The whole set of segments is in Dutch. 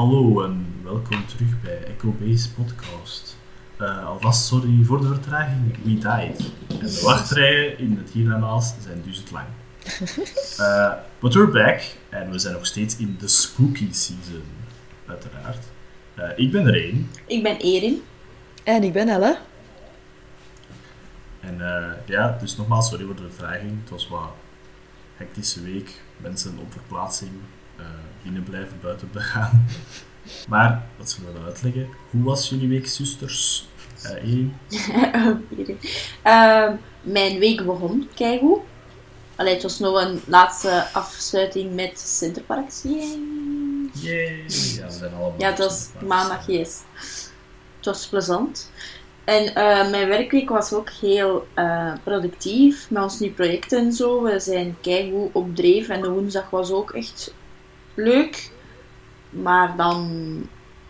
Hallo en welkom terug bij Echo Base Podcast. Uh, alvast sorry voor de vertraging, we died. En de wachtrijen in het hiernamaals zijn dus het lang. Uh, but we're back en we zijn nog steeds in de spooky season, uiteraard. Uh, ik ben één. Ik ben Erin. En ik ben Elle. En ja, dus nogmaals sorry voor de vertraging. Het was wat hectische week. Mensen op verplaatsing, binnen blijven, buiten gaan. Maar, wat zullen we dan uitleggen? Hoe was jullie week, zusters? Uh, uh, mijn week begon keigoed. Allee, het was nog een laatste afsluiting met Centerparks. Yay! Yay! Ja, we zijn allemaal Ja, het was maandag, yes. Het was plezant. En uh, mijn werkweek was ook heel uh, productief met ons nieuwe projecten en zo. We zijn keigoed op dreef en de woensdag was ook echt leuk. Maar dan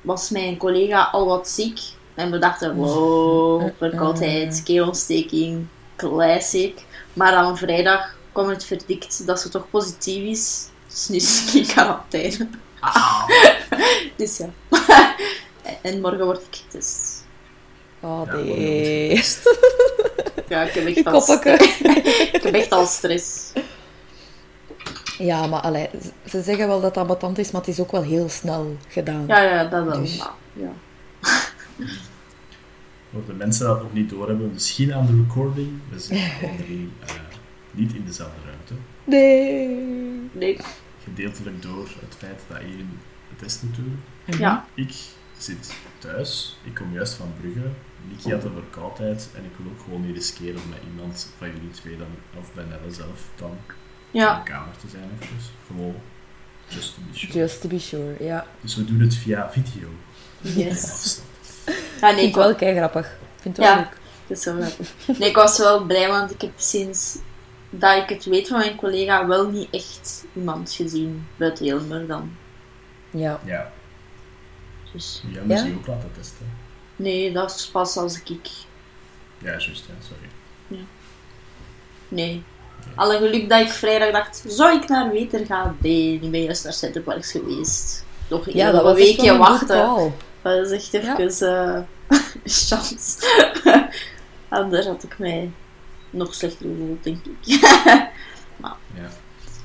was mijn collega al wat ziek. En we dachten, wow, verkoudheid, keelontsteking, classic. Maar dan vrijdag kwam het verdikt dat ze toch positief is. Dus nu is ik in quarantaine. dus ja. en morgen word ik getest. Oh nee. Ja, ik heb echt, al, ik heb echt al stress. Ja, maar allee, ze zeggen wel dat dat ambetant is, maar het is ook wel heel snel gedaan. Ja, ja, dat wel. Dus. Ja. Voor de mensen dat nog niet doorhebben, misschien aan de recording, we zitten alle drie uh, niet in dezelfde ruimte. Nee. nee. Gedeeltelijk door het feit dat je het test moet doen. Ja. Ik zit thuis, ik kom juist van Brugge. Niki had een verkoudheid en ik wil ook gewoon niet riskeren met iemand van jullie twee dan, of bij Nelle zelf dan ja. in de kamer te zijn. Even. Gewoon, just to be sure. Just to be sure, ja. Dus we doen het via video. Yes. Ja, nee, vind ik wel kei grappig. Ik vind het wel ja, leuk. Het is wel grappig. Nee, ik was wel blij, want ik heb sinds dat ik het weet van mijn collega wel niet echt iemand gezien buiten Hilmer dan. Ja. Ja. Dus. Jij moet je ook laten testen. Nee, dat is pas als ik... Ja, juist, ja, sorry. Ja. Nee. Alle geluk dat ik vrijdag dacht, zou ik naar Weter gaan? Nee, ik ben juist naar Centerparks geweest. Nog ja, dat een weekje wachten. Dat is echt even ja. uh, chance. Anders had ik mij nog slechter gevoeld, denk ik. maar. Ja.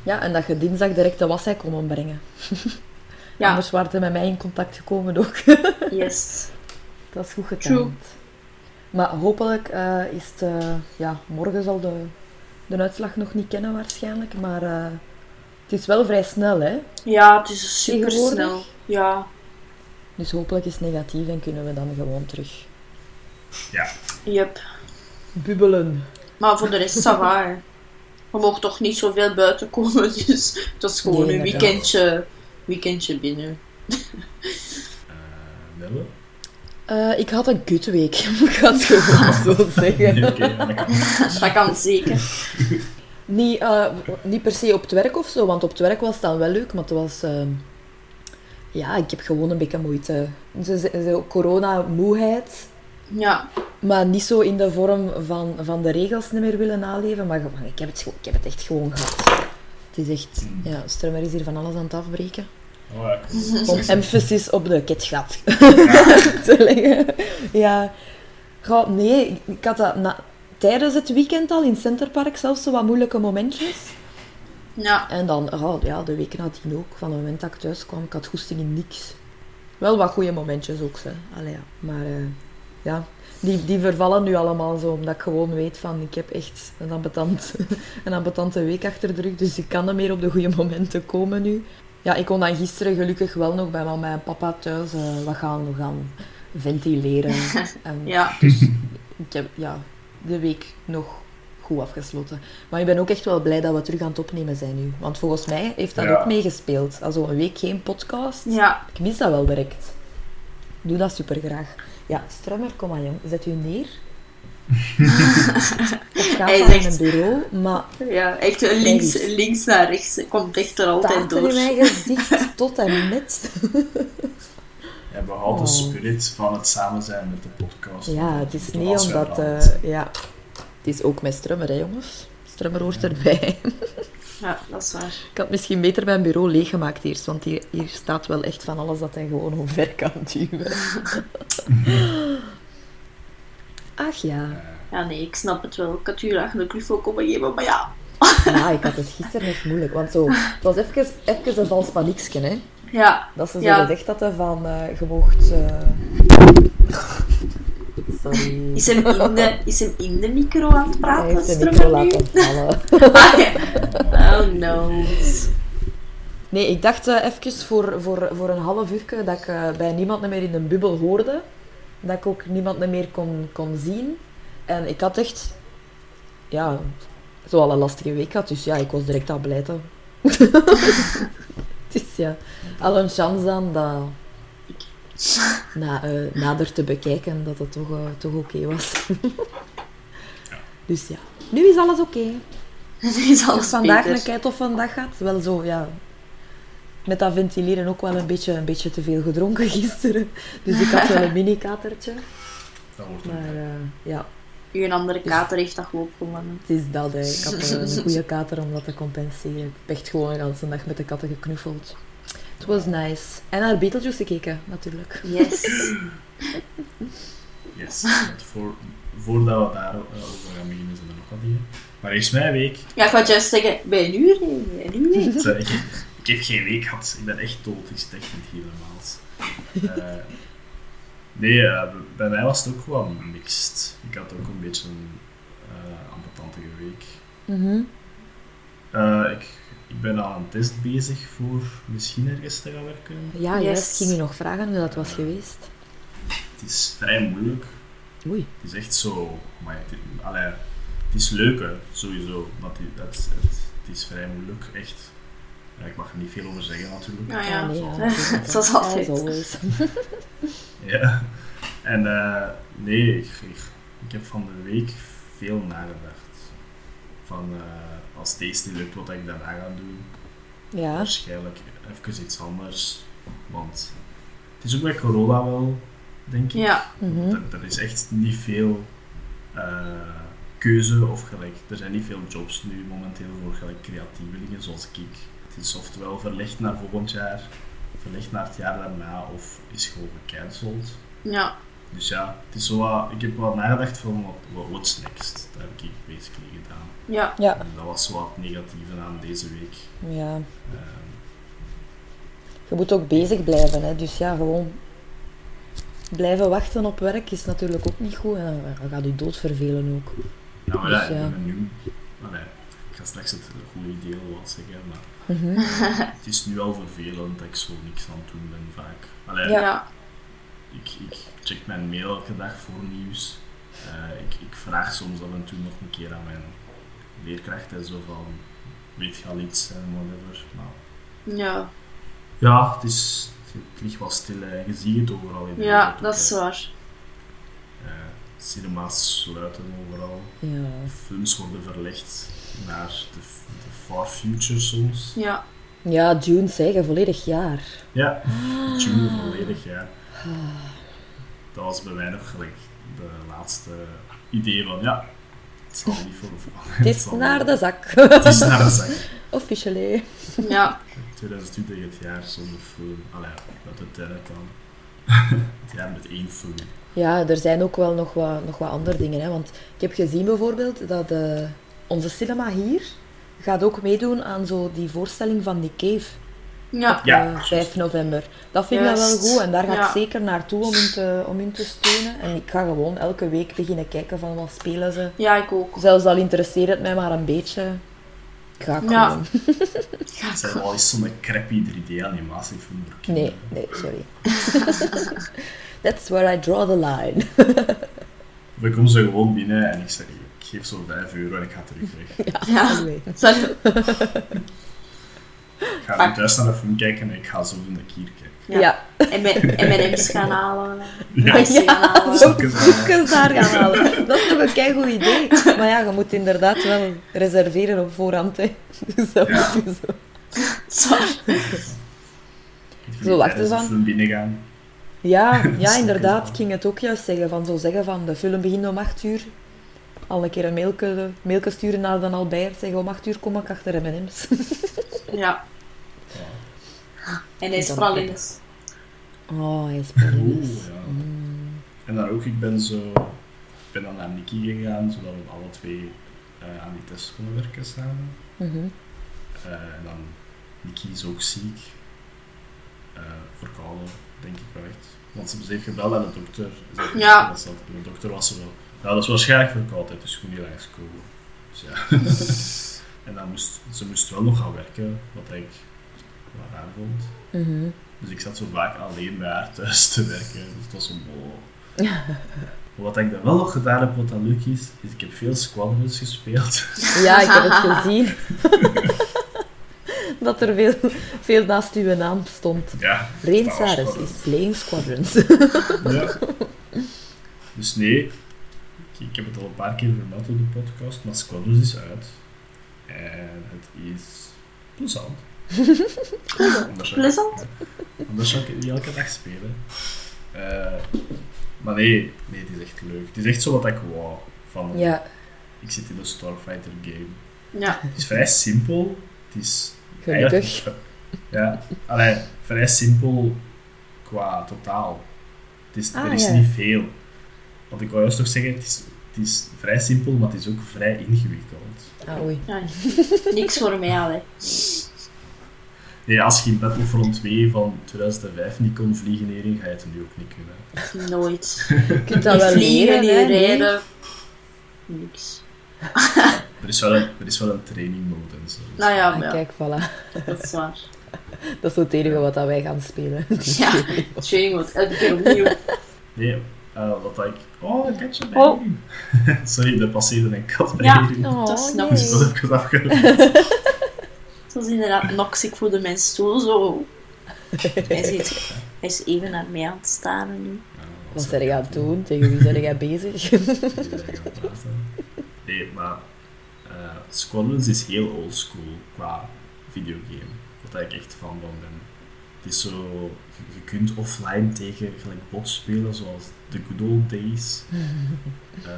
ja, en dat je dinsdag direct de washei kon brengen. ja. Anders waren ze met mij in contact gekomen ook. yes. Dat is goed gedaan. Maar hopelijk uh, is het... Uh, ja, morgen zal de de uitslag nog niet kennen waarschijnlijk, maar uh, het is wel vrij snel, hè? Ja, het is super snel. Ja. Dus hopelijk is het negatief en kunnen we dan gewoon terug. Ja. Yep. Bubbelen. Maar voor de rest, ça va, We mogen toch niet zoveel buiten komen, dus dat is gewoon nee, een weekendje, weekendje binnen. uh, Nelle? Uh, ik had een kutweek, ik ga het gewoon zo zeggen. Nee, okay, dat, kan. dat kan zeker. Niet, uh, niet per se op het werk of zo, want op het werk was het dan wel leuk, maar het was... Uh, ja, ik heb gewoon een beetje moeite. Corona-moeheid. Ja. Maar niet zo in de vorm van, van de regels niet meer willen naleven, maar ik heb het, ik heb het echt gewoon gehad. Het is echt... Ja, Strummer is hier van alles aan het afbreken. Oh, ja, Om emphasis op de ketgat ja. te leggen. Ja. Goh, nee, ik had dat na, tijdens het weekend al in Centerpark zelfs zo wat moeilijke momentjes. Ja. En dan, oh, ja, de weken nadien ook. Van het moment dat ik thuis kwam, ik had goesting in niks. Wel wat goede momentjes ook, hè. Allee, ja. Maar uh, ja, die, die vervallen nu allemaal zo, omdat ik gewoon weet van, ik heb echt een ambetant, een ambetante week achter de rug, dus ik kan er meer op de goede momenten komen nu. Ja, ik kon dan gisteren gelukkig wel nog bij mama en papa thuis uh, wat gaan, gaan ventileren. en ja. Dus ik heb ja, de week nog goed afgesloten. Maar ik ben ook echt wel blij dat we terug aan het opnemen zijn nu. Want volgens mij heeft dat Ja. ook meegespeeld. Also een week geen podcast. Ja. Ik mis dat wel direct. Ik doe dat super graag. Ja, Strummer, kom maar jong. Zet u neer. Of ga Hij naar zegt- mijn bureau. Maar Ja, echt links, Kijk eens. links naar rechts. Komt echt er altijd staat er door. in mijn gezicht tot en met. Houden de Oh. spirit van het samen zijn met de podcast. Ja, het is niet omdat... eh, ja, het is ook met Strummer, hè jongens. Strummer hoort erbij. Ja, dat is waar. Ik had misschien beter mijn bureau leeggemaakt eerst, want hier, hier staat wel echt van alles dat hij gewoon omver kan duwen. Ach ja. Ja, nee, ik snap het wel. Ik had u graag een knuffel komen geven, maar ja. Ja, ik had het gisteren echt moeilijk, want zo, het was even, even een vals paniekje, hè. Ja, Dat ze zo Ja. gezegd hadden van, eh je moogt... eh, Sorry. is hem, in de, is hem in de micro aan het Hij praten? heeft de micro laten vallen. Ah. Oh no. Nee, ik dacht eh, even voor, voor, voor een half uur dat ik bij niemand meer in een bubbel hoorde. Dat ik ook niemand meer kon, kon zien. En ik had echt... Ja, zoal een lastige week gehad. Dus ja, ik was direct aan blijten. dus ja, al een chance dan dat... Na, eh, nader te bekijken dat het toch, eh, toch oké was. dus ja, nu is alles oké. Nu is alles vandaag beter. een kei toffe dag gaat, wel zo, ja. Met dat ventileren ook wel een beetje, een beetje te veel gedronken gisteren. Dus ik had wel een mini-katertje. Dat wordt Maar een... eh, ja, Uw andere kater heeft dat gewoon gewonnen. het is dat. Hè. Ik had eh, een goede kater om dat te compenseren. Ik heb echt gewoon de hele dag met de katten geknuffeld. Het was nice. En naar Beetlejuice gekeken, natuurlijk. Yes. Yes. Voor, voordat we daarover gaan beginnen, zijn er nog wat dingen. Maar eerst mijn week. Ja, ik wou juist zeggen, bij bij nu niet. Sorry, ik, heb, geen week gehad. Ik ben echt dood. Ik zit echt in het helemaal. Eh nee, eh, bij mij was het ook wel mixed. Ik had ook een beetje een uh, ambetantige week. Mhm. Eh, ik, ik ben aan een test bezig voor misschien ergens te gaan werken. Ja, Yes. juist. ging je nog vragen hoe dat was geweest? Het is vrij moeilijk. Oei. Het is echt zo... Maar het, allee, het is leuk, hè, sowieso. Maar het, het, het, het is vrij moeilijk, echt. Ja, ik mag er niet veel over zeggen, natuurlijk. Nou ja, nee, Zoals ja. altijd. Zoals. Ja. En eh, nee, ik, ik, ik heb van de week veel nagedacht. Van eh, als deze niet lukt, wat ik daarna ga doen. Ja. Waarschijnlijk even iets anders. Want het is ook bij corona wel, denk ik. Ja, Mhm. Er, er is echt niet veel eh, keuze of gelijk. Er zijn niet veel jobs nu momenteel voor gelijk creatievelingen zoals ik. Het is oftewel verlegd naar volgend jaar, verlegd naar het jaar daarna of is gewoon gecanceld. ja. Dus ja, het is zo wat, ik heb wel nagedacht van wat, wat what's next. Dat heb ik basically gedaan. Ja, Ja. En dat was zo wat het negatieve aan deze week. ja. Ehm, Je moet ook bezig blijven, hè. Dus ja, gewoon blijven wachten op werk is natuurlijk ook niet goed. En dan gaat je dood vervelen ook. nou maar Dus ja, ik ja. ben nu... Allee, ik ga straks het goede idee wel wat zeggen, maar Mhm. het is nu al vervelend dat ik zo niks aan het doen ben vaak. Allee, ja. Ik, ik check mijn mail elke dag voor nieuws. Eh, ik, ik vraag soms af en toe nog een keer aan mijn leerkracht en zo van, weet je al iets en whatever. Maar Ja, ja, het, is, het ligt wel stil. hè. Je ziet het overal in de ja wereld dat is waar. Eh, cinema's sluiten overal. Ja. Films worden verlegd naar de, de far future soms. Ja, ja, June zeggen, volledig jaar. Ja, June volledig, ja. Dat was bij mij nog gelijk de laatste idee van, ja, het zal niet voor Het is naar de zak. Het is naar de zak. Officially. ja, 2020 het jaar zonder film. Allee, dat het dan. het jaar met één film. Ja, er zijn ook wel nog wat, nog wat andere dingen. Hè? Want ik heb gezien bijvoorbeeld dat eh, onze cinema hier gaat ook meedoen aan zo die voorstelling van Nick Cave. ja. Ja. eh, 5 november. Dat vind ik wel goed en daar ga ik Ja. zeker naartoe om hun, te, om hun te steunen. En ik ga gewoon elke week beginnen kijken van wat spelen ze. Ja, ik ook. Zelfs al interesseert het mij maar een beetje, ga ik Ja. gewoon. Het zijn wel eens zo'n crappy 3D-animatiefilm voor kinderen. Nee, nee, sorry. That's where I draw the line. Of ik kom ze gewoon binnen en ik zeg, geef zo 5 euro en ik ga terug weg. Ja. Anyway. Ik ga nu thuis naar een film kijken en ik ga zo in de kier kijken. Ja. Ja. En mijn M&M's gaan halen. Ja. Ice gaan halen. Zo koekjes daar gaan halen. Dat is toch een keigoed idee. Maar ja, je moet inderdaad wel reserveren op voorhand. Hè. Dus dat Ja. moet je zo. Sorry. Zo, wacht tijdens eens de aan. film binnengaan. Ja, ja, inderdaad. Ik ging het ook juist zeggen. Van zo zeggen van de film begint om 8 uur. Al een keer een mailke, mailke sturen naar Dan Albert. Zeggen om acht uur kom ik achter M&M's. Ja. Ja. En hij is pralines. Oh, hij is Oeh, pralines. ja. Mm. En dan ook, ik ben zo... Ik ben dan naar Nikki gegaan, zodat we alle twee eh, aan die test konden werken samen. Mhm. Eh, en dan, Nikki is ook ziek. Eh verkouden, denk ik wel echt. Want ze heeft gebeld aan de dokter. Ze Ja. dat ze De dokter was zo... Ja, dat is waarschijnlijk verkoudheid, dus gewoon niet langskomen. Dus ja. en dan moest, ze moest wel nog gaan werken, wat ik wel raar vond. Mhm. Dus ik zat zo vaak alleen bij haar thuis te werken. Dus het was een bol. Wat ik dan wel nog gedaan heb, wat dan leuk is, is ik heb veel Squadrons gespeeld. Ja, ik heb het gezien. dat er veel, veel naast uw naam stond. Ja, Rain is playing Squadrons. ja. Dus nee, ik, ik heb het al een paar keer vermeld op de podcast, maar Squadrons is uit. En het is plezant. Anders Plezant? Anders zou ik het niet elke dag spelen. Eh, maar nee, nee, het is echt leuk. Het is echt zo wat ik wou. Van, ja, Ik zit in een Starfighter game. Ja. Het is vrij simpel. Het is gelukkig. Ja, allee, vrij simpel qua totaal. Het is, Ah, er is ja. niet veel. Want ik wou juist nog zeggen, het is, het is vrij simpel, maar het is ook vrij ingewikkeld. Ah, oei. ja. Niks voor mij, allee. Nee, als je in Battlefront 2 van 2005 niet kon vliegen, Erin, ga je het nu ook niet kunnen. Nooit. Je kunt dat wel vliegen, leren, rijden. Niks. Er is wel een, er is wel een training mode en zo. Nou ja, Ah, maar ja, Kijk, voilà. dat is waar. Dat is het enige wat dat wij gaan spelen. Ja, training wordt elke keer opnieuw. Nee, eh, wat ik... Oh, een katje bij Oh. Sorry, er passeerde een kat bij Ja. Oh, Dat. Dus ik was even afgeleid. Dat is inderdaad nox. Ik voelde mijn stoel zo. Hij, zit, hij is even naar mij aan het staren nu. Wat ben je aan het doen? Tegen wie ben jij bezig? Nee, maar eh Squadrons is heel oldschool qua videogame. Wat ik echt fan van ben. Het is zo, je, je kunt offline tegen gelijk bots spelen zoals The Good Old Days. Eh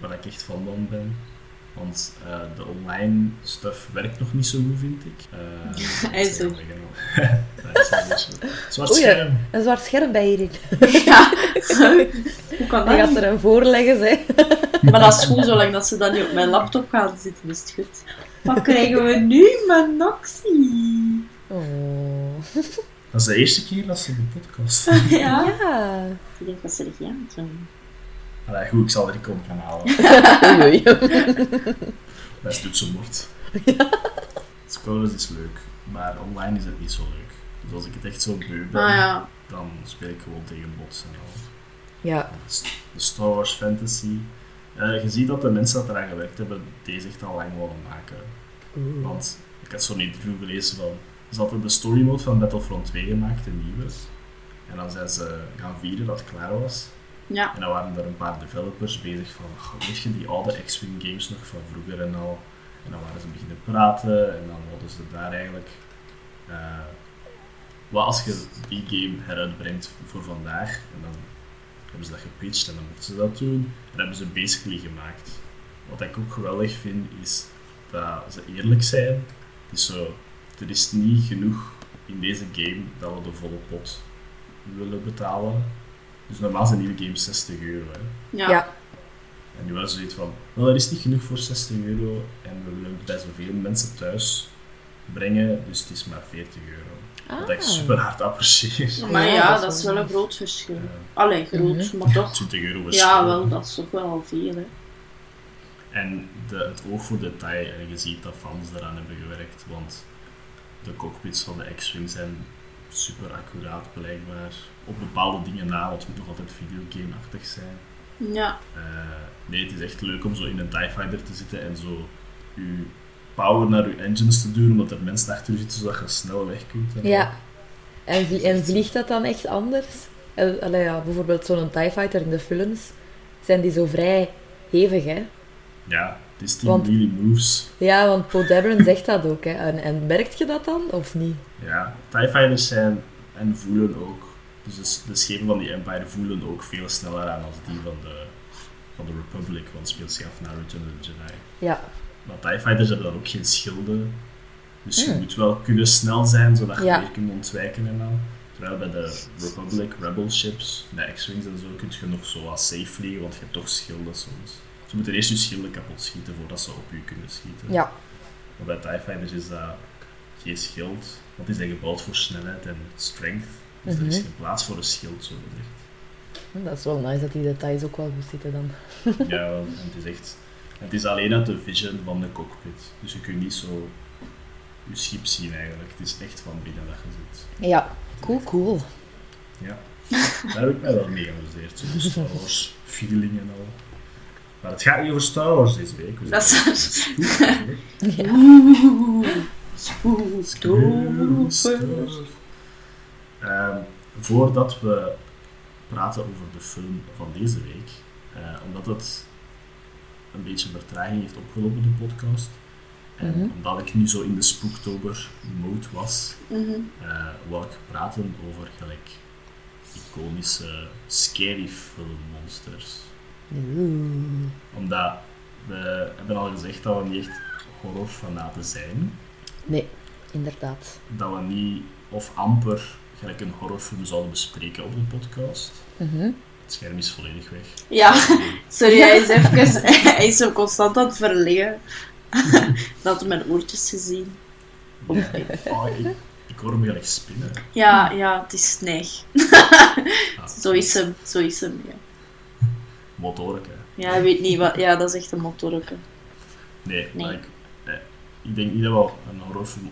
waar ik echt van ben. Want eh, de online stuff werkt nog niet zo goed, vind ik. Eh, Hij is beetje- Zwart Oei, scherm. Een zwart scherm bij hierin. Ja. Hoe kan Die dat? gaat er een voorleggen, hè. Maar dat is goed, zolang dat ze dan niet op mijn laptop gaan zitten, is het goed. Wat krijgen we nu met Noxie? Oh. Dat is de eerste keer dat ze de podcast Ja. Ja. Ik denk dat ze er. Allee, goed, ik zal er komen gaan halen. Oei, oei. Dat is toetsenbord. Squadrons is leuk, maar online is het niet zo leuk. Dus als ik het echt zo beu ben, Ah ja. dan speel ik gewoon tegen bots en al. Ja. De Star Wars Fantasy. Eh, je ziet dat de mensen dat eraan gewerkt hebben, deze echt al lang willen maken. Oeh. Want ik had zo'n interview gelezen van... Ze hadden de story mode van Battlefront 2 gemaakt, de nieuwe. En dan zijn ze gaan vieren dat het klaar was. Ja. En dan waren er een paar developers bezig van, "Goh, weet je die oude X-Wing games nog van vroeger en al? En dan waren ze beginnen praten en dan hadden ze daar eigenlijk... eh wat als je die game heruitbrengt voor vandaag, en dan hebben ze dat gepitcht en dan mochten ze dat doen, en hebben ze basically gemaakt. Wat ik ook geweldig vind, is dat ze eerlijk zijn. Het is zo, er is niet genoeg in deze game dat we de volle pot willen betalen. Dus normaal zijn nieuwe games 60 euro. Hè. Ja. Ja. En nu was zoiets van, wel, er is niet genoeg voor 60 euro en we willen het bij zoveel mensen thuis brengen, dus het is maar 40 euro. Wat ik Ah. super hard apprecieer. Maar Ja, ja, dat is dat is wel een groot verschil. Eh, Allee, groot, Mhm. maar toch. 20 euro Ja, verschil. wel, dat is ook wel al veel, hè. En de, het oog voor detail, en je ziet dat fans eraan hebben gewerkt, want de cockpits van de X-Wing zijn super accuraat blijkbaar. Op bepaalde dingen na, want het moet nog altijd videogame-achtig zijn. Ja. Eh, nee, het is echt leuk om zo in een TIE Fighter te zitten en zo je power naar je engines te duwen, omdat er mensen achter je zitten, zodat je snel weg kunt. en Ja. En, vlie- en vliegt dat dan echt anders? Eh, allee, ja, bijvoorbeeld zo'n TIE Fighter in de films, zijn die zo vrij hevig, hè? Ja, het is team Want- really moves. Ja, want Poe Dameron zegt dat ook, hè. En, en merkt je dat dan, of niet? Ja, TIE Fighters zijn en voelen ook. Dus de, schepen van die Empire voelen ook veel sneller aan als die van de, van de Republic, want het speelt zich af na Return of the Jedi. Ja. Maar TIE Fighters hebben dan ook geen schilden. Dus je Hmm. moet wel kunnen snel zijn, zodat je Ja. weer kunt ontwijken en al. Terwijl bij de Republic, Rebel ships, de X-Wings en zo, kun je nog zo wat safe vliegen, want je hebt toch schilden soms. Ze moeten eerst je schilden kapot schieten voordat ze op je kunnen schieten. Ja. Maar bij TIE Fighters is dat geen schild, want die zijn gebouwd voor snelheid en strength. Dus er is Mhm. geen plaats voor een schild, zo gezegd. Dat is wel nice dat die details ook wel goed zitten dan. Ja, en het is echt... Het is alleen uit de vision van de cockpit. Dus je kunt niet zo je schip zien eigenlijk. Het is echt van binnen dat je zit. Ja, cool, cool. Ja. Daar heb ik mij wel mee geamuseerd. Zo de Star Wars feeling en al. Maar het gaat niet over Star Wars deze week. We Dat is waar. Ehm, voordat we praten over de film van deze week, eh, omdat het een beetje vertraging heeft opgelopen, de podcast, en Mhm. omdat ik nu zo in de spooktober mode was, wou ik praten over gelijk iconische scary film Omdat we hebben al gezegd dat we niet echt horrorfanaten zijn, Nee, inderdaad. dat we niet of amper gelijk een horrorfilm zouden bespreken op de podcast. Mhm. Het scherm is volledig weg. Ja, sorry, hij is even... Hij is zo constant aan het verliggen. Dat had mijn oortjes gezien. Ja, oh, ik, ik hoor hem gelijk spinnen. Ja, ja, het is neig. Ah, Zo is hem, zo is hem, ja. Motorke. Ja, hij weet niet wat... Ja, dat is echt een motorke. Nee, Nee. maar ik, eh, ik denk niet dat we een horrorfilm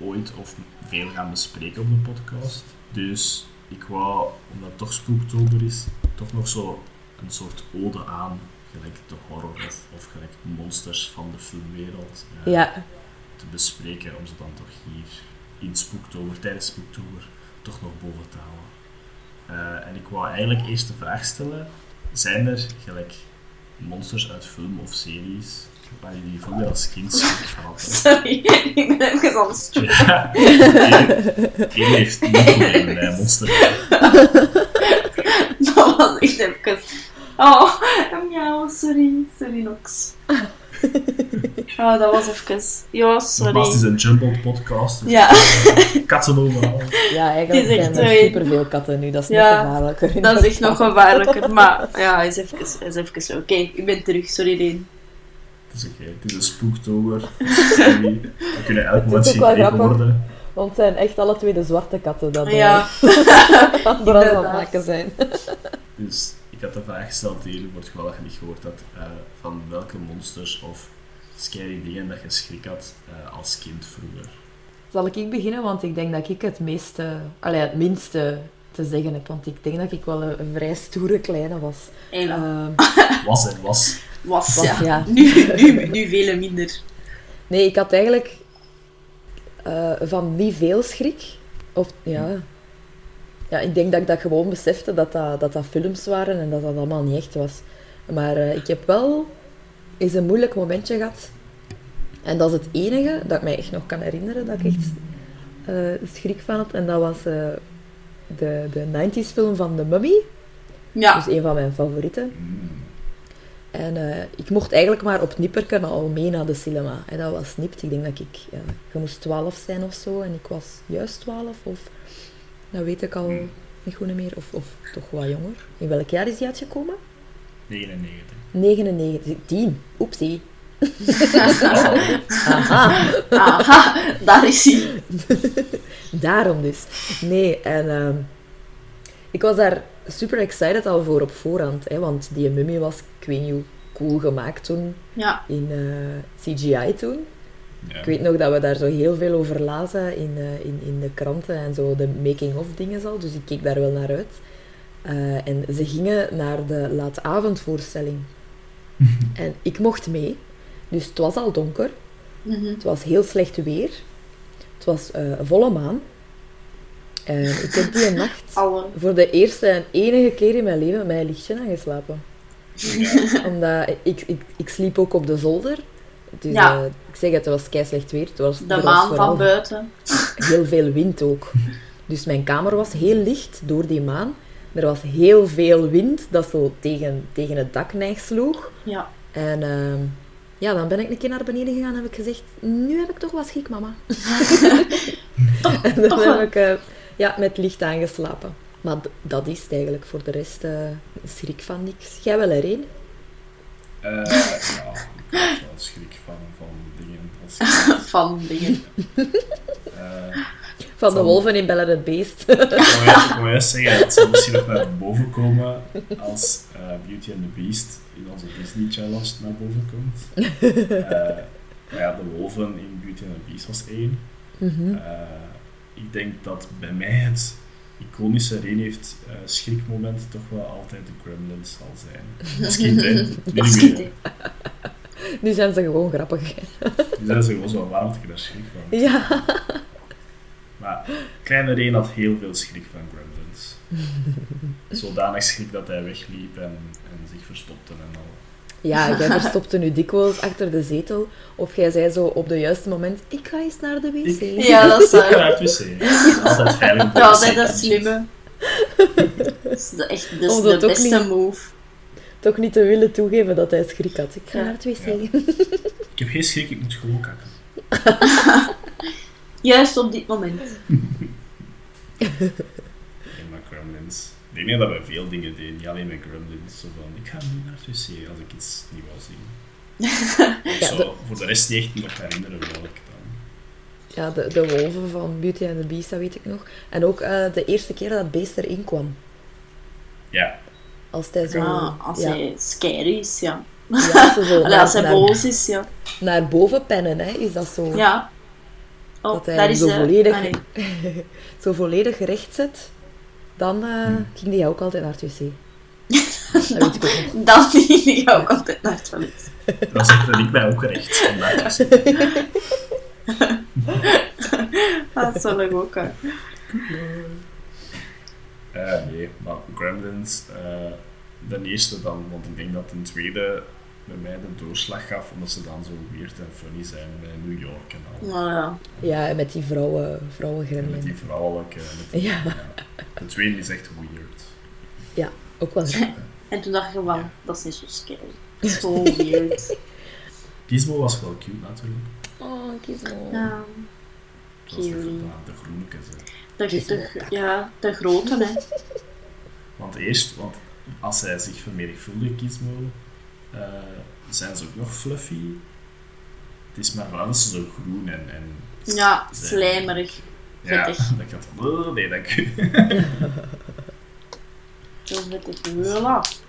ooit of veel gaan bespreken op de podcast. Dus ik wou, omdat het toch spooktober is, toch nog zo een soort ode aan gelijk de horror of, of gelijk monsters van de filmwereld eh, Ja, te bespreken, om ze dan toch hier in spooktober, tijdens spooktober, toch nog boven te houden. Eh, en ik wou eigenlijk eerst de vraag stellen, zijn er gelijk monsters uit film of series waar je die vroeger als kind schrik van had? hè? Sorry, ik ben even aan het. Ja, Eén heeft niet problemen bij monsters. Dat was echt even... Oh, miauw, sorry. Sorry, Nox. Oh, dat was even... Ja, sorry. Nogmaals, het is een jumbled podcast, dus Ja, katten overal. ja eigenlijk echt zijn er superveel katten nu. Dat is Ja, nog gevaarlijker. dat is echt nog gevaarlijker. Maar ja, is even... Is even Oké, ik ben terug. Sorry, Leen. Het is oké, het is een spooktober. We kunnen elk moment is ook wel gegrepen grappig. worden. Want het zijn echt alle twee de zwarte katten dat Ja. eh, anderen aan het maken zijn. Dus ik had de vraag gesteld het geval dat je niet gehoord had, eh, van welke monsters of scary dingen dat je schrik had eh, als kind vroeger. Zal ik beginnen? Want ik denk dat ik het meeste, allee, het minste te zeggen heb. Want ik denk dat ik wel een, een vrij stoere kleine was. Ehm, Was en was. was, was, ja. ja. Nu, nu, nu vele minder. nee, ik had eigenlijk eh, van niet veel schrik. Of ja. Ja, ik denk dat ik dat gewoon besefte dat dat, dat, dat films waren en dat dat allemaal niet echt was. Maar eh, ik heb wel eens een moeilijk momentje gehad. En dat is het enige dat ik mij echt nog kan herinneren dat ik echt eh, schrik van had. En dat was eh, de, de 90s film van The Mummy. Ja. Dus een van mijn favorieten. En ik mocht eigenlijk maar op Nipperken al mee naar de cinema. En dat was nipt. Ik denk dat ik... Je moest 12 zijn of zo. En ik was juist 12 of... Dat weet ik al niet goed meer. Of, of toch wat jonger. In welk jaar is die uitgekomen? 99. 99. 10. Oepsie. Aha. Aha, daar is hij. Daarom dus. Nee, en ehm, ik was daar super excited al voor op voorhand. Hè, want die mummy was, ik weet niet hoe cool gemaakt toen, Ja. in eh, CGI toen. Ja. Ik weet nog dat we daar zo heel veel over lazen in, eh, in, in de kranten en zo de making-of dingen al. Dus ik keek daar wel naar uit. Eh, en ze gingen naar de late avondvoorstelling. en ik mocht mee. Dus het was al donker. Mhm. Het was heel slecht weer. Het was eh, volle maan. En ik heb die nacht Alle. voor de eerste en enige keer in mijn leven met mijn lichtje aangeslapen. Omdat ik, ik, ik sliep ook op de zolder. Dus Ja. eh, ik zeg het, het was kei slecht weer. Het was, De was maan van buiten. heel veel wind ook. Dus mijn kamer was heel licht door die maan. Er was heel veel wind dat zo tegen, tegen het dak neig sloeg. Ja. En ehm, ja, dan ben ik een keer naar beneden gegaan en heb ik gezegd, nu heb ik toch wat schrik, mama. en dan toch heb ik eh, ja, met licht aangeslapen. Maar dat is het eigenlijk voor de rest eh, schrik van niks. Jij wel er één? Eh, ja, ik heb wel schrik van, van dingen. Als, Van dingen. eh, Van de wolven in Belle het Beest. ik wou juist- zeggen, het zal misschien nog naar boven komen als eh, Beauty and the Beast in onze Disney Challenge naar boven komt. Eh, maar ja, de wolven in Beauty and the Beast was één. Mhm. Eh, ik denk dat bij mij het iconische Reen heeft eh, schrikmoment toch wel altijd de Gremlins zal zijn. Als kind, hè. Nu Dat niet meer. Nu zijn ze gewoon grappig. Die zijn ze gewoon zo warm dat ik daar schrik van. Ja. Maar kleine Reen had heel veel schrik van Gremlins. Zodanig schrik dat hij wegliep en, en zich verstopte en al. Ja, jij verstopte nu dikwijls achter de zetel. Of jij zei zo op het juiste moment, ik ga eens naar de wc. Ik- Ja, dat is Ik ga waar. naar het wc. Dat is altijd veilig. Ja, dat is slimme. Dat is de- echt dat is de beste niet- move. Toch niet te willen toegeven dat hij schrik had. Ik ga naar het wc. Ja. Ik heb geen schrik, ik moet gewoon kakken. Juist op dit moment. En met Gremlins. Ik denk niet dat we veel dingen deden, niet alleen met Gremlins. Zo van, ik ga nu naar het wc als ik iets niet wil zien. Ja, de- voor de rest niet echt nog herinneren welk dan. Ja, de, de wolven van Beauty and the Beast, dat weet ik nog. En ook eh, de eerste keer dat het beest erin kwam. Ja, Als hij zo... Ah, als ja, hij scary is, ja. ja, zo, zo Allee, naar, als hij naar, boos is, ja. naar boven pennen, hè, is dat zo. Ja. Oh, Dat hij is zo volledig- ah. Zo volledig recht zet. Dan eh, Hmm. ging hij ook altijd naar het wc. Dat weet ik ook nog. Dan ging ik ook altijd naar het toilet. dan zette ik mij ook recht. Dat zal ik ook. hè. Eh, nee, maar Gremlins, eh, de eerste dan, want ik denk dat de tweede bij mij de doorslag gaf, omdat ze dan zo weird en funny zijn bij New York en al. Nou ja. Ja, en met die vrouwen, En met die vrouwelijke. Met die, Ja. De tweede is echt weird. Ook wel zo. En toen dacht je van, Ja. dat is niet zo scary. Zo weird. Gizmo was wel cute natuurlijk. Oh, Gizmo. Ja. Dat was de, Cute. de, hè. De, Gizmo. de, ja, de grote, hè. Want eerst, want als hij zich vermenigvuldigt, Gizmo, eh, zijn ze ook nog fluffy. Het is maar vooral dat ze zo groen en, en Ja, slijmerig. ja, Vettig. dat van, oh, nee, dank u. Zo vettig. Voilà.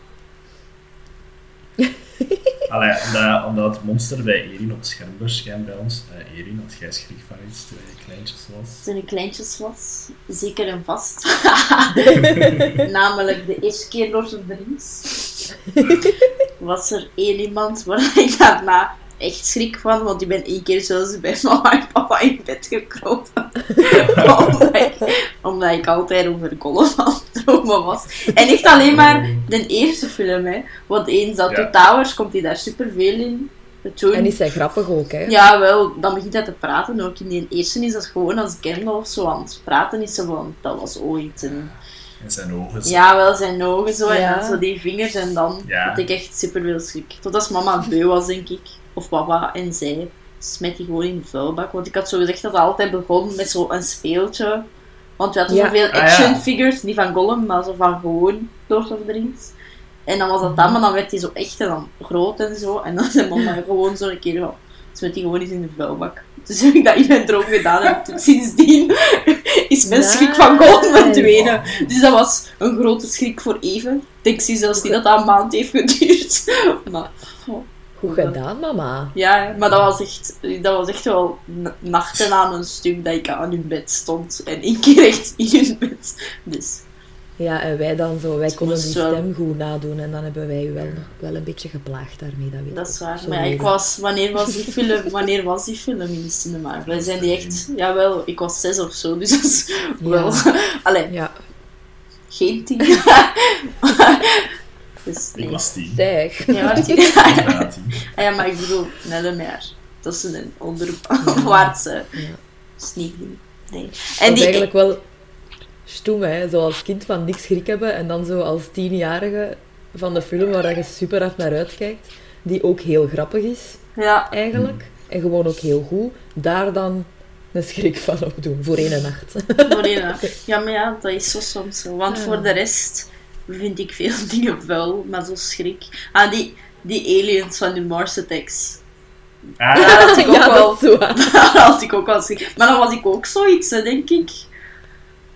Allee, omdat, omdat het monster bij Erin op het scherm verschijnt bij ons. eh Erin, had jij schrik van iets toen je kleintjes was? Toen ik kleintjes was, zeker en vast. Namelijk de eerste keer Lord of the Rings. was er één iemand waar ik daarna echt schrik van, want ik ben één keer zelfs bij mama en papa in bed gekropen. omdat, ik, omdat ik altijd over Gollum aan het dromen was. En echt alleen maar de eerste film, hè. Want eens dat Ja. Towers komt hij daar superveel in. Toen, En is hij grappig ook, hè? ja, wel, dan begint hij te praten. Ook in die eerste is dat gewoon als Gandalf zo aan het praten is. Zo van, dat was ooit. En, En zijn ogen. zo- ja, wel zijn ogen zo en dan zo die vingers. En dan Ja. had ik echt super veel schrik. Tot als mama beu was, denk ik. Of papa. En zij smet die gewoon in de vuilbak. Want ik had zo gezegd dat het altijd begon met zo'n speeltje. Want we hadden Ja. zoveel Ah, ja. action figures. Niet van Gollum, maar zo van gewoon Lord of the Rings. En dan was dat dan, maar dan werd hij zo echt en dan groot en zo. En dan zei mama gewoon zo een keer van, smet die gewoon eens in de vuilbak. Dus heb ik dat in mijn droom gedaan en sindsdien is mijn schrik van Gollum verdwenen. Dus dat was een grote schrik voor even. Ik denk zie zelfs niet dat dat een maand heeft geduurd. Maar, Goed gedaan, mama. ja, maar dat was echt, dat was echt wel nachten aan een stuk dat ik aan hun bed stond. En één keer echt in hun bed. Dus Ja, en wij dan zo, wij konden die wel- stem goed nadoen en dan hebben wij u wel, nog wel een beetje geplaagd daarmee, dat weet dat ik is waar. Maar ja, ik was, wanneer was die film, wanneer was die film in de cinema? Wij zijn die echt, jawel, ik was zes of zo. Dus dat is wel, alleen Ja, geen tien. dus, Ik was tien. zeg. Ja, maar tien. Ik was tien. Ah ja, maar ik bedoel, net een jaar. Dat is een onderwaartse Ja. sneaking. Nee. En is die, eigenlijk wel stoem, hè. Zo als kind van niks schrik hebben en dan zo als tienjarige van de film waar je super hard naar uitkijkt, die ook heel grappig is, Ja, eigenlijk. En gewoon ook heel goed. Daar dan een schrik van opdoen, voor één nacht. voor één. Ja, maar ja, dat is zo soms zo. Want Ja. voor de rest vind ik veel dingen vuil, maar zo schrik. Ah, die, die aliens van de Mars Attacks. Ah, Ja, dat ik ook ja, wel. Daar had ik ook wel schrik. Maar dan was ik ook zoiets, hè, denk ik.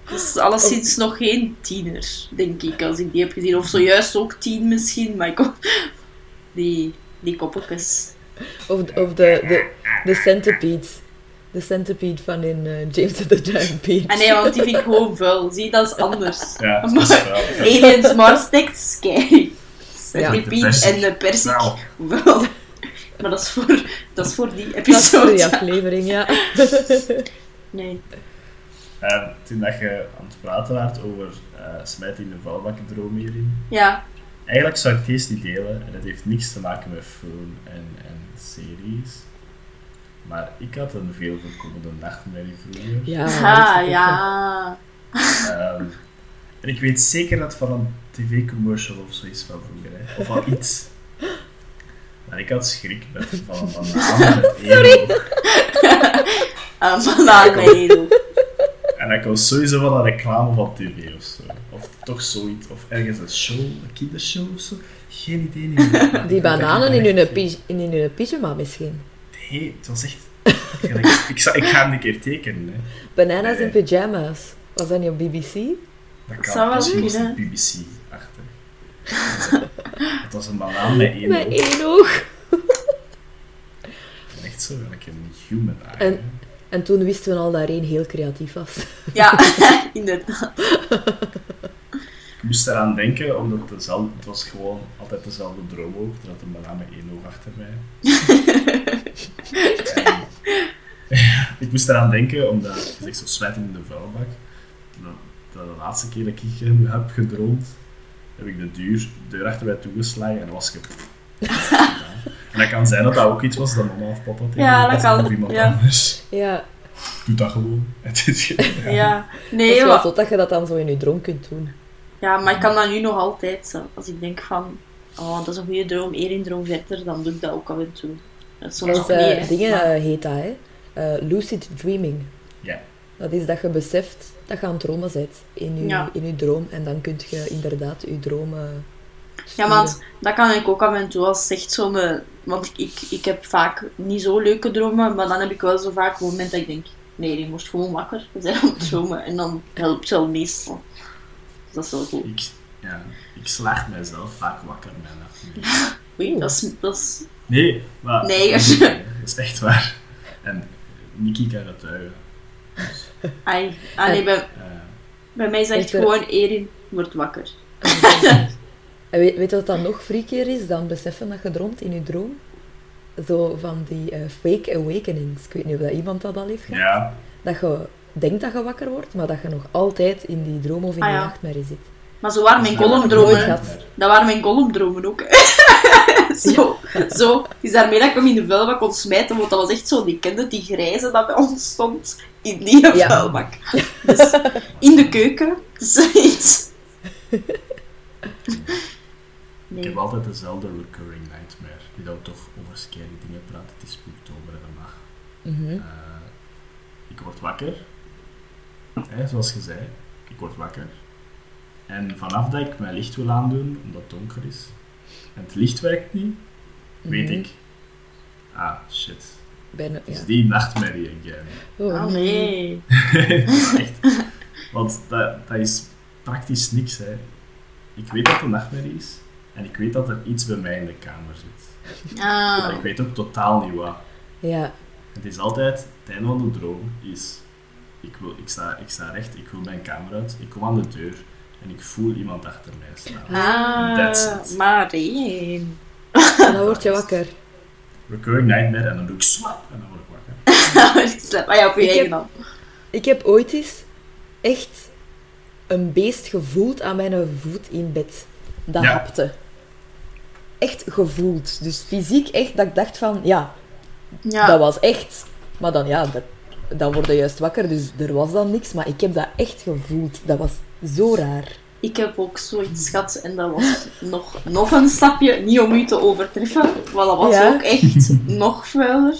Dus alleszins nog geen tiener, denk ik, als ik die heb gezien. Of zojuist ook tien misschien, maar ik ook... Die, die koppeltjes. Of, of de, de, de centipede. De centipede van in eh, James the Giant Peach. Ah nee, want die vind ik gewoon vuil. Zie, dat is anders. ja, dat is wel. Aliens, Mars persik. en de persik. Nou. Maar dat is voor, dat is voor die Dat is voor episode. die ja. aflevering, ja. Nee. toen dat je aan het praten was over eh smijt in de vuilbak droom hierin. Ja, Eigenlijk zou ik het eerst niet delen en het heeft niks te maken met film en, en series. Maar ik had een veel voorkomende nachtmerrie vroeger. Ja, ah, ja. Ehm, en ik weet zeker dat het van een tv-commercial of zo is van vroeger, hè. of van iets. Maar ik had schrik met, van een banaan met oog. Ah, banaan met edel. En dat was sowieso van een reclame van tv of zo. Of toch zoiets. Of ergens een show, een kindershow of zo. Geen idee niet meer. Die ik bananen in hun, in hun pyjama misschien. Nee, het was echt... Ik, ik, ga hem een keer tekenen. Hè. Bananas in pyjama's. Was dat niet op BBC? Dat kan wel misschien was kunnen. het BBC achter. Het was een banaan met één Met oog. één oog. Echt zo, like een human eye. En-. En toen wisten we al dat één heel creatief was. Ja, inderdaad. Ik moest eraan denken, omdat het, dezelfde, het was gewoon altijd dezelfde droom ook. Er had een banaan met één oog achter mij. En- ik moest eraan denken, omdat je zegt zo smijten in de vuilbak. De, de laatste keer dat ik hem heb gedroomd, heb ik de deur, deur achter mij toegeslagen en was ik... En dat kan zijn dat dat ook iets was dat mama of papa tegen Ja, dat kan, Of iemand ja. anders. Ja, Doe dat gewoon. Het is. Ja. dat Nee, is wel maar, dat je dat dan zo in je droom kunt doen. Ja, maar ik kan dat nu nog altijd. Zo. Als ik denk van, oh, dat is een goede droom, één in droom verder, dan doe ik dat ook af en toe. Soms niet, hè. dingen Maar- eh, heet dat, hè. Eh, lucid dreaming. Ja. Dat is dat je beseft dat je aan het dromen bent in je, Ja. in je droom. En dan kun je inderdaad je dromen Ja, want dat kan ik ook af en toe als echt zo me... Want ik, ik, ik heb vaak niet zo leuke dromen, maar dan heb ik wel zo vaak een moment dat ik denk... Nee, je wordt gewoon wakker. Zijn aan het dromen. En dan helpt het wel meestal. Dat is wel goed. Ik, ja, ik slaag mijzelf vaak wakker nacht. Oei, dat is... Dat is Nee, maar... Nee, dat, is, dat echt waar. En Nikki kan het tuigen. Dus, ai, ah, nee, bij, eh, bij mij is het gewoon Erin wordt wakker. En weet, weet je wat dan nog freakier is dan beseffen dat je droomt in je droom? Zo van die eh, fake awakenings. Ik weet niet of dat iemand dat al heeft gehad. ja, Dat je denkt dat je wakker wordt, maar dat je nog altijd in die droom of in Ah, die ja. nachtmerrie zit. Maar zo waren mijn gehad. Dat waren mijn gollumdromen ook. zo, zo. Het is daarmee dat ik hem in de vuilbak kon smijten, want dat was echt zo, die kende die grijze dat bij ons stond in die Ja. vuilbak. Dus in de keuken, zoiets. ik heb altijd dezelfde recurring nightmare. Die dat we toch over scary dingen praten. Het is oktober en nacht. Mhm. Eh, ik word wakker. Hè, zoals je zei. Ik word wakker. En vanaf dat ik mijn licht wil aandoen, omdat het donker is, en het licht werkt niet, weet Mhm. ik... Ah, shit. Bijna, Het is ja. die nachtmerrie again. Oh, Ah, nee. Echt. Want dat, dat is praktisch niks. Hè. Ik weet dat het een nachtmerrie is. En ik weet dat er iets bij mij in de kamer zit. Maar Ah. ik weet ook totaal niet wat. Ja, Het is altijd, het einde van de droom is... Ik, wil, ik, sta, ik sta recht, ik wil mijn kamer uit, ik kom aan de deur en ik voel iemand achter mij staan. That's Ah, it. maar één. en dan word je wakker. Recurring nightmare en dan doe ik slap en dan word ik wakker. Ik slap. Ah ja, op je eigen dan. Ik heb ooit eens echt een beest gevoeld aan mijn voet in bed. Dat Ja. hapte. Echt gevoeld. Dus fysiek echt dat ik dacht van, ja, Ja. dat was echt. Maar dan ja, dat, dan word je juist wakker, dus er was dan niks. Maar ik heb dat echt gevoeld. Dat was zo raar. Ik heb ook zoiets gehad en dat was nog, nog een stapje, niet om u te overtreffen, maar dat was Ja. ook echt nog vuiler.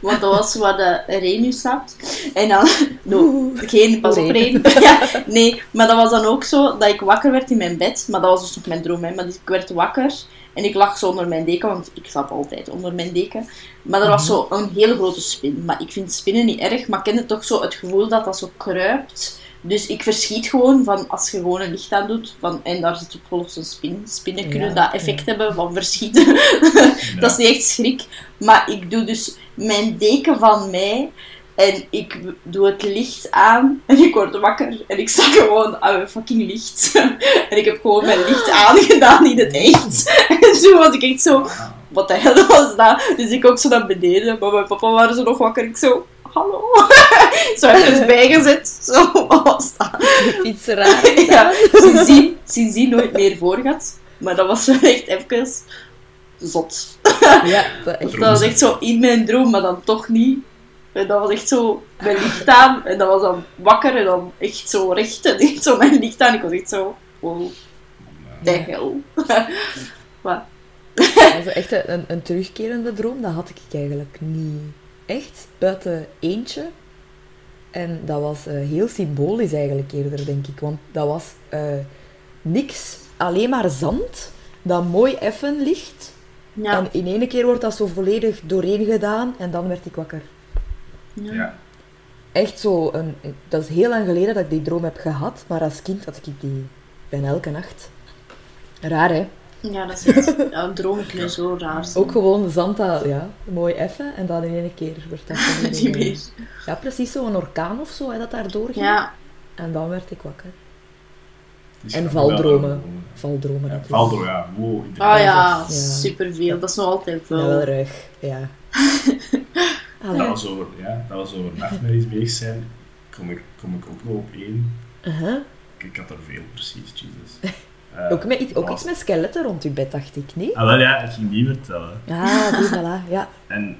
Want dat was waar de Renu slaapt. En dan, no, geen, pas op Renu. Ja, nee, maar dat was dan ook zo dat ik wakker werd in mijn bed. Maar dat was dus ook mijn droom, hè. Maar ik werd wakker en ik lag zo onder mijn deken, want ik slaap altijd onder mijn deken. Maar er was zo een hele grote spin. Maar ik vind spinnen niet erg, maar ik kende toch zo het gevoel dat dat zo kruipt. Dus ik verschiet gewoon van als je gewoon een licht aan doet van, en daar zit volgens een spin. Spinnen Ja, kunnen dat effect ja. hebben van verschieten. dat is niet echt schrik. Maar ik doe dus mijn deken van mij en ik doe het licht aan en ik word wakker en ik sta gewoon aan mijn fucking licht. en ik heb gewoon mijn licht aangedaan in het echt. en toen was ik echt zo, wat de hel was dat? Dus ik ook zo naar beneden, maar mijn papa waren zo nog wakker. Ik zo, hallo. zo even bijgezet. Zo, wat was dat? Iets raar. ja, sindsdien, sindsdien nooit meer voorgehad. Maar dat was wel echt even zot. Ja, dat echt. Dat was echt zo in mijn droom, maar dan toch niet. En dat was echt zo mijn licht aan. En dat was dan wakker en dan echt zo recht. En echt zo mijn licht aan. Ik was echt zo, wow, de hel. maar, Also echt een, een terugkerende droom, dat had ik eigenlijk niet echt. Buiten eentje. En dat was eh, heel symbolisch eigenlijk eerder, denk ik. Want dat was eh, niks, alleen maar zand, dat mooi effen ligt. ja. En in één keer wordt dat zo volledig doorheen gedaan en dan werd ik wakker. Ja. Echt zo, een, dat is heel lang geleden dat ik die droom heb gehad, maar als kind had ik die bijna elke nacht. Raar, hè? Ja, dat is echt... Ja, dromen kunnen zo raar zijn. Ook gewoon zand dat, ja, mooi effen en dan in één keer werd dat Niet meer. Ja, precies zo'n orkaan of zo, hè, dat daar doorging. Ja, En dan werd ik wakker. En valdromen. wel- Valdromen Ja, natuurlijk. Valdro, ja. Wow, ah ja, Ja. superveel. Dat is nog altijd wel wel... ruig, ja. Allee. Dat was over, ja, dat was over nachtmerries bezig zijn. Kom ik, kom ik ook nog op één. Uh-huh. Ik, ik had er veel, precies, Jesus. Eh, Ook, met, iets- ook was- iets met skeletten rond je bed, dacht ik, niet? Ah, wel ja, ik ging die vertellen. Ja, zie, voilà, ja. En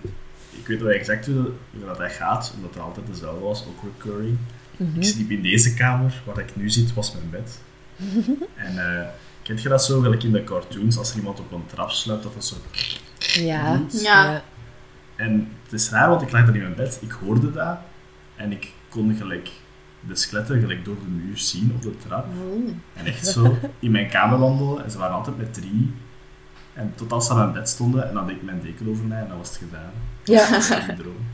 ik weet wel exact hoe, dat- hoe dat, dat gaat, omdat het altijd dezelfde was, ook recurring. Mhm. Ik sliep in deze kamer, waar ik nu zit, was mijn bed. en eh kent je dat zo, gelijk in de cartoons, als er iemand op een trap sluipt, dat dat zo... Ja. doet? Ja. En het is raar, want ik lag daar in mijn bed, ik hoorde dat, en ik kon gelijk de skeletten gelijk door de muur zien op de trap. En echt zo in mijn kamer wandelen, en ze waren altijd met drie. En totdat ze aan mijn bed stonden, en dan deed ik mijn deken over mij, en dan was het gedaan. Ja. Dat een droom.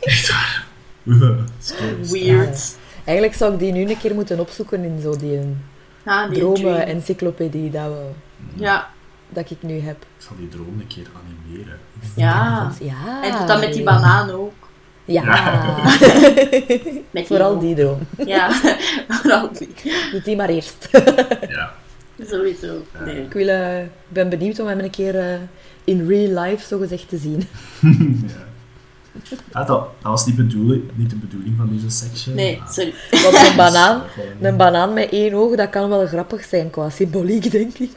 Echt waar. Weird. Eigenlijk zou ik die nu een keer moeten opzoeken in zo die die dream. dromen-encyclopedie dat, we, Ja. dat ik nu heb. Ik zal die droom een keer animeren. Ja. Ja. En doet dat met die banaan ook. Ja. Met Vooral die droom. Ja, vooral die. Niet die maar eerst. Ja. Sowieso. Nee. Ik wil, eh, ik ben benieuwd om hem een keer eh, in real life zo gezegd te zien. ja. Ah, dat, dat was niet, bedoeling, niet de bedoeling van deze section. Nee, maar- sorry. Want een banaan, een banaan met één oog, dat kan wel grappig zijn qua symboliek, denk ik.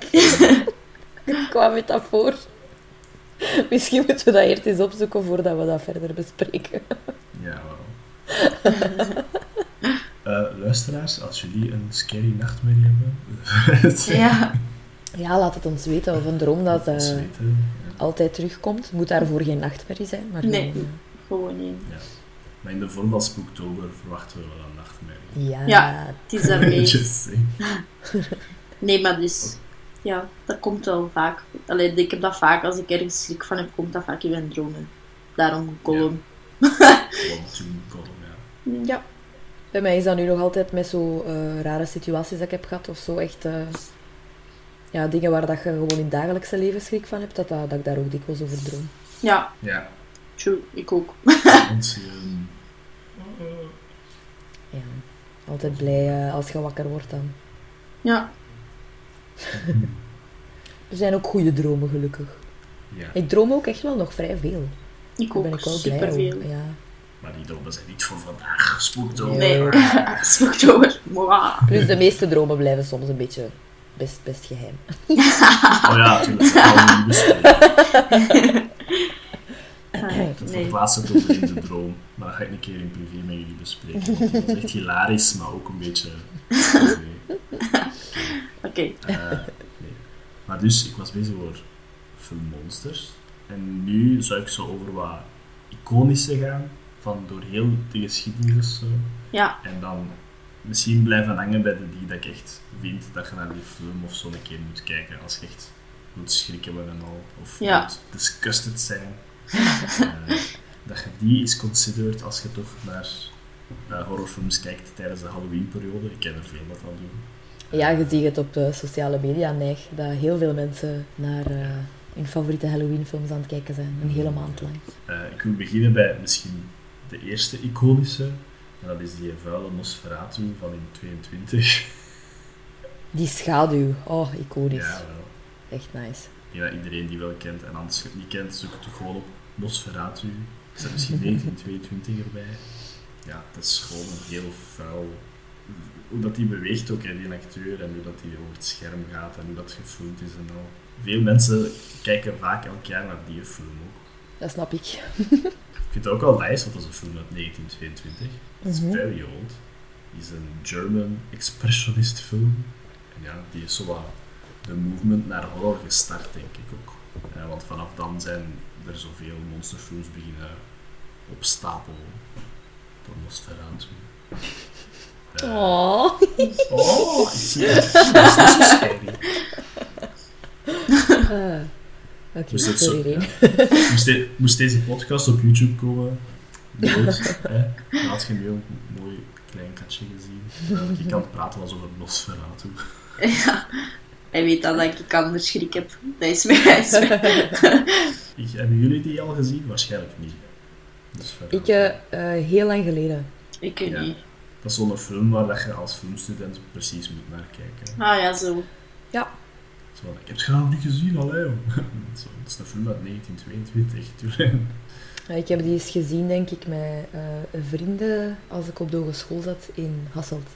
qua metafoor. Misschien moeten we dat eerst eens opzoeken voordat we dat verder bespreken. Ja, wel. Eh, luisteraars, als jullie een scary nachtmerrie hebben, Ja. Ja, laat het ons weten of een droom dat eh, altijd terugkomt. Moet daarvoor geen nachtmerrie zijn, maar Nee. gewoon, Gewoon één. Maar in de vorm van Spooktober verwachten we wel een nachtmerrie. ja, Ja. Het is daarmee. Nee, maar dus... Ja, dat komt wel vaak. Allee, ik heb dat vaak. Als ik ergens schrik van heb, komt dat vaak in mijn dromen. Daarom een column. Column, ja. Ja. Bij mij is dat nu nog altijd met zo eh, rare situaties dat ik heb gehad, of zo echt... eh, ja, dingen waar dat je gewoon in het dagelijkse leven schrik van hebt, dat, dat, dat ik daar ook dikwijls over droom. Ja, Ja, true. Ik ook. ehm, Ja. Altijd blij eh, als je wakker wordt dan. Ja. Er zijn ook goede dromen, gelukkig. ja, Ik droom ook echt wel nog vrij veel. Ik Daar ben ook. ik wel blij Superveel. om. Ja. maar die dromen zijn niet voor vandaag. Spooktober. Nee. Mwah. Plus de meeste dromen blijven soms een beetje best, best geheim. Oh ja, natuurlijk. Dat gaan we niet bespreken. Dat nee. verplaatst het over in de droom. Maar dat ga ik een keer in privé met jullie bespreken. Dat is echt hilarisch, maar ook een beetje... nee. Oké. Eh, nee. Maar dus, ik was bezig over filmmonsters. En nu zou ik zo over wat iconische gaan. Van door heel de geschiedenis of zo. Ja. En dan misschien blijven hangen bij de die dat ik echt vind dat je naar die film of zo een keer moet kijken. Als je echt moet schrikken hebben en al. Of Ja. moet disgusted zijn. Eh, dat je die is considered als je toch naar horrorfilms kijkt tijdens de Halloween-periode. Ik ken er veel dat dat doen. Ja, je ziet het op de sociale media neig, dat heel veel mensen naar eh, hun favoriete Halloween-films aan het kijken zijn, een hele maand lang. Eh, ik wil beginnen bij misschien de eerste iconische. En dat is die vuile Nosferatu van in 22. Die schaduw, oh, iconisch. Ja, wel. Echt nice. Ik denk dat iedereen die wel kent. En anders niet kent, zoek het toch gewoon op Nosferatu. Er staat misschien 1922 erbij. Ja, dat is gewoon een heel vuil... Hoe dat die beweegt ook, hè, die acteur, en hoe dat die over het scherm gaat, en hoe dat gefilmd is en al. Veel mensen kijken vaak elk jaar naar die film ook. Dat snap ik. Ik vind het ook wel nice, want dat is een film uit 1922. Het is Mhm. very old. Het is een German expressionist film. En ja, die is zo wat de movement naar horror gestart, denk ik ook. Eh, want vanaf dan zijn er zoveel monsterfilms beginnen op stapel. Door Nosferatu. Eh, Oh. oh. Dat is niet zo scary. Oké, Moest, sorry zo, ja. moest, de- moest deze podcast op YouTube komen, hè? dan had je nu een mooi klein katje gezien. Dat ik het praten was over Nosferatu. Ja. Hij weet dat ik anders schrik heb. Dat is mij. dat is mij. Ik, hebben jullie die al gezien? Waarschijnlijk niet. Nosferatu. Ik, eh, eh, heel lang geleden. Ik Ja. niet. Dat is zo'n film waar dat je als filmstudent precies moet naar kijken. Ah ja, zo. Zo, van, ik heb het gedaan niet gezien, allee. joh. Zo, dat is een film uit 1922, tuurlijk. Ja, ik heb die eens gezien, denk ik, met eh, vrienden als ik op de hogeschool zat in Hasselt.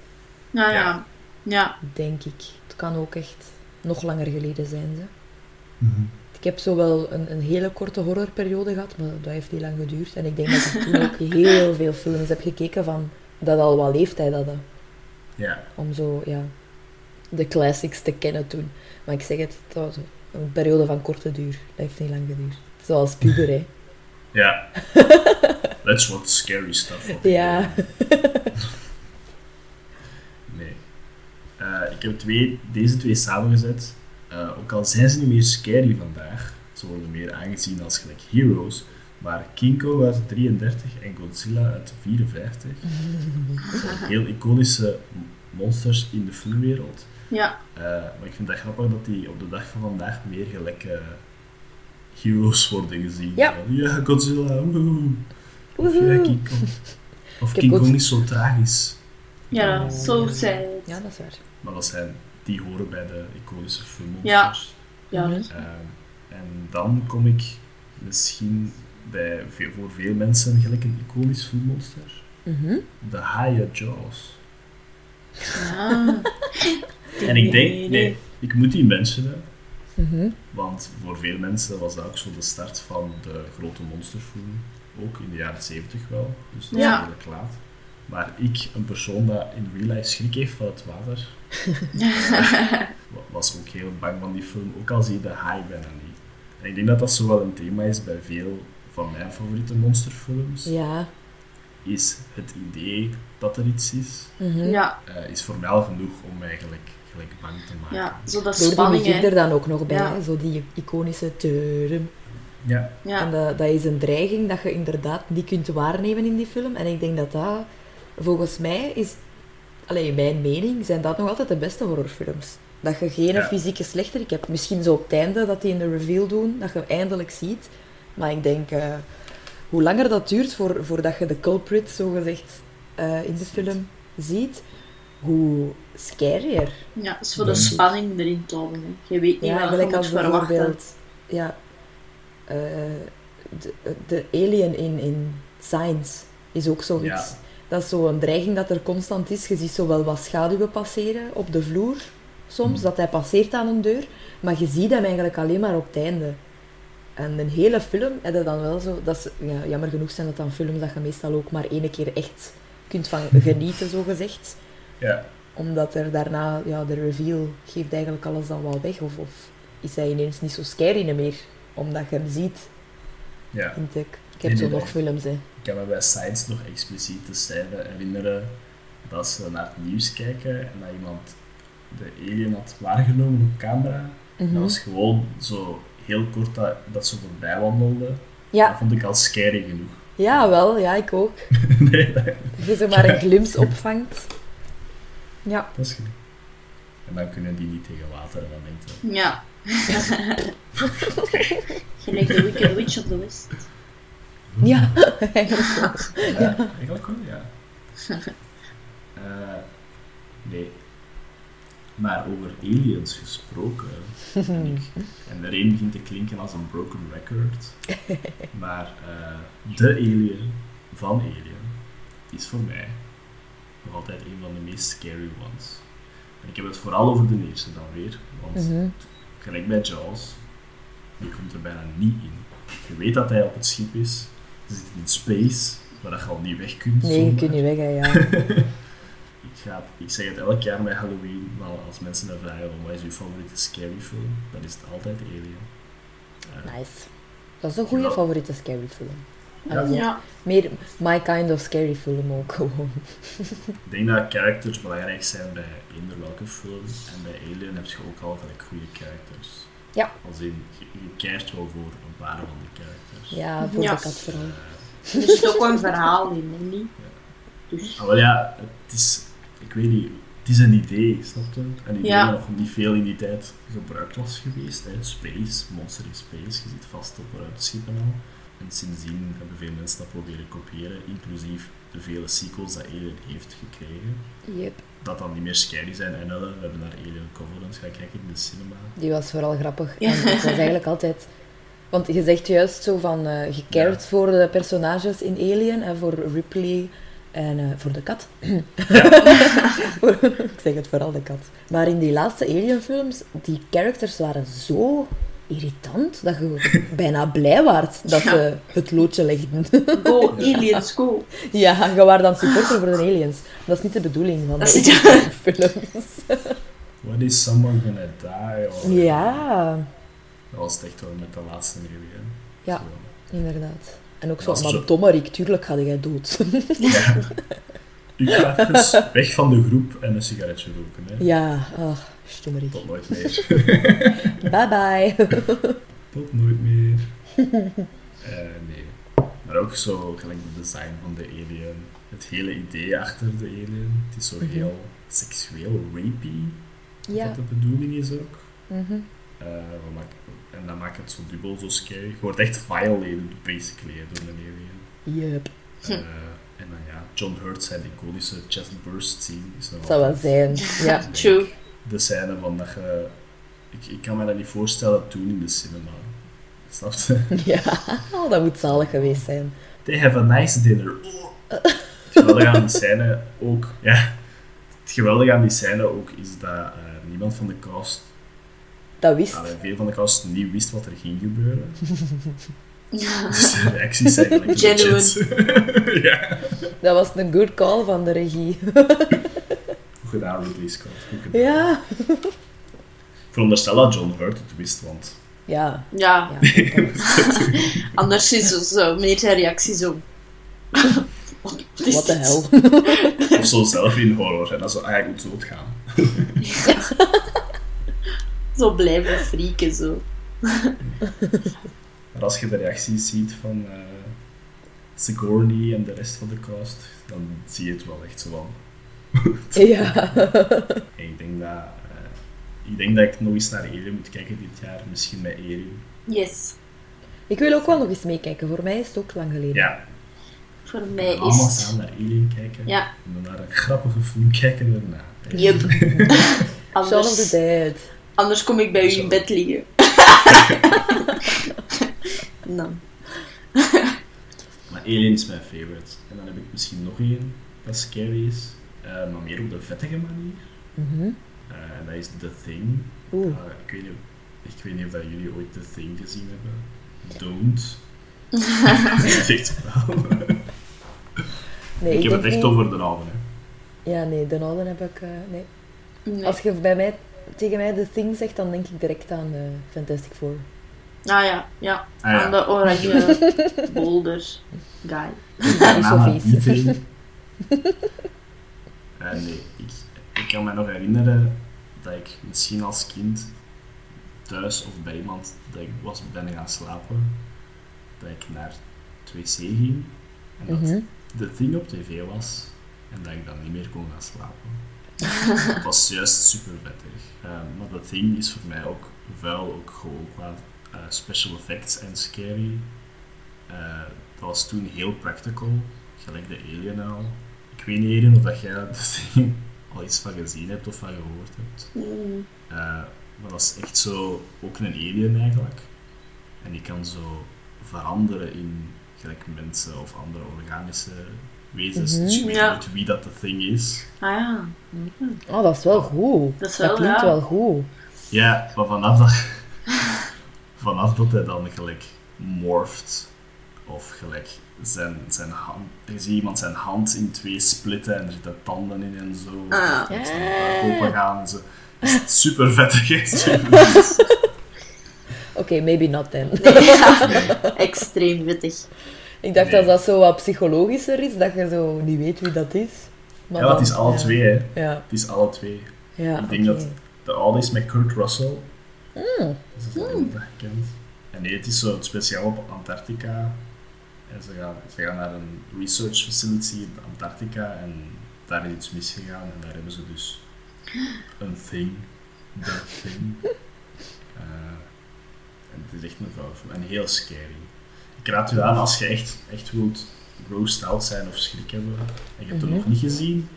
Nou Ja. ja. Ja. Denk ik. Het kan ook echt nog langer geleden zijn. Ze. Ik heb zo wel een, een hele korte horrorperiode gehad, maar dat heeft niet lang geduurd. En ik denk dat ik toen ook heel veel films heb gekeken van dat al wat leeftijd hadden. Ja, Om zo, ja, de classics te kennen toen. Maar ik zeg het, het was een periode van korte duur. Dat heeft niet lang geduurd. Zoals puber, hè. ja. That's what scary stuff. Ja. Nee. Eh, ik heb twee, deze twee samengezet. Eh, ook al zijn ze niet meer scary vandaag, ze worden meer aangezien als gelijk heroes. Maar King Kong uit 33 en Godzilla uit 54 zijn heel iconische monsters in de filmwereld. Ja. Eh, maar ik vind het grappig dat die op de dag van vandaag meer gelijk eh, heroes worden gezien. Ja. Ja, Godzilla, woehoe. Of ja. King Kong. Of King Kong is zo tragisch. Ja, zo sad. Ja, dat is waar. Maar dat zijn, die horen bij de iconische filmmonsters. Ja. Mhm. Ehm, en dan kom ik misschien bij, voor veel mensen gelijk een iconisch filmmonster. Mhm. De haaien Jaws. Ah. En ik denk, nee, ik moet die mentionen. Mhm. Want voor veel mensen was dat ook zo de start van de grote monsterfilm. Ook in de jaren 70 wel. Dus dat Ja. is redelijk laat. Maar ik, een persoon dat in real life schrik heeft van het water, wa- was ook heel bang van die film. Ook al zie je de haai bijna niet. En ik denk dat dat zo wel een thema is bij veel van mijn favoriete monsterfilms. Ja. Is het idee dat er iets is, Mhm. Ja, eh, is voor mij al genoeg om mij gelijk, gelijk bang te maken. ja, zo dat Door die muziek er dan ook nog bij, Ja. zo die iconische turum. Ja. Ja. En dat, dat is een dreiging dat je inderdaad niet kunt waarnemen in die film. En ik denk dat dat, volgens mij, is... Allee, in mijn mening, zijn dat nog altijd de beste horrorfilms. Dat je geen Ja. fysieke slechterik hebt. Misschien zo op het einde, dat die in de reveal doen, dat je eindelijk ziet. Maar ik denk, eh, hoe langer dat duurt voor, voordat je de culprit, zogezegd, eh in de film ziet, hoe scarier. Ja, is voor de spanning erin te houden. Je weet niet Ja, wat je als verwachten. bijvoorbeeld ja, eh, de, de alien in, in Science is ook zoiets. Ja. Dat is zo'n dreiging dat er constant is. Je ziet zo wel wat schaduwen passeren op de vloer soms, Mhm. dat hij passeert aan een deur, maar je ziet hem eigenlijk alleen maar op het einde. En een hele film heb je dan wel zo... Dat is, ja, jammer genoeg zijn dat dan films dat je meestal ook maar één keer echt kunt van genieten, zo gezegd. Ja, Omdat er daarna, ja, de reveal geeft eigenlijk alles dan wel weg. Of, of is hij ineens niet zo scary meer, omdat je hem ziet. ja. Vind ik. Ik heb zo nog films, hè. Ik kan me bij Science nog expliciet de scène herinneren dat ze naar het nieuws kijken en dat iemand de alien had waargenomen op camera. Mhm. Dat was gewoon zo heel kort dat, dat ze voorbij wandelde. Dat Ja, vond ik al scary genoeg. ja, wel. Ja, ik ook. nee, dat, Dat je zo maar een glimp opvangt. Ja. dat is genoeg. En dan kunnen die niet tegen water en dan denkt je, Ja. Gelijk de Wicked Witch of the West. Ja, eigenlijk wel. Ja, eigenlijk wel, ja. Eh, nee. Maar over aliens gesproken. en, ik, en de een begint te klinken als een broken record. Maar eh, de alien van Alien is voor mij nog altijd een van de meest scary ones. En ik heb het vooral over de eerste dan weer. Want Mhm. gelijk bij Jaws, die komt er bijna niet in. Je weet dat hij op het schip is. Ze zit in space, waar dat je al niet weg kunt. Nee, je kunt niet weg, hè, ja. Ik, zeg het elk jaar bij Halloween, maar als mensen me vragen van wat is uw favoriete scary film, dan is het altijd Alien. Eh, Nice. Dat is een goede Ja. favoriete scary film. Ja. Ja. Meer my kind of scary film ook gewoon. ik denk dat characters belangrijk zijn bij eender welke film. En bij Alien heb je ook altijd goede characters. Ja. Als in, je, je keert wel voor een paar van de characters. Ja, voor Ja. de kat vooral. Er zit ook een verhaal in, niet? Dus. Ah, wel ja, het is, ik weet niet, het is een idee, snap je? Een idee Ja. dat nog niet veel in die tijd gebruikt was geweest. Hè. Space, Monster in Space, je zit vast op ruimteschippen al. En sindsdien hebben veel mensen dat proberen kopiëren, inclusief de vele sequels dat Alien heeft gekregen. Yep. Dat dan niet meer scary zijn. En we hebben naar Alien Covenant gaan kijken in de cinema. Die was vooral grappig. Ja. En het was eigenlijk altijd... Want je zegt juist zo van... eh je Ja. voor de personages in Alien en voor Ripley en eh, voor de kat. Ik zeg het vooral de kat. Maar in die laatste Alien-films, die characters waren zo irritant dat je bijna blij waart dat Ja. ze het loodje legden. Go, aliens, go. ja, je waren dan supporter voor de aliens. Dat is niet de bedoeling van Dat de is- Alien-films. What is someone gonna die? Or- Ja, Dat was het echt wel met de laatste. Hè. Ja. Zo. inderdaad. En ook zo, maar zo- dommerik, tuurlijk ga jij dood. Ja. Ik ga even weg van de groep en een sigaretje roken. Hè. ja, ach, stommerik. Tot nooit meer. Bye bye. Tot nooit meer. Eh, nee. Maar ook zo gelijk het design van de alien. Het hele idee achter de alien. Het is zo Mhm. heel seksueel, rapey. Ja. Dat de bedoeling is ook. mhm. Eh, wat maakt- en dat maakt het zo dubbel zo scary. Je wordt echt violated, basically, door een alien. Yep. Eh, en dan ja, John Hurt zijn iconische chest burst scene is nog zou wel zijn. Ja. True. de scène van dat je... Ik, ik kan me dat niet voorstellen toen in de cinema. Snap je? ja, oh, dat moet zalig geweest zijn. They have a nice dinner. Het geweldige aan die scène ook... Ja, het geweldige aan die scène ook is dat eh, niemand van de cast... Dat wist. allee, veel van de cast niet wist wat er ging gebeuren. Ja. Dus de reacties zijn eigenlijk Genuine. ja. Dat was een good call van de regie. Goed gedaan, Ridley Scott. Goed gedaan. Ja. Ik veronderstel dat John Hurt het wist, want... Ja. Ja, ja. anders is het zo, meer zijn reactie zo. Wat is Wat de dit? hel. Of zo zelf in horror. En dat zo, ah, ik moet doodgaan. Zo blijven frieken, zo. Maar als je de reacties ziet van eh Sigourney en de rest van de cast, dan zie je het wel echt zo van... Ja. En ik denk dat... eh, ik denk dat ik nog eens naar Alien moet kijken dit jaar. Misschien met Alien. Yes. Ik wil ook wel nog eens meekijken. Voor mij is het ook lang geleden. Ja, Voor mij allemaal is het... samen naar Alien kijken. Ja. En dan naar een grappige film kijken daarna. Yep. Shaun of the Dead. Anders kom ik bij u Zo. in bed liggen. Dan. Maar Alien is mijn favorite. En dan heb ik misschien nog één dat scary is. eh, maar meer op de vettige manier. Mhm. Eh, en dat is The Thing. Oeh. Uh, ik, weet niet, ik weet niet of dat jullie ooit The Thing gezien hebben. don't. dat is echt wel. Nee, ik heb het echt niet- over de oude. Hè. Ja, nee, de oude heb ik... eh, nee. Nee. Als je bij mij, tegen mij The Thing zegt, dan denk ik direct aan eh, Fantastic Four. Ah ja, ja. Ah, ja. Aan de oranje boulder guy. zo Nana, vies. iedereen. Eh, nee, ik, ik kan me nog herinneren dat ik misschien als kind thuis of bij iemand dat ik was ben gaan slapen, dat ik naar het wc ging en dat Mhm. de thing op tv was en dat ik dan niet meer kon gaan slapen. Het was juist super vettig. Eh, maar The Thing is voor mij ook vuil, ook gewoon qua eh, special effects en scary. Eh, dat was toen heel practical, gelijk de Alien al. Ik weet niet Eden, of dat jij The Thing al iets van gezien hebt of van gehoord hebt. Eh, maar dat is echt zo, ook een alien eigenlijk. En die kan zo veranderen in gelijk mensen of andere organische wezens. Dus je weet Ja. nooit wie dat de thing is. Ah ja. Oh, dat is wel goed. Dat is wel, klinkt ja. wel goed. Ja, maar vanaf dat, vanaf dat hij dan gelijk morft, of gelijk zijn, zijn hand, je ziet iemand zijn hand in twee splitten en er zitten tanden in en zo. Ah. Open gaan en zo. Is super vettig. Oké, maybe not then. Ja, extreem vettig. Ik dacht Nee. dat dat zo wat psychologischer is, dat je zo niet weet wie dat is. Maar Ja, dan- het is alle ja. twee, hè. Ja, Het is alle twee. ja Ik denk dat de oude is met Kurt Russell. Mm. Dat is al iemand dat je kent. En nee, het is zo speciaal op Antarctica. En ze gaan, ze gaan naar een research facility in Antarctica en daar is iets misgegaan en daar hebben ze dus een thing. The thing. Eh, en het is echt een vrouw en heel scary. Ik raad u aan als je echt, echt wilt grossed out zijn of schrik hebben en je hebt het Mhm. nog niet gezien.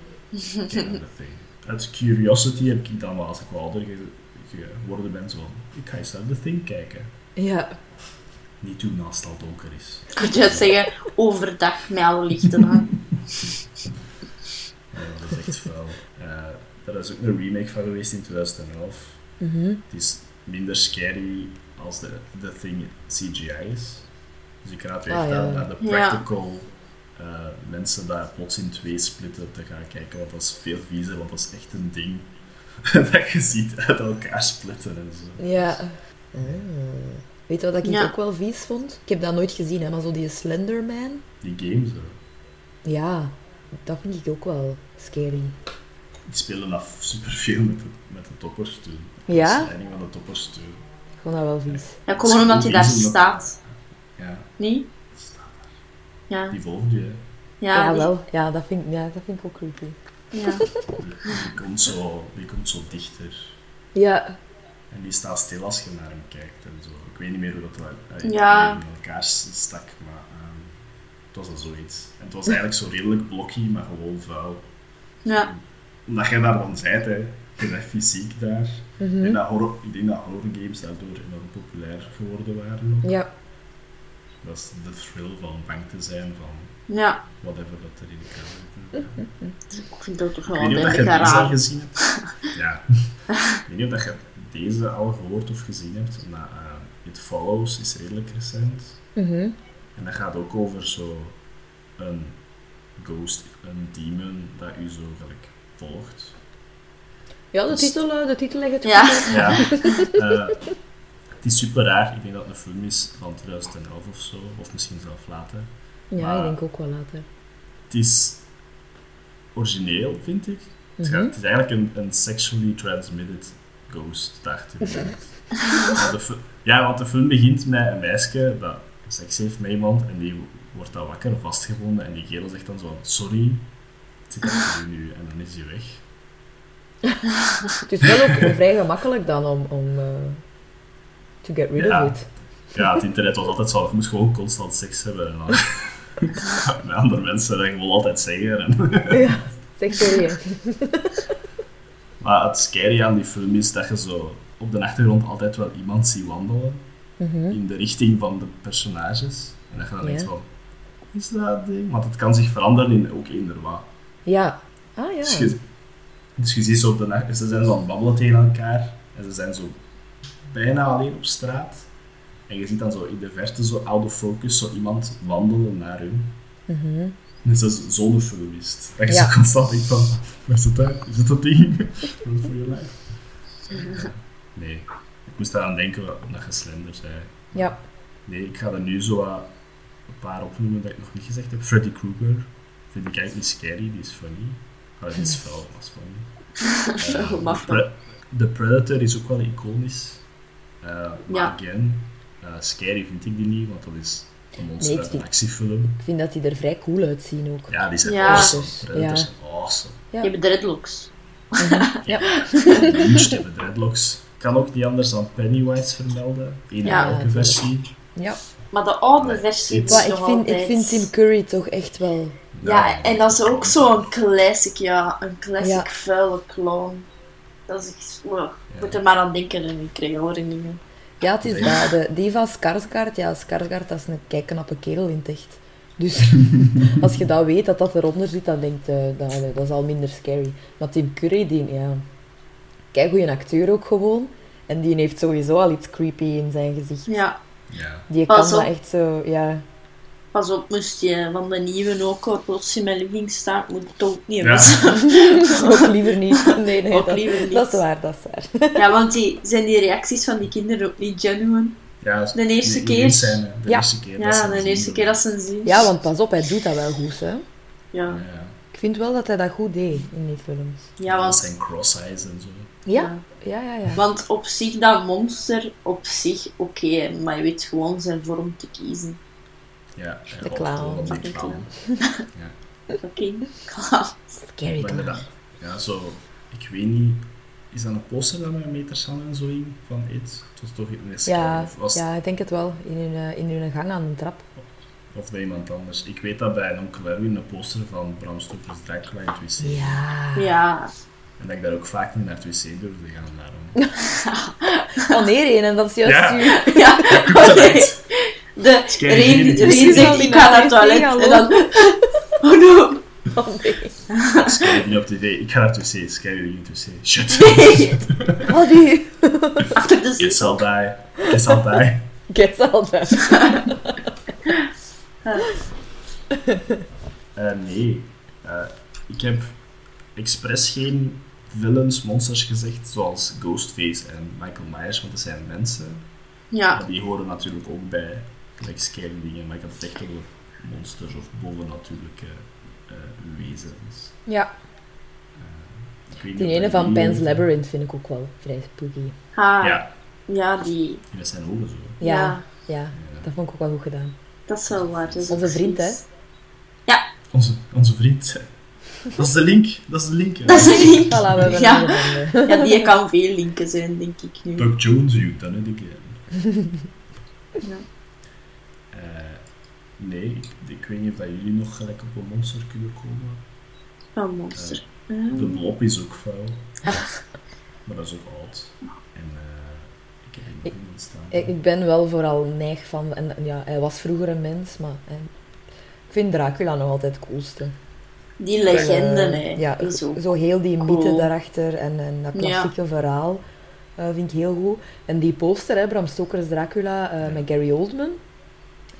Uit curiosity heb ik dan wel, als ik wel ouder ge- geworden ben, zo van, ik ga eens naar The Thing kijken. Ja, Niet doen als het al donker is. Ik moet juist zeggen, overdag met alle lichten aan. Ja, dat is echt vuil. Eh, daar is ook een remake van geweest in 2011. Mhm. Het is minder scary als de The Thing CGI is. Dus ik raad u echt Ah, ja. aan naar de Ja. practical eh, mensen daar plots in twee splitten te gaan kijken, want dat is veel viezer, want dat is echt een ding dat je ziet uit elkaar splitten en zo. ja. Ah. Weet je wat ik Ja. ook wel vies vond? Ik heb dat nooit gezien, hè, maar zo die Slenderman. Die game zo. Ja, dat vind ik ook wel scary. Die spelen af superveel met de, met de toppers toen. Ja? De van de toppers toen. Ik vond dat wel vies. Ja, gewoon omdat hij daar staat. Ja, daar. Ja. Die volgt je. hè. Ja, Ja, die- wel. Ja, dat vind, ik- ja, dat vind ik ook creepy. Ja. Die, die komt zo, die komt zo dichter. Ja, En die staat stil als je naar hem kijkt en zo. Ik weet niet meer hoe dat wel- eh, Ja. in elkaar stak, maar ehm, het was al zoiets. En het was eigenlijk zo redelijk blocky, maar gewoon vuil. Ja. Omdat jij daar dan zijt, hè. Je bent fysiek daar. Mhm. En dat horror, ik denk dat horrorgames daardoor enorm populair geworden waren. ook. ja. Dat is de thrill van bang te zijn van Ja. whatever dat er in de kamer zit. Ik vind dat toch Ik wel weet een niet of je beetje deze al raar. gezien hebt. Ja. Ik weet niet of je deze al gehoord of gezien hebt, maar eh, It Follows is redelijk recent. Mhm. En dat gaat ook over zo een ghost, een demon dat u zo gelijk volgt. Ja, de Dus- titel, eh, de titel legt het Ja. goed uit. Ja. Eh, het is super raar. Ik denk dat het een film is van 2011 of zo, of misschien zelf later. Ja, Maar- ik denk ook wel later. Het is origineel, vind ik. Het, Mhm. het is eigenlijk een, een sexually transmitted ghost, dacht ik. Want ja, want de film begint met een meisje dat seks heeft met iemand en die wordt dan wakker of vastgevonden en die kerel zegt dan zo sorry, het zit achter nu en dan is hij weg. Het is wel ook vrij gemakkelijk dan om, om eh, to get rid Ja. of it. Ja, het internet was altijd zo, je moest gewoon constant seks hebben met andere mensen dat gewoon altijd zeggen. En, Ja, zeg hè. maar het scary aan die film is dat je zo op de achtergrond altijd wel iemand ziet wandelen. Mhm. in de richting van de personages. En dat je dan denkt van, is dat ding? Want het kan zich veranderen in ook eender wat. Ja. Ah Dus, ja. je, dus je ziet zo op de nacht, ze zijn zo aan het babbelen tegen elkaar en ze zijn zo bijna alleen op straat. En je ziet dan zo in de verte, zo out of focus, zo iemand wandelen naar hun. Mhm. Dus dat is zo'n film is het. Dat je Ja. zo constant denkt van, waar is het dat? Is het dat ding? Run for your life. Nee, ik moest eraan denken omdat je slender zei. Ja. Nee, ik ga er nu zo wat een paar opnoemen dat ik nog niet gezegd heb. Freddy Krueger vind ik eigenlijk niet scary, die is funny. Ah, die is fel, dat is funny. Pre- The Predator is ook wel iconisch. Eh, maar Ja. again, eh, scary vind ik die niet, want dat is een monster Nee, ik vind- actiefilm. Ik vind dat die er vrij cool uitzien ook. Ja, die zijn Ja. awesome. Ja. Predators zijn awesome. Ja. Je hebt dreadlocks. Ja. Huge hebben dreadlocks. Kan ook niet anders dan Pennywise vermelden. In Ja. elke versie. ja. Maar de oude Nee, versie is ik vind, ik vind Tim Curry toch echt wel... Ja, en dat is ook zo'n classic, ja. Een classic Ja. vuile clown. Dat is wow. Ik Ja. moet er maar aan denken en ik krijg herinneringen. Ja, het is Nee. dat. De, die van Skarsgård, ja, Skarsgård dat is een keiknappe kerel in het echt. Dus als je dat weet, dat dat eronder zit, dan denk je, dat, dat is al minder scary. Maar Tim Curry, die, ja... Kijk, goede acteur ook gewoon. En die heeft sowieso al iets creepy in zijn gezicht. Ja, Ja. Die kan dat op. echt zo, ja... pas op, moest je van de nieuwe ook al plots in mijn living staan, moet het ook niet Ja. hebben. Ook liever niet. Nee, nee, Ook dat, liever niet. dat is waar, dat is waar. Ja, want die, zijn die reacties van die kinderen ook niet genuine? Ja, De eerste die- die keer? Zijn, de Ja. eerste keer dat Ja, ze de zien. eerste keer dat ze hem zien. Ja, want pas op, hij doet dat wel goed, hè. Ja, Ja, Ik vind wel dat hij dat goed deed in die films. ja want... zijn cross-eyes en zo. Ja, ja, ja, ja. Want op zich, dat monster, op zich, oké, maar je weet gewoon zijn vorm te kiezen. Ja, De ja, clown. de clown. Fucking klaar. Scary Maar clown. inderdaad, ja, zo, ik weet niet, is dat een poster dat met metersan en zo in van It? Het was toch een Ja, was, ja, ik denk het wel. In hun, eh, in hun gang aan de trap. of bij iemand anders. Ik weet dat bij Onkel Erwin een poster van Bram Stoker's Dracula in het wc. Ja. Ja, En dat ik daar ook vaak niet naar het wc durfde gaan daarom. Oh nee, en dat is juist Ja. uw... ja. Ja. De Reen, Reen. Zegt, ik ga naar het toilet. En dan... Oh no. Oh nee. Scary niet op tv. Ik ga naar het wc. Scary niet op wc. Shut. Oh nee. Achter de zetel. al die. Kids al die. Get al dat. Eh, nee. Eh, ik heb expres geen villains, monsters gezegd, zoals Ghostface en Michael Myers, want dat zijn mensen. Ja, Maar die horen natuurlijk ook bij like, scary dingen, maar ik had het echt over monsters of bovennatuurlijke eh wezens. Ja, Ik niet die ene dat van Pan's weten. Labyrinth vind ik ook wel vrij spooky. ha, Ja, ja, die... dat zijn ogen zo. Ja, Ja. ja, Ja. dat vond ik ook wel goed gedaan. Dat is wel waar. dat is Onze vriend, zoiets. Onze, onze vriend. Dat is de link. Dat is de link. hè. Dat is een link. Voilà, we hebben Ja. Ja, die kan veel linken zijn, denk ik nu. Doc Jones, you done it again. Ja. Eh, nee, ik, ik weet niet of dat jullie nog gelijk op een monster kunnen komen. Een monster. De Ah. blob is ook vuil. maar dat is ook oud. En eh, ik heb hier nog Ik- iemand staan. Ik, ik ben wel vooral neig van... En, ja, hij was vroeger een mens, maar... hè, ik vind Dracula nog altijd het coolste. Die legende, Eh, hè. Ja, is ook zo heel die mythe daarachter en, en dat Ja. klassieke verhaal eh, vind ik heel goed. En die poster, hè, Bram Stoker's Dracula eh, met Gary Oldman,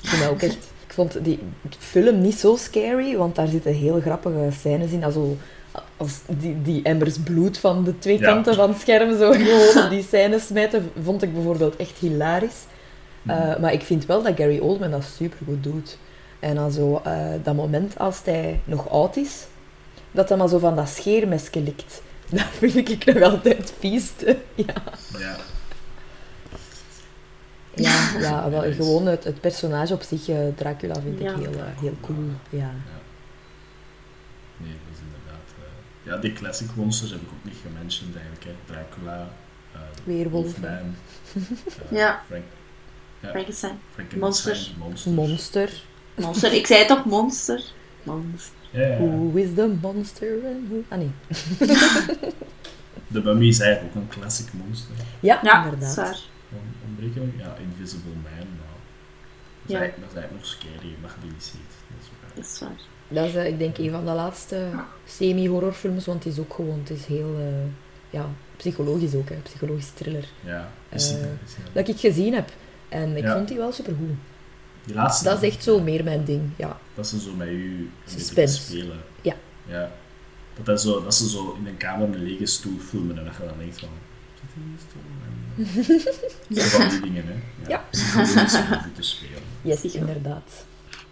ik vind dat ook echt... Ik vond die film niet zo scary, want daar zitten heel grappige scènes in. Also, als die, die emmers bloed van de twee Ja. kanten van het scherm zo gewoon op die scènes smijten, vond ik bijvoorbeeld echt hilarisch. Eh, maar ik vind wel dat Gary Oldman dat supergoed doet. En dan zo, eh, dat moment als hij nog oud is, dat hij maar zo van dat scheermesje likt. Dat vind ik nog altijd vies. Ja, Ja, ja, ja wel, Nice. gewoon het, het personage op zich, eh, Dracula, vind Ja. ik heel, eh, heel cool. Ja. nee, dat is inderdaad... eh, ja, die classic monsters heb ik ook niet gementiond eigenlijk. Hè. Dracula, eh. Wolfman, eh, Ja. Frank, ja, Frankenstein. Monsters. Monster. Monster. Ik zei toch monster? Monster. Who is the monster? and who- Ah nee. De Mummy is eigenlijk ook een classic monster. Ja, inderdaad. Ja, Invisible Man. Nou. Dat, is Ja. eigenlijk, dat is eigenlijk nog scary, maar je die niet ziet. Dat is ook Dat is waar. Dat is, eh, ik denk, een van de laatste semi-horrorfilms, want het is ook gewoon, het is heel, eh, ja, psychologisch ook, hè, psychologisch thriller. Ja, is, Eh, is, is, Dat ik gezien heb. En ik Ja. vond die wel supergoed. Die laatste. Dat is echt zo meer mijn ding, ja. Dat ze zo met u spelen. Ja. ja. Dat, dat, zo, dat ze zo in een kamer een lege stoel filmen en dat je dan denkt van... Zit hier een stoel? Zo van die dingen, hè. Ja. Goed te spelen. Yes, inderdaad.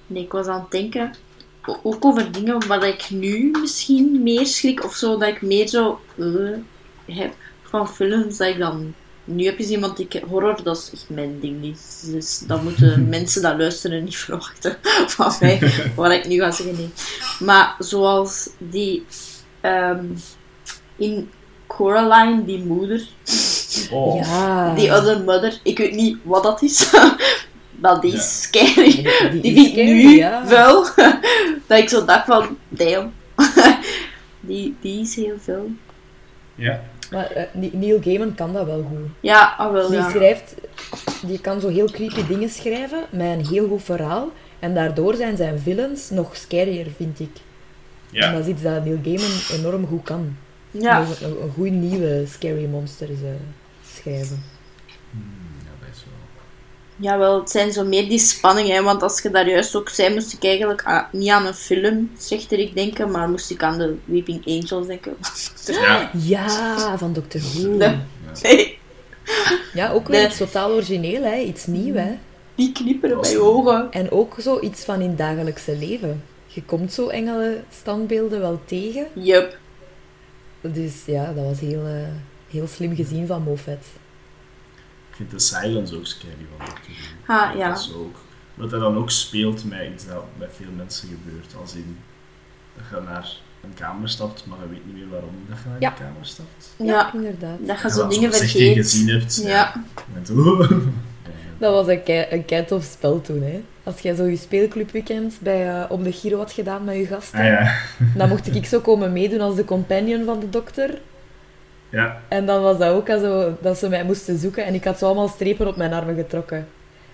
Nee, ik was aan het denken, ook over dingen waar ik nu misschien meer schrik of zo, dat ik meer zo eh, heb van films, dat ik dan nu heb je iemand die ik, horror, dat is echt mijn ding niet. Dus dan moeten mensen dat luisteren niet verwachten van mij, wat ik nu ga zeggen. Nee. Maar zoals die ehm, in Coraline, die moeder, Oh. Ja. die other mother, ik weet niet wat dat is, maar die Ja. is scary. Die, Die is vind ik scary, nu ja. wel. dat ik zo dacht van, damn. die, die is heel veel. Ja. Maar eh, Neil Gaiman kan dat wel goed. Ja, ah wel, Die ja. schrijft, die kan zo heel creepy dingen schrijven met een heel goed verhaal. En daardoor zijn zijn villains nog scarier, vind ik. En Ja. dat is iets dat Neil Gaiman enorm goed kan. Ja, Een, een goede nieuwe scary monsters eh, schrijven. Hmm, ja, dat is wel... jawel, het zijn zo meer die spanningen. Hè, want als je daar juist ook zei, moest ik eigenlijk aan- niet aan een film, ik denken, maar moest ik aan de Weeping Angels denken. Ja. Ja, van Dr. Who. Nee. Nee, Ja, ook weer Nee. iets totaal origineel, hè. iets nieuws. Hè. die knipperen bij het- ogen. En ook zoiets van in het dagelijkse leven. Je komt zo engelen standbeelden wel tegen. Yup. Dus ja, dat was heel, eh, heel slim gezien van Moffat. Ik vind de silence ook scary van Doctor Who. Ah, ja. Dat is ook... Wat hij dan ook speelt met iets dat bij veel mensen gebeurt. Als in dat je naar een kamer stapt, maar je weet niet meer waarom dat je naar Ja. die kamer stapt. Ja, inderdaad. dat je zo dingen vergeet. gezien hebt. Ja. Zo- Dat was een, kei, een kei tof spel toen. Hè. Als jij zo je speelclubweekend bij, eh, op de Giro had gedaan met je gasten, Ah ja. dan mocht ik zo komen meedoen als de companion van de dokter. Ja. En dan was dat ook zo, dat ze mij moesten zoeken en ik had zo allemaal strepen op mijn armen getrokken.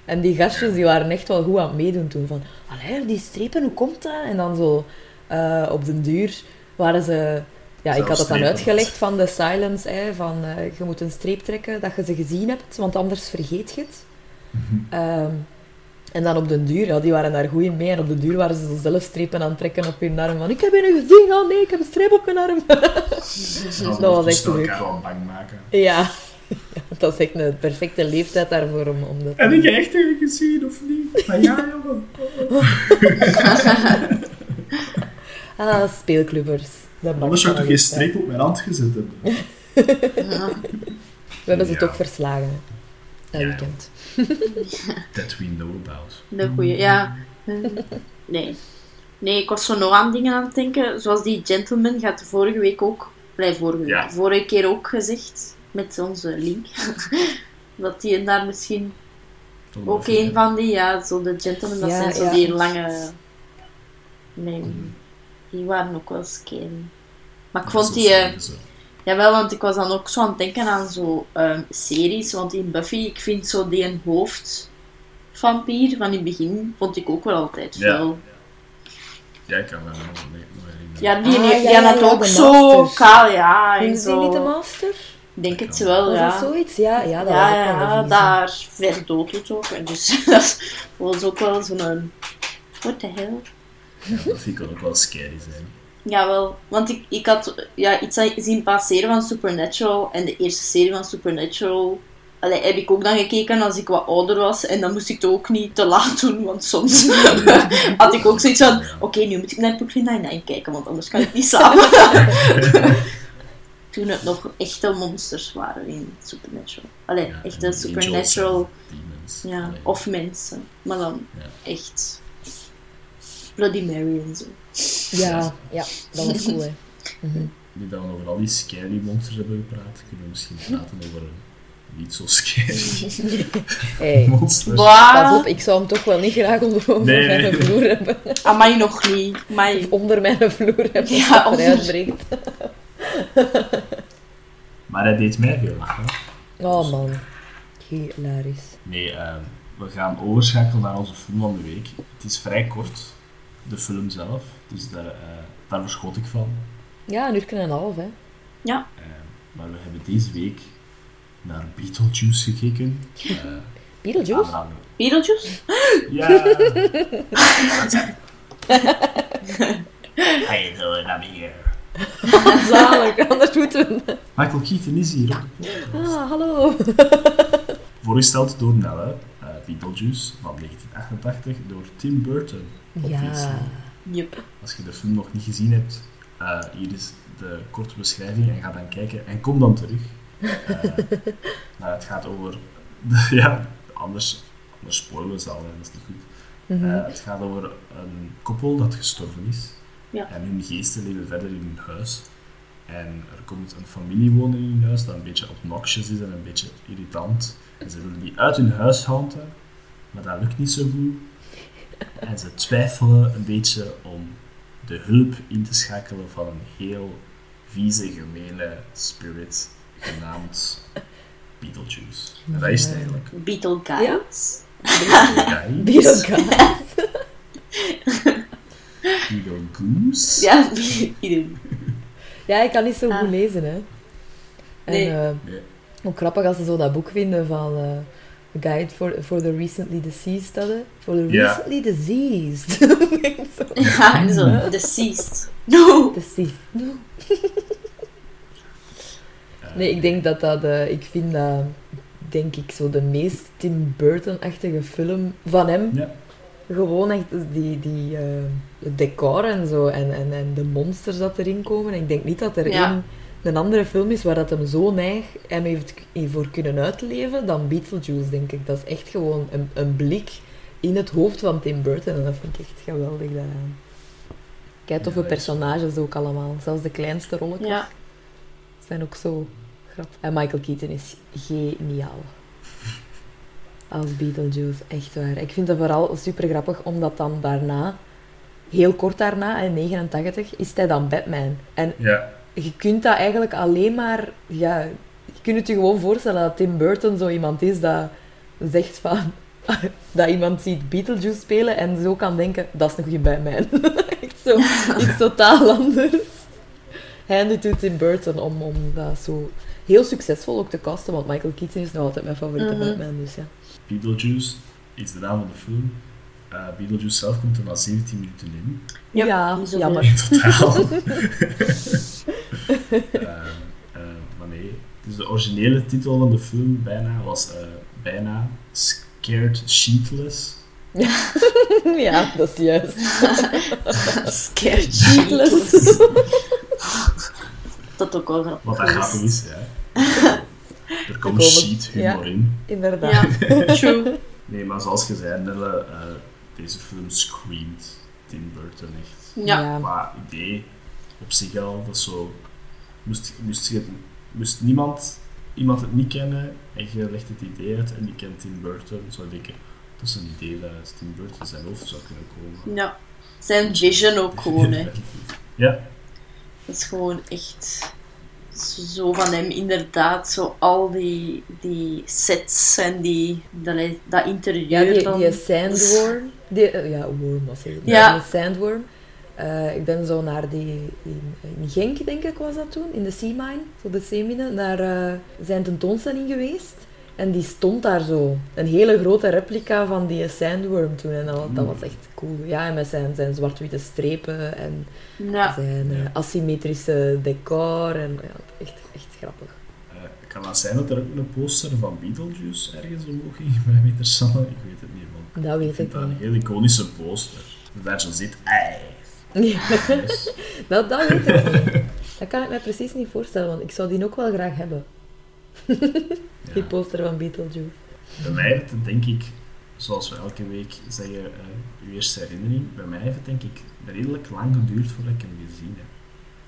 En die gastjes die waren echt wel goed aan het meedoen toen. Van, allee, die strepen, hoe komt dat? En dan zo eh, op den duur waren ze... Ja, ik had het dan uitgelegd van de silence, hè, van eh, je moet een streep trekken dat je ze gezien hebt, want anders vergeet je het. Ehm, en dan op den duur, ja, die waren daar goed in mee. En op den duur waren ze zelf strepen aan het trekken op hun arm. Van, ik heb je gezien, oh nee, ik heb een streep op mijn arm. Dat was echt leuk. elkaar wel bang maken. Ja. dat is echt een perfecte leeftijd daarvoor om, om dat Heb ik echt tegen gezien of niet? Maar ja, jongen. Ah, speelclubbers. Dat Anders zou ik toch geen streep op mijn hand gezet hebben. Ja. We hebben ze Ja. toch verslagen. hè. Dat Ja. weekend. That we know about. De goeie, ja. Nee. Nee, ik was zo nog aan dingen aan het denken. Zoals die gentleman gaat vorige week ook... Nee, vorige, week, Ja. vorige keer ook gezegd. Met onze link. dat die daar misschien... Ook een van die, ja, zo de gentleman, dat Ja, zijn zo ja. die lange... Nee, die waren ook wel scary. Maar ik vond die... Jawel, want ik was dan ook zo aan het denken aan zo ehm, series. Want in Buffy, ik vind zo die een hoofdvampier van in het begin, vond ik ook wel altijd Ja. veel. Ja, ik kan wel. Ja, die, Ah, die, die ja, had ja, ook zo kaal, ja. En zo. niet de master? Ik denk het wel, Was ja. dat zoiets? Ja, ja dat ja, was ook wel ja, een visie. daar ver dood doet ook. En Dus dat was ook wel zo'n... What the hell? Ja, dat vind ik ook wel scary zijn. Jawel, want ik, ik had ja, iets zien passeren van Supernatural en de eerste serie van Supernatural allee, heb ik ook dan gekeken als ik wat ouder was en dan moest ik het ook niet te laat doen, want soms had ik ook zoiets van oké, nu moet ik naar Brooklyn Nine-Nine kijken, want anders kan ik niet samen. Toen het nog echte monsters waren in Supernatural. Allee, Ja, echte Supernatural, demons. ja, Allee. of mensen, maar dan Ja. echt Bloody Mary en zo. Ja, ja, dat was cool, hè. Mhm. Nu dat we over al die scary monsters hebben gepraat, kunnen we misschien praten over een niet zo scary Hey, monster. pas op, ik zou hem toch wel niet graag onder Nee, mijn nee. vloer hebben. Amai, nog niet. Amai. Onder mijn vloer hebben, Ja, als het onder-. Maar hij deed mij veel lachen. Oh man, hilarisch. Nee, ehm, we gaan overschakelen naar onze film van de week. Het is vrij kort, de film zelf. Dus daar, eh, daar verschot ik van. Ja, een uur en een half, hè. Ja. Eh, maar we hebben deze week naar Beetlejuice gekeken. Eh, Beetlejuice? Beetlejuice? Ja! How you doing? I'm here. Zalig, anders moeten we... Michael Keaton is hier. op de podcast. Ah, hallo. Voorgesteld door Nelle, eh Beetlejuice van 1988, door Tim Burton. Obviously. Yep. Als je de film nog niet gezien hebt, eh, hier is de korte beschrijving en ga dan kijken en kom dan terug. Eh, maar het gaat over, ja, anders, anders spoilen we ze al, hè, dat is niet goed. Mhm. Eh, het gaat over een koppel dat gestorven is. Ja. En hun geesten leven verder in hun huis. En er komt een familie wonen in hun huis dat een beetje obnoxious is en een beetje irritant. En ze willen die uit hun huis houden, maar dat lukt niet zo goed. En ze twijfelen een beetje om de hulp in te schakelen van een heel vieze, gemene spirit genaamd Beetlejuice. En dat is het eigenlijk. Beetle Guys. Guys, Beetlejuice. Beetlegoose. Ja, Beetle. Ja, ik kan niet zo Ah. goed lezen, hè. En, Nee. eh, Nee. ook grappig als ze zo dat boek vinden van eh The Guide for, for the Recently Deceased hadden. For the. Recently Diseased. Zo, Ja, en zo. Deceased. No. Deceased. No. Eh, Nee, ik denk dat dat... eh, ik vind dat, denk ik, zo de meest Tim Burton-achtige film van hem. Ja. Gewoon echt die, die eh, het decor en zo en, en, en de monsters dat erin komen. Ik denk niet dat er Ja. Een andere film is waar dat hem zo neig hem heeft voor kunnen uitleven dan Beetlejuice, denk ik. Dat is echt gewoon een, een blik in het hoofd van Tim Burton en dat vind ik echt geweldig. Dat, Kijk, toffe Ja, is- personages ook allemaal. Zelfs de kleinste rollen Ja. zijn ook zo grappig. En Michael Keaton is geniaal. Als Beetlejuice, echt waar. Ik vind dat vooral super grappig, omdat dan daarna, heel kort daarna, in 89, is hij dan Batman. En Ja, je kunt dat eigenlijk alleen maar, ja, je kunt het je gewoon voorstellen dat Tim Burton zo iemand is dat zegt van, dat iemand ziet Beetlejuice spelen en zo kan denken, dat is een goede Batman. Echt zo, iets totaal anders. Handy to Tim Burton om, om dat zo heel succesvol ook te casten, want Michael Keaton is nog altijd mijn favoriete Mhm. Batman, dus ja. Beetlejuice is de naam van de film. Eh Beetlejuice zelf komt er maar 17 minuten in. Ja, ja, jammer. In totaal. Ehm, eh, maar nee, dus de originele titel van de film bijna was eh, bijna Scared Sheetless. ja, dat is juist. Scared Sheetless. Dat ook wel grappig Wat dat grappig is, ja. Er komt sheet humor in. Inderdaad. Ja, true. Nee, maar zoals je zei, Nelle, eh, deze film screamt Tim Burton echt. Ja. Maar idee op zich al, dat is zo... Moest, moest, je, moest niemand iemand het niet kennen en je legt het idee uit en die kent Tim Burton, zou je denken, dat is een idee dat uit Tim Burton zijn hoofd zou kunnen komen. Ja. Zijn vision ook gewoon, hè. Ja, Dat is gewoon echt zo van hem, inderdaad. Zo al die, die sets en die, dat, dat interieur Ja, die, dan. die sandworm. Die, eh, ja, worm was het. Ja. Die sandworm. Eh, ik ben zo naar die... In, in Genk, denk ik, was dat toen. In de Sea Mine. Zo de zeemine. Naar eh, zijn tentoonstelling geweest. En die stond daar zo. Een hele grote replica van die sandworm toen. En dat, dat was echt cool. Ja, en met zijn, zijn zwart-witte strepen. En Ja. zijn eh, Ja. asymmetrische decor. En ja, echt, echt grappig. Eh, kan het zijn dat er ook een poster van Beetlejuice ergens omhoog ging bij Meter Sanne? Ik weet het niet, man. Dat Ik weet vind ik dat een niet. heel iconische poster. Dat daar zo zit, ei. Ja. Dat, dat weet ik niet. Dat kan ik me precies niet voorstellen, want ik zou die ook wel graag hebben. Die poster van Beetlejuice. Bij mij heeft het denk ik, zoals we elke week zeggen, eh, uw eerste herinnering. Bij mij heeft het denk ik redelijk lang geduurd voordat ik hem gezien heb.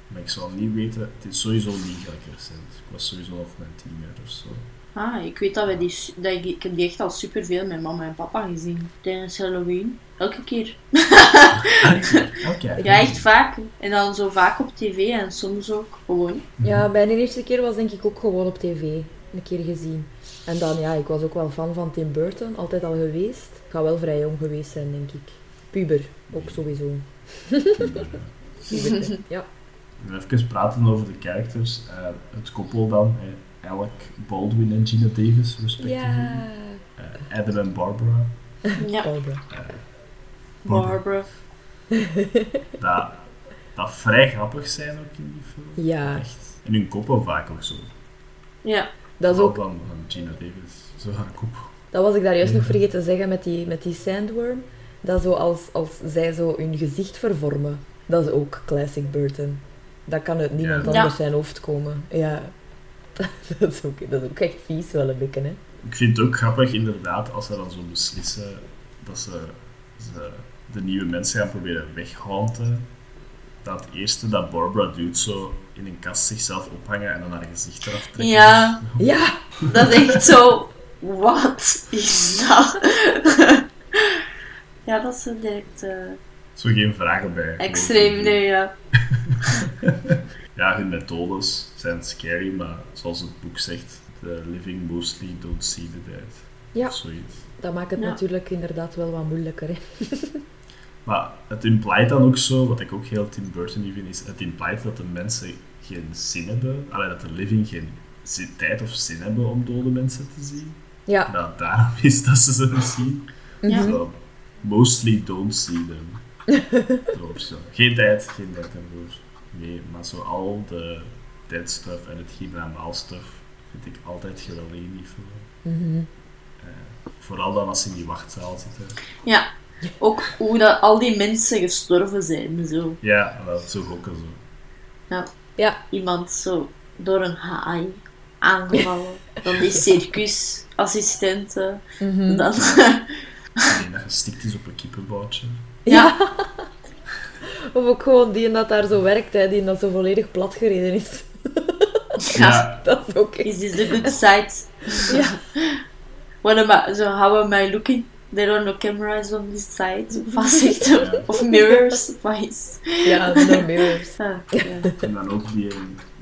Maar ik zou niet weten, het is sowieso niet gelijk recent. Ik was sowieso nog mijn tiener of zo. Ah, ik weet dat wij die, dat ik, ik heb die echt al superveel met mama en papa gezien. Tijdens Halloween. Elke keer. Oké. Ja, echt vaak. En dan zo vaak op tv en soms ook gewoon. Ja, bij de eerste keer was denk ik ook gewoon op tv. Een keer gezien. En dan, ja, ik was ook wel fan van Tim Burton. Altijd al geweest. Ik ga wel vrij jong geweest zijn, denk ik. Puber, ook sowieso. Puber, ja. En Even praten over de characters. Eh, het koppel dan, eh, Alec Baldwin en Gina Davis, respectievelijk. Ja. Eh, Adam en Barbara. Ja, Barbara. Barbara. Dat, dat vrij grappig zijn ook in die film. Ja, Echt. En hun koppen vaak ook zo. Ja, dat is ook van, van Gina Davis. Zo haar kop. Dat was ik daar juist nog vergeten te zeggen met die, met die sandworm. Dat zo als, als zij zo hun gezicht vervormen. Dat is ook classic Burton. Dat kan uit niemand Ja. anders Ja. zijn hoofd komen. Ja. Dat is, ook, dat is ook echt vies wel een beetje, hè. Ik vind het ook grappig, inderdaad, als ze dan zo beslissen dat ze, ze de nieuwe mensen gaan proberen weghaunten. Dat het eerste dat Barbara doet, zo in een kast zichzelf ophangen en dan haar gezicht eraf trekken. Ja. Ja, dat is echt zo... Wat is dat? ja, dat is direct eh, Zo geen vragen bij. extreem. Nee, ja. Ja, hun methodes zijn scary, maar zoals het boek zegt, the living mostly don't see the dead. Ja. Of zoiets. dat maakt het Ja. natuurlijk inderdaad wel wat moeilijker, hè. Maar het implied dan ook zo, wat ik ook heel Tim Burton vind, is het implied dat de mensen geen zin hebben, allee, dat de living geen zin- tijd of zin hebben om dode mensen te zien. Ja. En dat het daarom is dat ze ze niet zien. Ja. Zo, mostly don't see them. Zo, zo. Geen tijd, geen tijd ervoor. Nee, maar zo al de dead stuff en het hiernamaal stuff vind ik altijd geweldig in die film. Mhm. Eh, vooral dan als ze in die wachtzaal zitten. ja. Ook hoe dat al die mensen gestorven zijn. Zo. Ja, wel, zo gokken zo. Ja, Iemand zo door een haai aangevallen. Dan die circusassistenten. mhm. Dan... Nee, dat gestikt is op een kippenboutje. ja. Of ook gewoon die dat daar zo werkt, hè, die dat zo volledig plat gereden is. Ja, Dat is ook. Is this the good side? Ja. What am I, so how am I looking? There are no cameras on this side. Ja. Of mirrors. Wat is... Ja, no mirrors. Ah, ja. en dan ook die,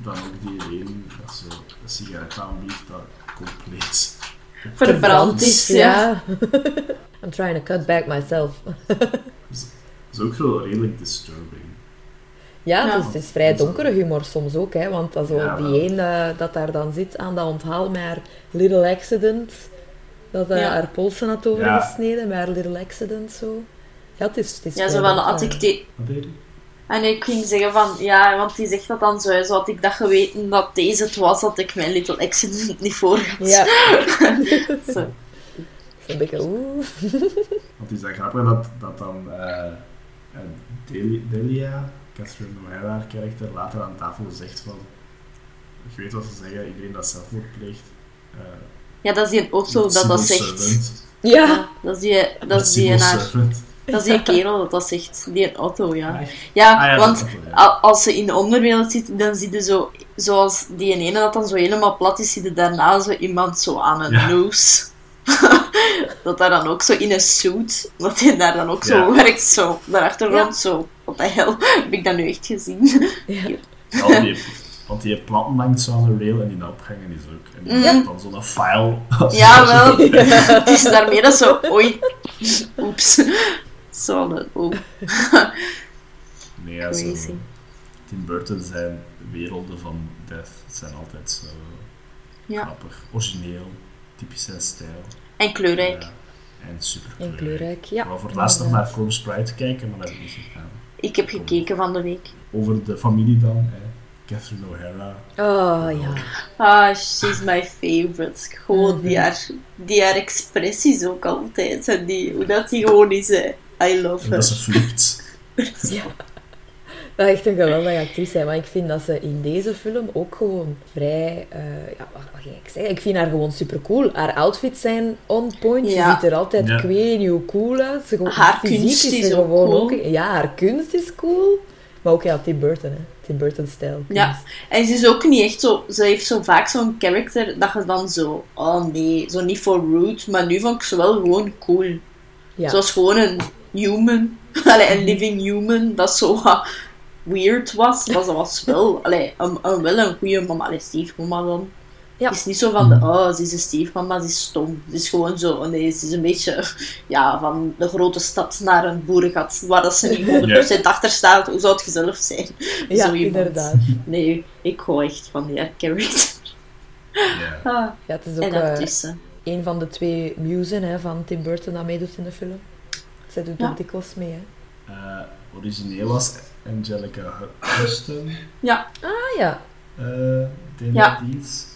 dan ook die een dat zo een sigaret aanbiedt dat compleet Verbrand is, ja. I'm trying to cut back myself. Dat is ook zo redelijk disturbing. Ja, Ja. Het, is, het is vrij donkere humor soms ook, hè, want dat zo Ja, die wel. een eh, dat daar dan zit aan dat onthaal met haar little accident, dat Ja. haar polsen had overgesneden met haar little accident zo. Ja, het is, het is Ja, zo van, donker, had ik die... Wat deed hij? En ik ging zeggen van, ja, want die zegt dat dan zo, zo had ik dat geweten dat deze het was, had ik mijn little accident niet voor gehad. Ja, Zo. een beetje oeh. Want is dat grappig dat, dat dan eh, eh, Delia, Delia, Catherine O'Hara, haar karakter, later aan tafel zegt van je weet wat ze zeggen, iedereen dat zelfmoord pleegt. eh, Ja, dat is die auto dat dat zegt. Ja, Ja, dat is die, dat is die, naar, dat is die kerel dat dat zegt. Die auto, ja. Ah, echt? Ja, Ah, ja, want ja. als ze in de onderwereld zit, dan zie je zo, zoals die ene dat dan zo helemaal plat is, zie je daarna zo iemand zo aan een Ja. noose. dat daar dan ook zo in een suit, dat hij daar dan ook Ja. zo werkt, zo, achtergrond, Ja. zo. Wat de hel, heb ik dat nu echt gezien? ja. Ja, die, want die platten hangt zo aan de rail en die opgangen is ook. En die heeft dan zo'n file. Ja, wel. Het is daarmee dat zo, oei, oeps. Zo, dan, oh. Nee, ja, zo, Crazy. Tim Burton zijn werelden van death zijn altijd zo Ja, grappig. Origineel, typisch zijn stijl. en kleurrijk. Ja, en super En kleurrijk, ja. Ik wou voor het laatst nog naar Corpse Bride kijken, maar dat heb ik niet gedaan. Ik heb gekeken van de week. Over de familie dan, hè. Catherine O'Hara. Oh, ja. Ah, she's my favorite. Gewoon Mhm. die, haar, die haar expressies ook altijd. En die, hoe dat die gewoon is, hè. I love En her. dat ze flipt. Ja. Dat is echt een geweldige actrice, hè. maar ik vind dat ze in deze film ook gewoon vrij... eh, ja, wat, ging ik zeggen? Ik vind haar gewoon super cool. Haar outfits zijn on point. Ja. Ze ziet er altijd Ja. cool uit. Ze, gewoon- Haar fysiek kunst is ook gewoon cool. ook... Ja, haar kunst is cool. Maar ook ja, Tim Burton, hè. Tim Burton-stijl. Ja. En ze is ook niet echt zo... Ze heeft zo vaak zo'n character dat je dan zo... Oh nee, zo niet voor rude. Maar nu vond ik ze wel gewoon cool. Ja. Zoals gewoon een human. Allee, een living human. Dat zo weird was. Maar ze was wel... Allee, een, een, wel een goede mama. Allee, stiefmama dan. Ja. Het is niet zo van, de, oh, ze is een stiefmama, ze is stom. Het is gewoon zo, nee, ze is een beetje ja, van de grote stad naar een boerengat, waar dat ze niet 100% achter staat. Hoe zou het zelf zijn? Ja, Zo inderdaad. Nee, ik hou echt van die character. Ja. Ah, Ja, het is ook... eh, een van de twee muzen hè, van Tim Burton dat meedoet in de film. Zij doet Ja. ook dikwijls mee, hè. Eh, origineel was Angelica Huston Ja, Ah ja. eh dienst.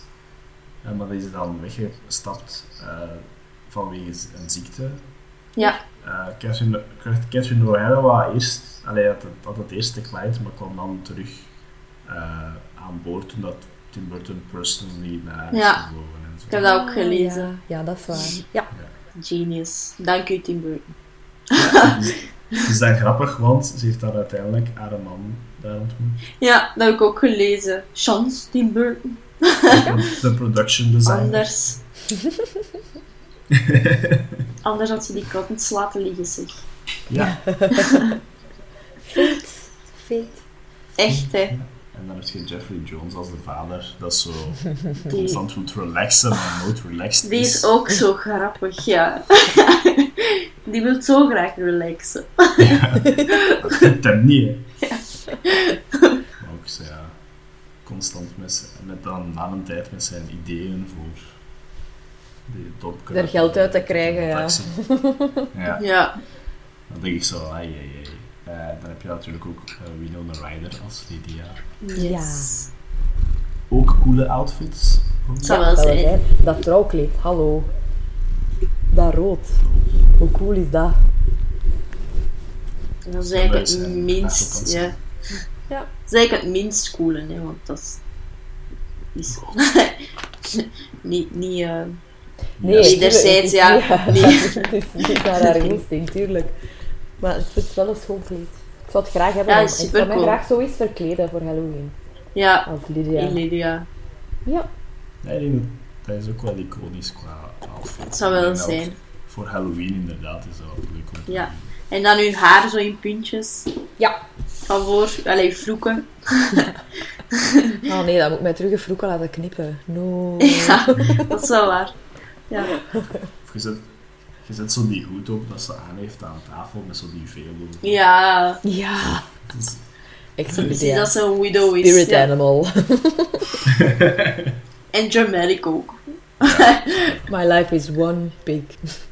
Maar die is dan weggestapt eh, vanwege een ziekte. ja, Eh, Catherine, Catherine O'Hara was eerst, allee, had, het, had het eerst declined, maar kwam dan terug eh, aan boord toen dat Tim Burton personally naar haar is Ja. gevlogen en zo. ik heb dat ook Ah, gelezen. Ja. ja, dat is waar. Ja. Genius. Dank u, Tim Burton. Het is dan grappig, want ze heeft daar uiteindelijk haar man daar ontmoet. Ja, dat heb ik ook gelezen. Chance, Tim Burton. De, production designer. Anders. Anders had ze die cottons laten liggen, zeg. Ja. Fate. Fate. Echt, hè. En dan heb je Jeffrey Jones als de vader, dat zo Die, constant moet relaxen, maar nooit relaxed die is ook zo grappig, ja. Die wil zo graag relaxen. Dat lukt hem niet, hè. Maar ook zo, ja, constant met, met dan na een tijd met zijn ideeën voor die top Er geld uit te krijgen, ja. ja. Ja, Dan denk ik zo, ai, ai, ai. Eh, dan heb je natuurlijk ook uh, Winona Ryder als Lydia. yes. Ook coole outfits. Zou wel dat, zijn. zijn. dat trouwkleed, hallo. Dat rood. Hoe cool is dat? Dat is eigenlijk het zijn, minst, ja. Ja. Dat is eigenlijk het minst coole, hè, want dat is... is niet, niet, eh, Nee, Wederzijds, tuurlijk, ja. het is Nee. niet- Het is niet naar haar goesting, tuurlijk. Maar ik vind het wel een schoon kleed. Ik zou het graag hebben. Ja, om- ik zou mij supercool. graag zo eens verkleden voor Halloween. ja, Als Lydia. in Lydia. Ja. Nee, ik denk dat- dat is ook wel iconisch qua outfit. Het zou wel dat zijn. Voor Halloween inderdaad is dat ook leuk Ja. En dan uw haar zo in puntjes. Ja. Van voor, allee, vloeken. Oh nee, dat moet ik mij terug een vroeger laten knippen. No. Ja, dat is wel waar. Ja, Of je zet, je zet zo die hoed op dat ze aan heeft aan tafel met zo die velo. ja. Ja. Echt precies ja. dat ze een widow is. Spirit ja. animal. En dramatic ook. My life is one big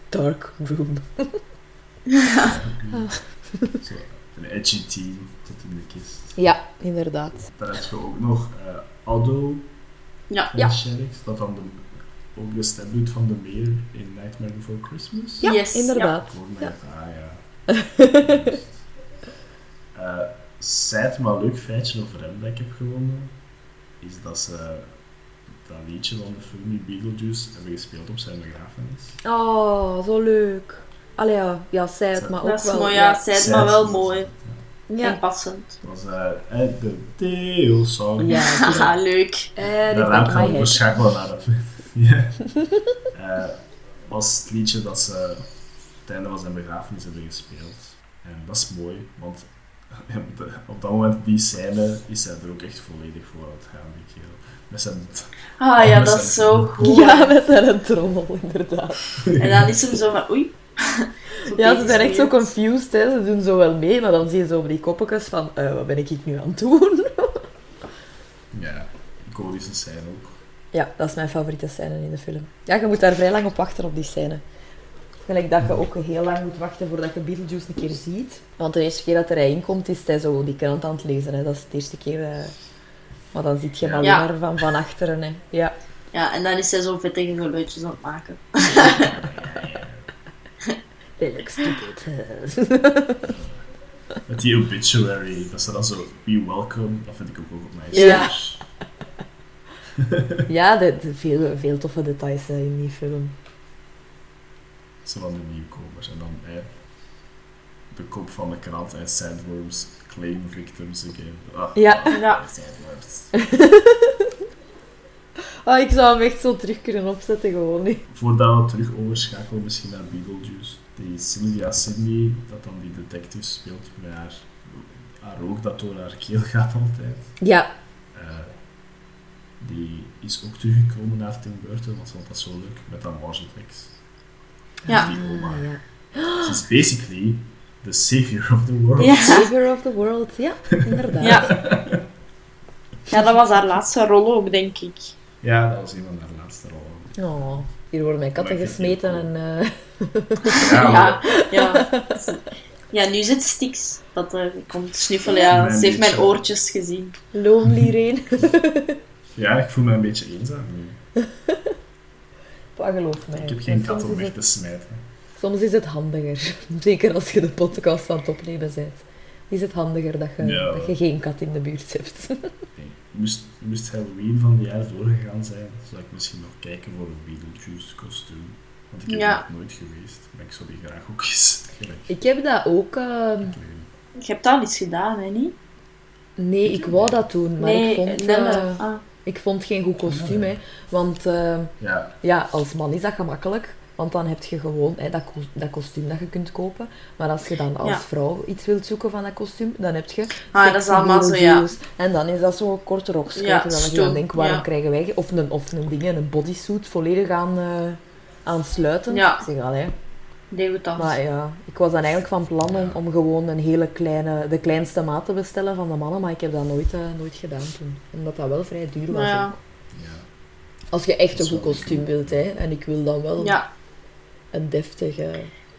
dark room. Zo, een edgy teen tot in de kist. Ja, inderdaad. Dan heb je ook nog eh Aldo Ja. van Ja. Dat dan de, ook de stem doet van de meer in Nightmare Before Christmas. Ja, Yes, inderdaad. Ik hoor me Ja. ah ja. Eh Sad maar leuk feitje over hem dat ik heb gewonnen, is dat ze dat liedje van de film Beetlejuice hebben gespeeld op zijn begrafenis. Oh, zo leuk. Allee, ja, ja sad, maar ook Dat is wel... mooi, ja. Zij het maar wel mooi. Ja. En passend. Het was eh, eh, de Deo-song. Ja, Haha, leuk. Eh, Daarna gaan we overschakelen naar dat ja. Eh, was het liedje dat ze op het einde van zijn begrafenis hebben gespeeld. En dat is mooi, want op dat moment, die scène, is hij er ook echt volledig voor aan het gaan, die kerel. Met zijn... Ah ja, dat is zo goed. Ja, met zijn trommel, inderdaad. En dan is hem zo van, oei. Ja, ze zijn echt zo confused, hè. ze doen zo wel mee, maar dan zie je zo op die koppetjes van, eh, wat ben ik nu aan het doen? Ja, iconische scène ook. Ja, dat is mijn favoriete scène in de film. Ja, je moet daar vrij lang op wachten op die scène. Gelijk dat je ook heel lang moet wachten voordat je Beetlejuice een keer ziet. Want de eerste keer dat hij in komt, is hij zo die krant aan het lezen. Hè. Dat is de eerste keer... eh, Maar dan ziet je hem Ja. alleen maar van, van achteren. Hè. Ja. Ja, en dan is hij zo vettige geluidjes aan het maken. Redelijk stupid. Met die obituary, dat ze dan zo, we welcome, dat vind ik ook wel nice. Ja. ja, de, de veel, veel toffe details hè, in die film. Zo van de nieuwkomers. En dan eh, de kop van de krant en sandworms claim victims again. Ah, Ja. Ja. Sandworms. Oh, ik zou hem echt zo terug kunnen opzetten, gewoon niet. Voordat we terug overschakelen misschien naar Beetlejuice. Die Sylvia Sidney, dat dan die detective speelt met haar, haar oog dat door haar keel gaat altijd. Ja, Eh, die is ook teruggekomen naar Tim Burton, want ze vond dat zo leuk, met dat Margetex. Ja. Die oma. Ah, ja. Ze is basically the savior of the world. Ja. Savior of the world, ja, inderdaad. Ja. Ja, dat was haar laatste rol ook, denk ik. Ja, dat was een van haar laatste rollen. Oh. Hier worden mijn katten gesmeten en... eh, Ja, Ja, ja. Ja, nu zit Stix. Dat er komt snuffelen. Ja, ze heeft mijn oortjes gezien. Lonely Rain. ja, ik voel me een beetje eenzaam nu. Geloof mij. Ik heb geen kat om weg te smijten. soms is het handiger. Zeker als je de podcast aan het opnemen bent. Is het handiger dat je, Ja. dat je geen kat in de buurt hebt. Nee, moest, moest Halloween van het jaar doorgegaan zijn, zou ik misschien nog kijken voor een Beetlejuice kostuum. Want ik heb Ja. nog nooit geweest, maar ik zou die graag ook eens gelijk Ik heb dat ook... eh, kleden. Je hebt al iets gedaan, hè, niet? nee, ik wou dat doen, maar nee, ik, vond, Nelle. eh, Ah. ik vond geen goed kostuum. Ja. Hè. Want eh, Ja, ja, als man is dat gemakkelijk. Want dan heb je gewoon hè, dat, dat kostuum dat je kunt kopen. Maar als je dan als Ja. vrouw iets wilt zoeken van dat kostuum, dan heb je... Ah, dat is allemaal zo, ja. En dan is dat zo'n korte rokje. Ja, terwijl je dan denkt, waarom ja. krijgen wij... Of een, of een ding, een bodysuit volledig aan, eh aan sluiten. Ja. Ik zeg, allee. Degoutant. Maar ja, ik was dan eigenlijk van plan om, om gewoon een hele kleine, de kleinste maat te bestellen van de mannen, maar ik heb dat nooit, eh, nooit gedaan toen. Omdat dat wel vrij duur was. Ja. Als je echt een goed kostuum wilt, hè. En ik wil dan wel ja, een deftig, eh,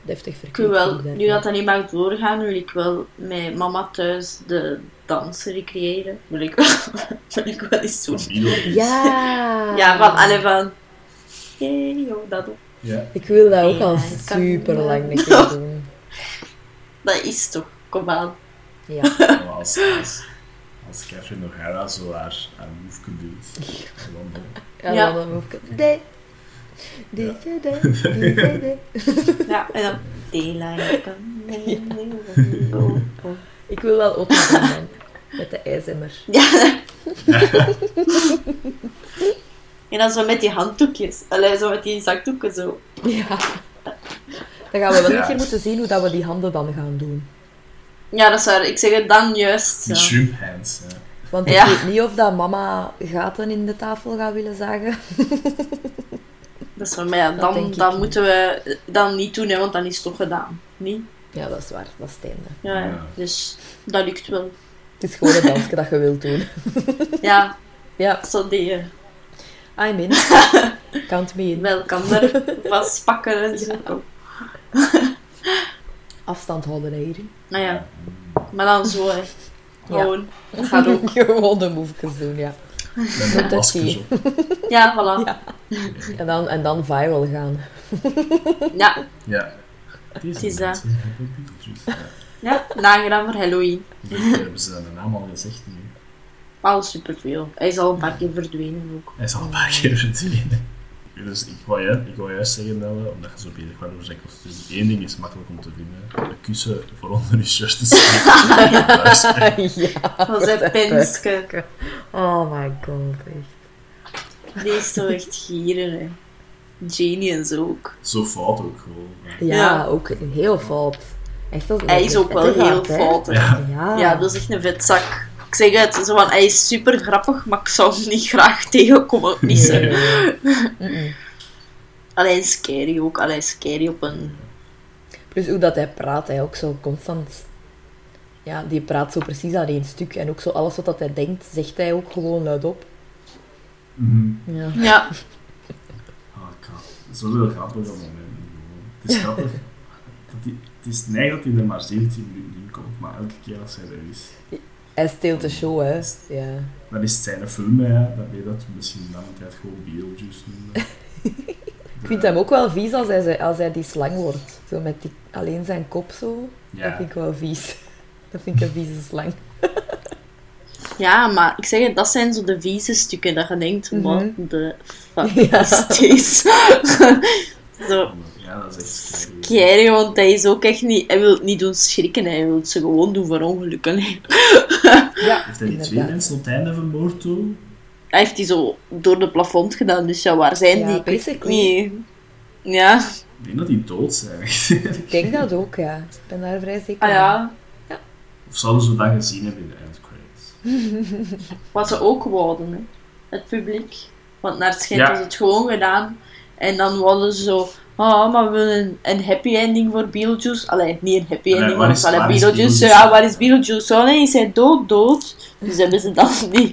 deftig ik verkeerd. wil wel, nu dat dat niet mag doorgaan, wil ik wel met mama thuis de dansen recreëren. Wil ik wel, wil ik wel eens doen. Ja! Ja, van alle van... Hey, joh, dat ook. Ja. Ik wil dat ook Ja, al super lang een keer doen. Dat is toch, kom aan. Ja. Als, als, als Catherine O'Hara zo haar, haar move doet, dan wel. En Ja. ook... De. De, de, de, de, de, de. Ja, en dan... Daylight. Oh, oh. Ik wil wel doen dan. Met de ijzemmer. Ja. en dan zo met die handdoekjes. Allee, zo met die zakdoeken zo. Ja. Dan gaan we wel Ja. een keer moeten zien hoe dat we die handen dan gaan doen. Ja, dat is waar. Ik zeg het dan juist. Shrimp hands. Ja. Want ik Ja. weet niet of dat mama gaten in de tafel gaat willen zagen. Dat is waar. Maar ja, Dat dan, dan moeten we dan niet doen, hè, want dan is het toch gedaan. Niet? Ja, dat is waar. Dat is het einde. Ja, ja. Ja. Dus dat lukt wel. Het is gewoon het dansje dat je wilt doen. Ja, Ja, zo die I'm in. Count me in. wel kan er vastpakken en zo. Afstand houden hè, hierin. Nou ja, maar dan zo, hè. Gewoon. Dat gaat ook. Gewoon de movejes doen, ja. Met dat een masker zie op. Ja, voilà. Ja. En dan, en dan viral gaan. Ja, Ja. Het is dat. Ja. Nagedaan voor Halloween. Keer hebben ze zijn naam al gezegd nu? Al superveel. Hij is al een paar keer verdwenen ook. Hij is al een paar keer verdwenen. Dus ik wou, juist, ik wou juist zeggen, Nelle, omdat je zo bezig was over zijn kostuum. Eén ding is makkelijk om te vinden. Een kussen voor onder je shirt te steken. ja. Dat is een penske. Oh my god, echt. Die is zo echt gieren, hè. Zo ook. Zo fout ook gewoon. Ja, Ja. ook heel fout. Echt als Hij is ook wel heel fout, hè. Ja. Ja. Ja, dat is echt een vetzak. Ik zeg het, zo van, hij is super grappig, maar ik zou hem niet graag tegenkomen op missen. Nee. Mm-mm. Alleen scary ook, alleen scary op een... Plus hoe dat hij praat, hij ook zo constant. Ja, die praat zo precies aan één stuk. En ook zo alles wat dat hij denkt, zegt hij ook gewoon luidop. Mhm. Ja. Ja, Oh, ik had zoveel grappige momenten. gewoon. Het is grappig. Dat hij, het is nee dat hij er maar 17 minuten in komt, maar elke keer als hij er is, Hij steelt de show, hè. Ja. dan is zijn film, hè. Dan weet je dat we misschien dan tijd gewoon Beetlejuice noemen. Ik vind hem ook wel vies als hij, als hij die slang wordt. Zo met die, alleen zijn kop zo. Dat vind ik wel vies. Dat vind ik een vieze slang. ja, maar ik zeg het, dat zijn zo de vieze stukken dat je denkt, wat de fuck Ja. is deze? zo ja, dat is echt scary. scary, want hij is ook echt niet... Hij wil het niet doen schrikken, hij wil ze gewoon doen voor ongelukken. Ja, Heeft hij die twee mensen op het einde vermoord toen? Hij heeft die zo door de plafond gedaan, dus ja, waar zijn Ja, die? Basically. niet. Ja, Ik denk dat die dood zijn. Ik denk dat ook, ja. Ik ben daar vrij zeker ah ja. of zouden ze dat gezien hebben in de endcredits? Wat ze ook wouden, hè. het publiek. Want naar het schijnt Ja. was het gewoon gedaan. En dan wilden ze zo... Oh, maar we willen een, een happy ending voor Beetlejuice. Allee, niet een happy ending, maar is- allee, waar is Beetlejuice. Beetlejuice? Ja, waar is Beetlejuice? Oh nee, is hij dood, dood. Dus hebben ze dan die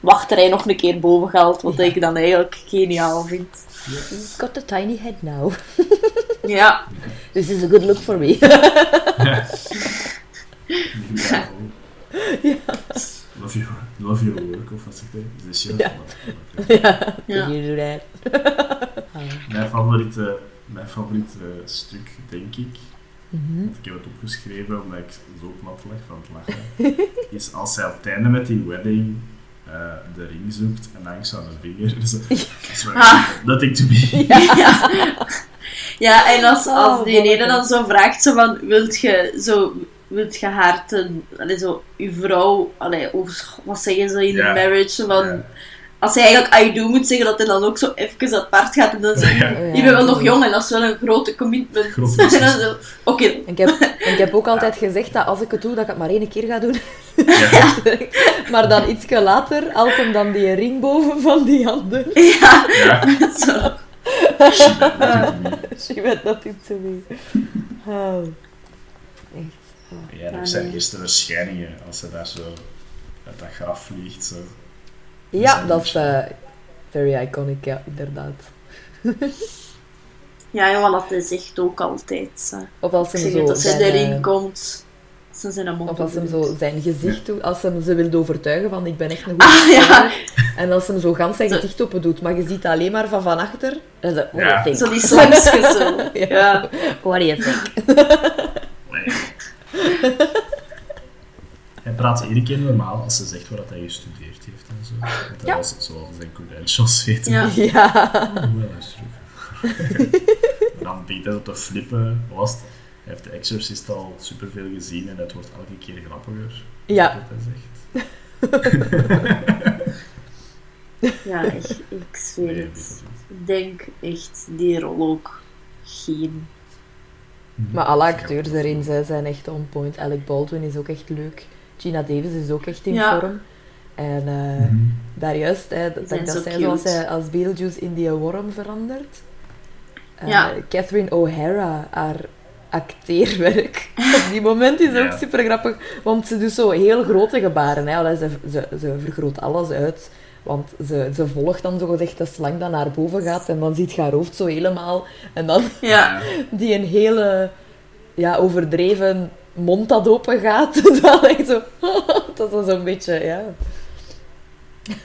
wachterij nog een keer boven gehaald. Wat Ja. ik dan eigenlijk geniaal vind. He's got a tiny head now. Ja, This is a good look for me. Ja. Love your, love your work, of wat zegt hij? Is Ja. ja. Ja. You do that. Mijn favoriete, mijn favoriete stuk, denk ik, Mhm. want ik heb het opgeschreven omdat ik zo plat leg van het lachen, is als hij op het einde met die wedding eh, de ring zoekt en langs aan de vinger. Dus, Ah. nothing to me. ja. Ja, en als, als Oh, die ene dan zo vraagt, zo van, wilt je, zo, wilt je haar ten, allee, zo, uw vrouw, allee, of, wat zeggen ze in Ja. de marriage, van, Ja. Als hij eigenlijk I do moet zeggen, dat hij dan ook zo even apart gaat en dan zegt, Ja. Oh, ja. je bent wel nog jong en dat is wel een grote commitment. Grote oké, ik, ik heb ook altijd gezegd dat als ik het doe, dat ik het maar één keer ga doen. Ja. maar dan ietsje later haalt hem dan die ring boven van die handen. ja, Ja. zo. She meant nothing to me. Oh. Echt. Ja, Ja, dat zijn eerste verschijningen als hij daar zo uit dat graf vliegt. Zo. Ja, dat is eh, very iconic, ja, inderdaad. Ja, jongen, dat is echt ook altijd. Of als hem zo hij erin komt, als hij zijn mond Of als hem zo zijn gezicht doet, als hem ze wil overtuigen van ik ben echt een goede Ah, ja. En als hem zo gans zijn gezicht open doet, maar je ziet alleen maar van van achter. Dan is het, what do Ja. Zo die zo. Ja. ja. What do you think? Hij praat iedere keer normaal als ze zegt waar dat hij gestudeerd heeft en zo. Want hij Ja. was zoals zijn credentials weten. Ja. Ja. En dan begint hij zo te flippen. Was het? Hij heeft de Exorcist al superveel gezien en het wordt elke keer grappiger. Ja. Wat hij zegt. Ja, echt, ik zweer Nee, het. Ik denk echt die rol ook geen. Maar alle acteurs erin zij zijn echt on point. Alec Baldwin is ook echt leuk. Gina Davis is ook echt in Ja. vorm. En eh, Mhm. daar juist, hè, dat, Zijn dat zo zij zoals hij als Beetlejuice in die worm verandert. Eh, Ja. Catherine O'Hara, haar acteerwerk. Op die moment is ook Ja. super grappig, want ze doet zo heel grote gebaren. Hè. Allee, Ze, ze, ze vergroot alles uit. Want ze, ze volgt dan zogezegd de slang dat naar boven gaat en dan ziet je haar hoofd zo helemaal. En dan Ja, die een hele ja, overdreven mond dat open gaat. dan echt zo, dat is zo'n beetje, ja.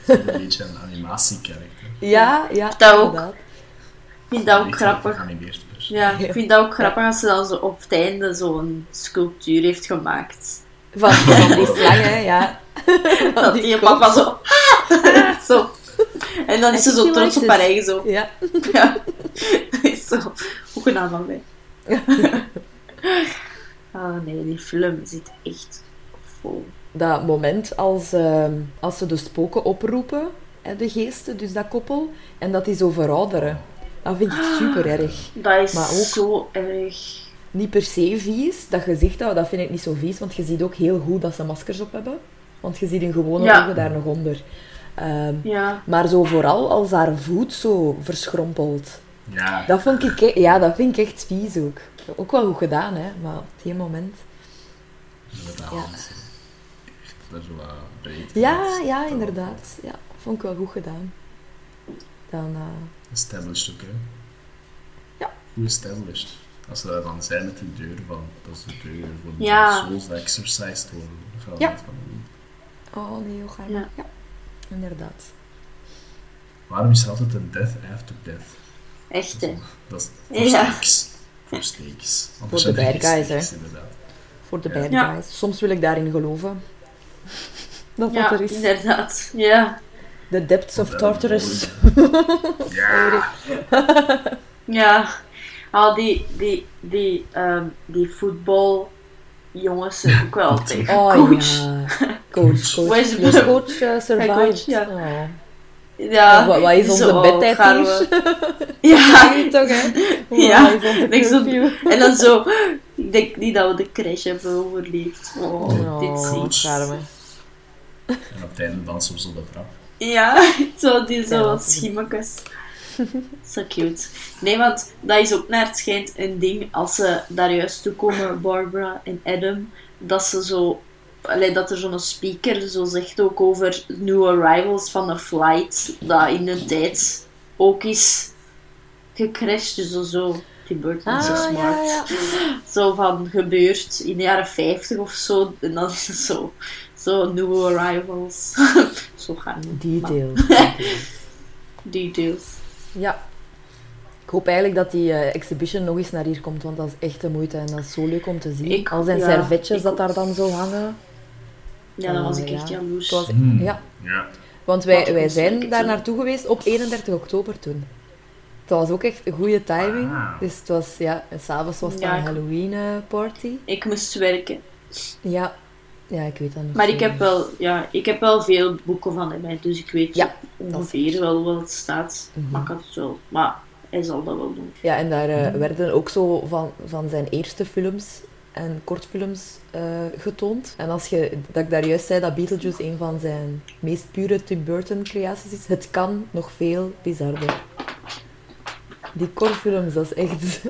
Een beetje een animatiekarakter. Ja, ja, Dat ook. inderdaad. ik vind dat ook Niet grappig. Ja, ik vind dat ook grappig als ze dan zo op het einde zo'n sculptuur heeft gemaakt. Van, van die slangen, ja. Van Dat die kop. papa zo... zo. En dan is ze zo trots op haar eigen zo. Ja. Ja. Is zo. Hoe gedaan van mij. Ah nee, die film zit echt vol. Dat moment als, ehm, als ze de spoken oproepen, hè, de geesten, dus dat koppel, en dat die zo verouderen. Dat vind ik super erg. Dat is Maar ook- zo erg. Niet per se vies, dat gezicht, dat, dat vind ik niet zo vies, want je ziet ook heel goed dat ze maskers op hebben. Want je ziet hun gewone Ja. ogen daar nog onder. Ehm, Ja. Maar zo vooral als haar voet zo verschrompelt. Ja, Dat vond ik, e- ja, dat vind ik echt vies ook. Ook wel goed gedaan, hè, maar op die moment. met de Ja. hand. Dat zo wat breed. Ja, ja, inderdaad. Ja, vond ik wel goed gedaan. Dan, eh, Established ook, hè? Ja. Goed established. Als ze daar dan zijn met die deur van, dat is de deur voor de Ja. souls die exercised worden. Ja. van, Oh, nee, heel gaar. Ja. Ja. inderdaad. waarom is er altijd een death after death? Echt, Dat hè. is, dat is Ja. stakes. Voor. Want Voor de bad guys, hè. Inderdaad. Voor de bad Ja. guys. Soms wil ik daarin geloven. Dat Ja, er is. inderdaad. Ja. The depths of Tartarus. Ja. Ja. Ah, die, die, die, ehm, die voetbal jongens zijn ook wel altijd Oh coach. ja. Coach, coach. Waar is de- Your coach uh, survived. coach, ja. Oh. Ja. Wat- wat is onze zo bedtijd gaan we- Ja. Ja, toch, hè? Ja. Wat is onze Ik zo-? En dan zo, ik denk niet dat we de crash hebben overleefd. Oh, Oh, dit zie charme. En op het einde dansen ze op de trap. Ja, zo die Ja, zo dat is- schimmetjes. Zo cute. Nee, want dat is ook naar het schijnt een ding als ze daar juist toe komen, Barbara en Adam, dat ze zo. Allee, dat er zo'n speaker zo zegt ook over new arrivals van een flight, dat in de tijd ook is gecrashed, dus zo, zo. Tim Burton is zo Ah, ja, smart. ja. Zo van gebeurd in de jaren 50 of zo. En dan is het zo, zo new arrivals. zo gaan we. Details. details. Ja. Ik hoop eigenlijk dat die eh, exhibition nog eens naar hier komt, want dat is echt de moeite en dat is zo leuk om te zien. Ik- Al zijn ja, servetjes ik dat daar dan zo hangen. Ja, dan was Eh, ik echt ja. jaloers. Het was, Hmm. Ja, Ja. want wij, wij zijn daar naartoe geweest op 31 oktober toen. Dat was ook echt een goede timing. Ah. Dus het was, ja, en s'avonds was het Ja, een ik- Halloween eh, party. Ik moest werken. Ja. ja, ik weet dat nog. Maar ik heb wel, ja, ik heb wel veel boeken van hem, dus ik weet Ja, ongeveer wel wat het staat. Mhm. Maar ik had het wel. Maar hij zal dat wel doen. Ja, en daar eh, Mhm. werden ook zo van, van zijn eerste films en kortfilms eh, getoond. En als je, dat ik daar juist zei dat Beetlejuice een van zijn meest pure Tim Burton creaties is, het kan nog veel bizarder. Die kortfilms, dat is echt...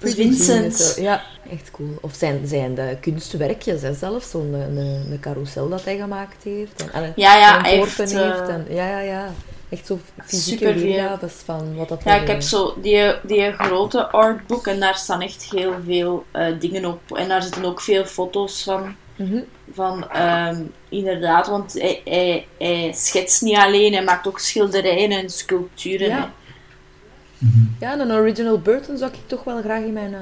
Vincent. Ja, echt cool. Of zijn, zijn de kunstwerkjes, hè, zelfs zo'n een, een, carousel dat hij gemaakt heeft. En, en, Ja, ja, eh, heeft. En, ja, ja, ja. Echt zo fysieke weergaves van wat dat Ja, ik heb zo die, die grote artbook en daar staan echt heel veel eh, dingen op. En daar zitten ook veel foto's van. mhm. van ehm, inderdaad, want hij, hij, hij schetst niet alleen, hij maakt ook schilderijen en sculpturen. Ja. hè. Ja, en een original Burton zou ik toch wel graag in mijn, eh,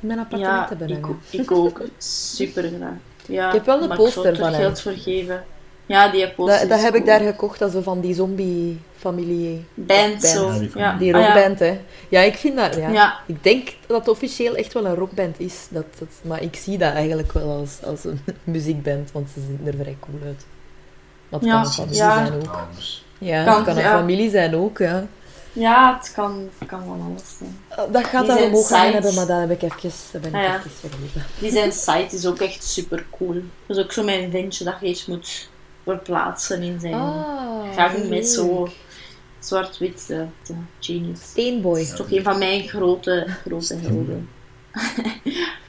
in mijn appartement Ja, hebben. ik, ik ook. Super graag. Ja, Ik heb wel een maar poster ik zou er van hem. geld voor geven. Ja, die poster Dat, dat heb ik daar gekocht, dat zo van die zombie-familie. Band, Band. zo. Ja, die Ja. Ah, ja. rockband, hè. Ja, ik vind dat... Ja. Ja. Ik denk dat het officieel echt wel een rockband is. Dat, dat, maar ik zie dat eigenlijk wel als, als een muziekband, want ze zien er vrij cool uit. Ja, kan een familie ja. zijn ook. Ja, Kan, het kan een ja. familie zijn ook, ja. Ja, het kan, het kan van alles zijn. Dat gaat zijn omhoog gaan hebben, maar dat heb ik even, dat ben ik Ah, ja. even vergeten. Die zijn site is ook echt super cool. Dat is ook zo mijn ventje dat je iets moet verplaatsen in zijn Ah, gang met zo zwart-wit. eh, de genius. Steenboy. Dat is toch een van mijn grote, grote helden.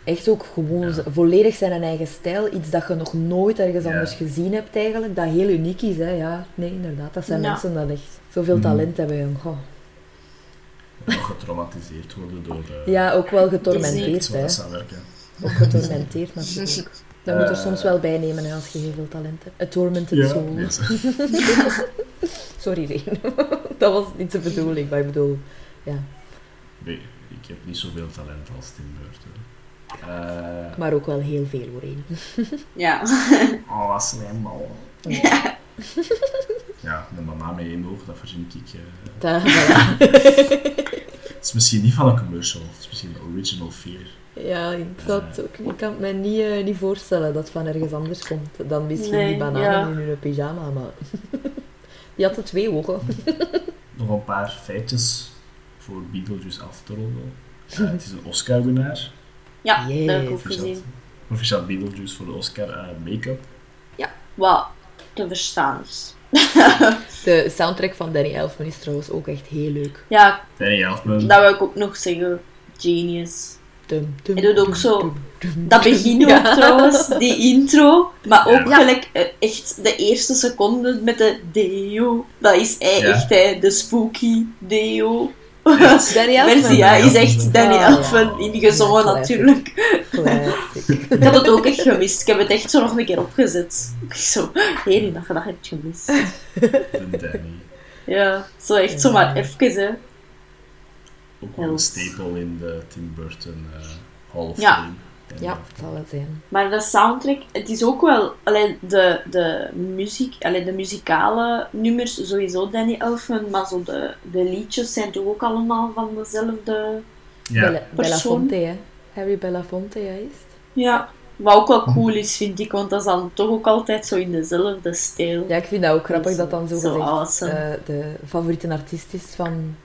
Echt ook gewoon Ja. volledig zijn eigen stijl. Iets dat je nog nooit ergens Ja. anders gezien hebt eigenlijk. Dat heel uniek is, hè. Ja, nee, inderdaad. Dat zijn Ja. mensen dat echt zoveel Mhm. talent hebben, jong. Goh. Getraumatiseerd worden door de... Ja, ook wel getormenteerd, hè. Ook getormenteerd natuurlijk. Dat moet er Eh. soms wel bij nemen hè, als je heel veel talent hebt. A tormented Ja, soul. Sorry, Reen. dat was niet de bedoeling, maar ik bedoel... Ja. Nee, ik heb niet zoveel talent als Tim Burton. Eh Maar ook wel heel veel, hoor, Reen. Ja. oh, wat slijm mal. Ja. Ja, de mama met één oog, dat verzin ik. voilà. Het is misschien niet van een commercial, het is misschien een original fear. Ja, ik, het ook, ik kan het mij niet, eh, niet voorstellen dat het van ergens anders komt dan misschien Nee, die bananen ja. in hun pyjama. Maar die had de twee ogen. Nog een paar feitjes voor Beetlejuice af te ronden. Eh, het is een Oscar-winnaar. Ja, Yes. dat heb ik ook gezien. proficiat Beetlejuice voor de Oscar eh, make-up. Wat te verstaan is. De soundtrack van Danny Elfman is trouwens ook echt heel leuk. Ja, Danny Elfman. dat wil ik ook nog zeggen. Genius. Dum, dum, Hij doet ook dum, zo- dum, dum, Dat begin ook Ja. trouwens, die intro. Maar ook Ja. gelijk eh, echt de eerste seconde met de deo. Dat is hij Ja. echt hè, de spooky deo. Echt? Danny Elfman. Ja, is echt Danny ja. Elfman ingezongen Ja, natuurlijk. Classic. Ik had het ook echt gemist. Ik heb het echt zo nog een keer opgezet. Ik Zo, hé, dat je dat hebt gemist. Danny. Ja, zo echt zomaar even, hè. Ook wel een staple in de Tim Burton eh, Hall of Ja. Fame. Ja, het zal wel zijn. Maar de soundtrack, het is ook wel... Alleen de, de muziek, alleen de muzikale nummers, sowieso Danny Elfman, maar zo de, de liedjes zijn toch ook allemaal van dezelfde... Ja, Bella. Belafonte, hè. Harry Belafonte, ja, is het? Ja, wat ook wel cool is, vind ik, want dat is dan toch ook altijd zo in dezelfde stijl. Ja, ik vind dat ook grappig dat dan zo, Zo gezegd awesome. eh, de favoriete artiest is van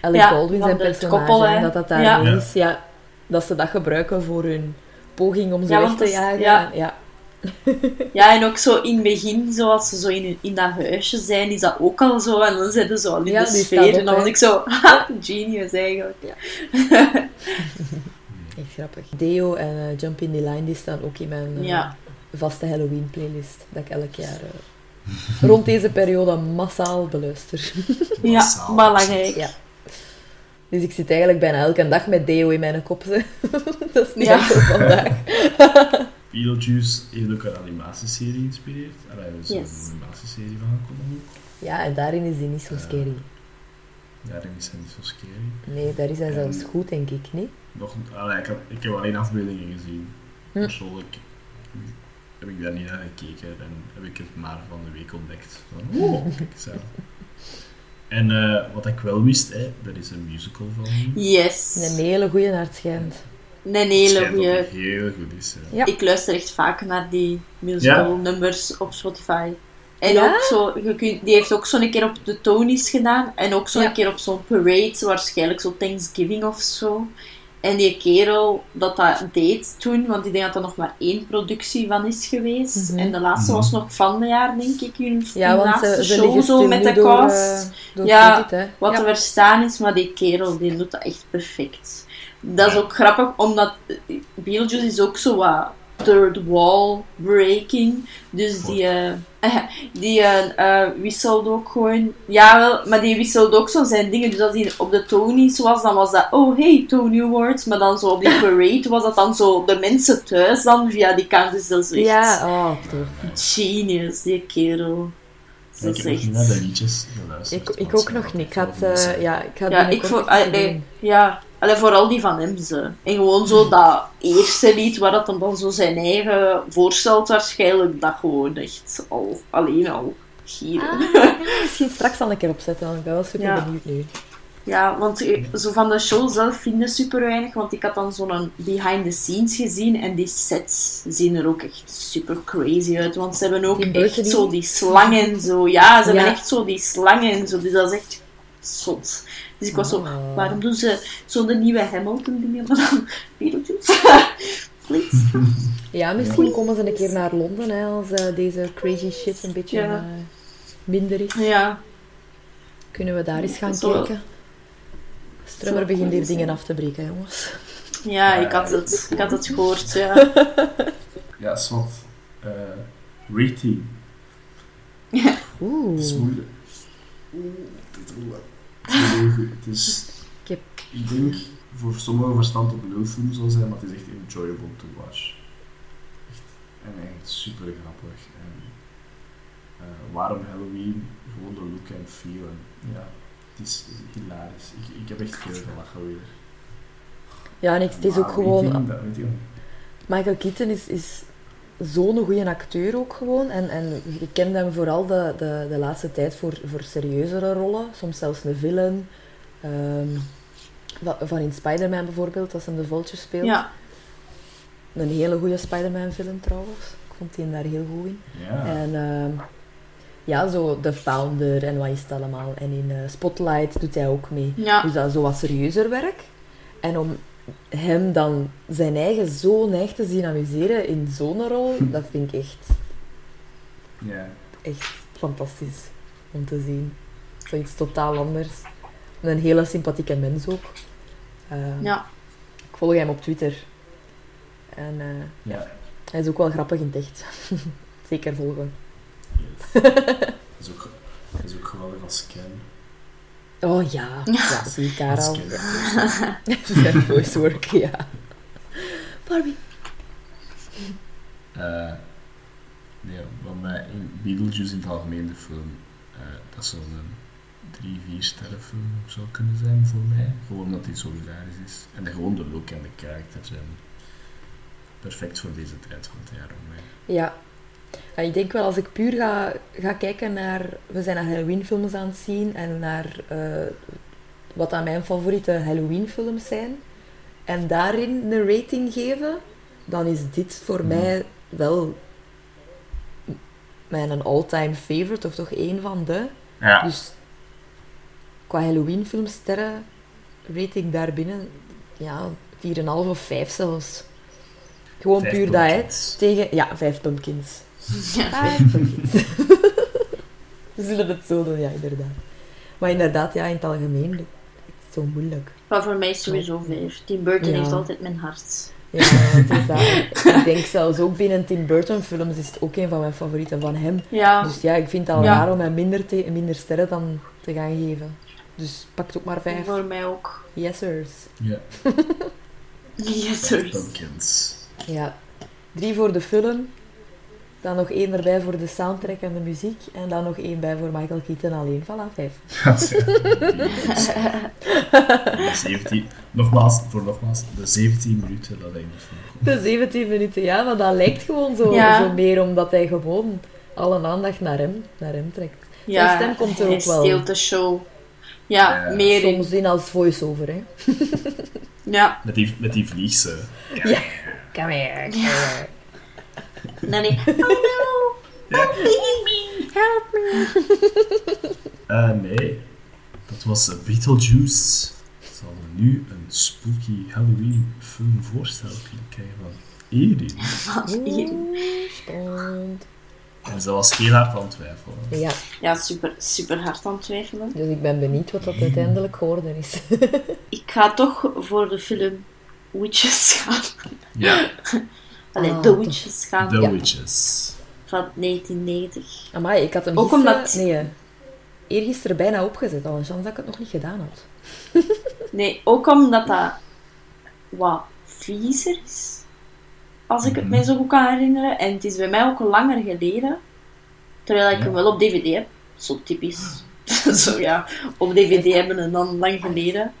Alec Ja, Baldwin, van zijn personage. koppel, en dat dat daar. Ja. is. Ja, dat ze dat gebruiken voor hun poging om ze Ja, weg te jagen. ja. ja. Ja, en ook zo in het begin, zoals ze zo in, hun- in dat huisje zijn, is dat ook al zo. En dan zitten ze al in Ja, de sfeer. op, en dan was ik zo, ha, genius eigenlijk. Echt grappig. Deo en eh, Jump in the Line die staan ook in mijn eh, Ja. vaste Halloween playlist. Dat ik elk jaar eh, rond deze periode massaal beluister. Ja, Massaal. belangrijk. Ja. Dus ik zit eigenlijk bijna elke dag met Deo in mijn kop. Ze. dat is niet Ja. echt zo vandaag. Beetlejuice heeft ook een animatieserie geïnspireerd. Allee, er is Yes. een animatieserie van gekomen ook. Ja, en daarin is hij niet zo scary. Daarin is hij niet zo scary. Nee, daar is hij En- zelfs goed, denk ik, niet? Nog, allee, ik, had, ik heb alleen afbeeldingen gezien. Hm. Persoonlijk heb ik daar niet naar gekeken en heb ik het maar van de week ontdekt. Van, oh, kijk eens aan. En eh, wat ik wel wist, hè, er is een musical van. Yes. Een hele goeie naar het schijnt. Een hele schijnt dat goeie. het heel goed is. Ja. Ik luister echt vaak naar die musical nummers op Spotify. En Ja? ook zo, je kunt, die heeft ook zo'n keer op de Tonys gedaan. En ook zo'n Ja. keer op zo'n parade, waarschijnlijk zo Thanksgiving of zo. En die kerel dat dat deed toen, want ik denk dat er nog maar één productie van is geweest. Mhm. En de laatste Mhm. was nog van de jaar, denk ik. Hun, Ja, hun want laatste ze, ze show zo met de door, cast. eh, door Ja. Wat ja. te verstaan is, maar die kerel die doet dat echt perfect. Dat is ook grappig, omdat eh, Beetlejuice is ook zo wat third wall breaking. Dus die, eh, die wisselt ook gewoon... Ja, wel, maar die wisselt ook zo zijn dingen. Dus als hij op de Tony's was, dan was dat... Oh, hey, Tony Awards. Maar dan zo op die parade was dat dan zo de mensen thuis dan via die kant. Dus dat is echt Ja, oh, tof. genius, die kerel. Ik heb nog echt... niet naar de liedjes geluisterd. Ik, ook nog niet. Ik eh, zijn. ja, ik Ja, doen. ja, allee, vooral die van hem ze. En gewoon zo dat eerste lied waar dat hem dan zo zijn eigen voorstelt waarschijnlijk, dat gewoon echt al, alleen al gieren. Ah, misschien straks al een keer opzetten, want ik ben wel super Ja. benieuwd nu. Ja, want eh, zo van de show zelf vinden super weinig, want ik had dan zo'n behind the scenes gezien en die sets zien er ook echt super crazy uit, want ze hebben ook echt die? zo die slangen en zo. Ja, ze hebben echt zo die slangen en zo, dus dat is echt zot. Dus ik was zo, Oh. waarom doen ze zo de nieuwe Hamilton dingen, maar dan Beetlejuice? Please. Ja, misschien komen ze een keer naar Londen hè, als eh, deze crazy shit een beetje Ja. eh, minder is. Ja, Kunnen we daar eens gaan Zo. kijken? Strummer begint hier dingen af te breken, jongens. ja, ik had het, ik had het gehoord, ja. Ja, zwart. Eh rating. Oeh. Het is moeilijk. Oeh, dit is moeilijk. Het is. Ik heb- Ik denk voor sommigen verstand op lulfilm zal zijn, maar het is echt enjoyable to watch. Echt, en echt super grappig. En, eh, waarom Halloween? Gewoon de look en feel. En, ja, het is hilarisch. Ik, ik heb echt veel gelachen weer. Ja, niks. Het is ook gewoon... Michael Keaton is, is zo'n goede acteur ook gewoon. En, en je kent hem vooral de, de, de laatste tijd voor, voor serieuzere rollen. Soms zelfs een villain. Ehm, van- in Spider-Man bijvoorbeeld, als hij de Vulture speelt. Ja, Een hele goede Spider-Man film trouwens. Ik vond die daar heel goed in. Ja. En ehm, ja, zo The Founder en wat is het allemaal. En in eh, Spotlight doet hij ook mee. ja. Dus dat is zo wat serieuzer werk. En om hem dan zijn eigen zo neig te zien amuseren in zo'n rol, dat vind ik echt, ja. echt fantastisch om te zien. Zoiets totaal anders. Een hele sympathieke mens ook. Eh, ja. Ik volg hem op Twitter. En eh, Ja. hij is ook wel grappig in het echt. Zeker volgen. Yes. dat, is ook, dat is ook geweldig als Ken. Oh ja, ja zie ik daar al. Zijn voice work, ja. Barbie. Eh, nee, wat mij in Beetlejuice in het algemeen de film, eh, dat zou een drie, vier sterren film zou kunnen zijn voor mij. Gewoon omdat hij zo hilarisch is. En de, gewoon de look en de karakter zijn perfect voor deze tijd van het jaar voor mij. Ja. Ja, ik denk wel als ik puur ga, ga kijken naar... We zijn naar Halloween-films aan het zien en naar eh, wat aan mijn favoriete Halloween-films zijn. En daarin een rating geven, dan is dit voor Mhm. mij wel mijn all-time favorite, of toch één van de. Ja. Dus qua Halloween-films sterren rate ik daarbinnen ja, 4,5 of 5 zelfs. Gewoon Vijf puur dat, hè. Tegen, ja, 5 pumpkins. Ja. We zullen het zo doen, ja, inderdaad. Maar inderdaad, ja, in het algemeen, het is zo moeilijk. Maar voor mij is sowieso vijf. Tim Burton Ja. heeft altijd mijn hart. Ja, het is dat. Ik denk zelfs ook binnen Tim Burton films is het ook een van mijn favorieten van hem. Ja, Dus ja, ik vind het al Ja. raar om hem minder, te, minder sterren dan te gaan geven. Dus pakt ook maar vijf. Voor mij ook. Yesers. Ja. Yes, sir. Pumpkins. Ja. Drie voor de film. Dan nog één erbij voor de soundtrack en de muziek. En dan nog één bij voor Michael Keaton alleen. Voilà, vijf. De 17, nogmaals, voor nogmaals, de 17 minuten dat hij moet volgen. De 17 minuten, ja, maar dat lijkt gewoon zo, Ja. zo meer omdat hij gewoon alle aandacht naar hem, naar hem trekt. Ja, stem komt er hij ook wel. steelt de show. Ja, Ja. meer in. Soms in als voice-over, hè. Ja, Met die, met die vliegse. Ja. Come here, nee, nee. Oh no! Help me! Help me! Eh, nee, dat was eh, Beetlejuice. Zal er nu een spooky Halloween film voorstel kunnen krijgen van Erin. Spannend. En ze was heel hard aan het twijfelen. Ja, Ja, super, super hard aan het twijfelen. dus ik ben benieuwd wat dat uiteindelijk geworden is. Ik ga toch voor de film Witches gaan. Ja, Allee, Ah, The. Witches gaan. The Ja. Witches. Van 1990. Amai, ik had hem Ook gisteren... omdat- Nee, eergisteren bijna opgezet. Al een chance dat ik het nog niet gedaan had. Nee, ook omdat dat wat viezer is. Als ik het Mhm. mij zo goed kan herinneren. En het is bij mij ook langer geleden. Terwijl ik Ja. hem wel op DVD heb. Zo typisch. zo ja, op DVD hebben en dan lang geleden.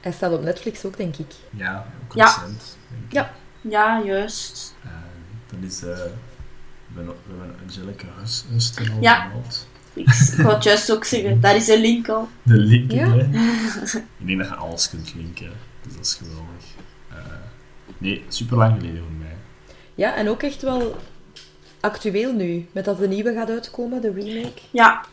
Hij staat op Netflix ook, denk ik. Ja, ook recent. Ja. Ja, juist. Dan is... eh we hebben Angelica Hus- Huston al Ja. gemeld. Ik, ik wou het juist ook zeggen. Daar is een link al. De link Ja. Ik denk dat je alles kunt linken. Dus dat is geweldig. Eh, nee, super lang geleden voor mij. Ja, en ook echt wel actueel nu. Met dat de nieuwe gaat uitkomen, de remake. Ja.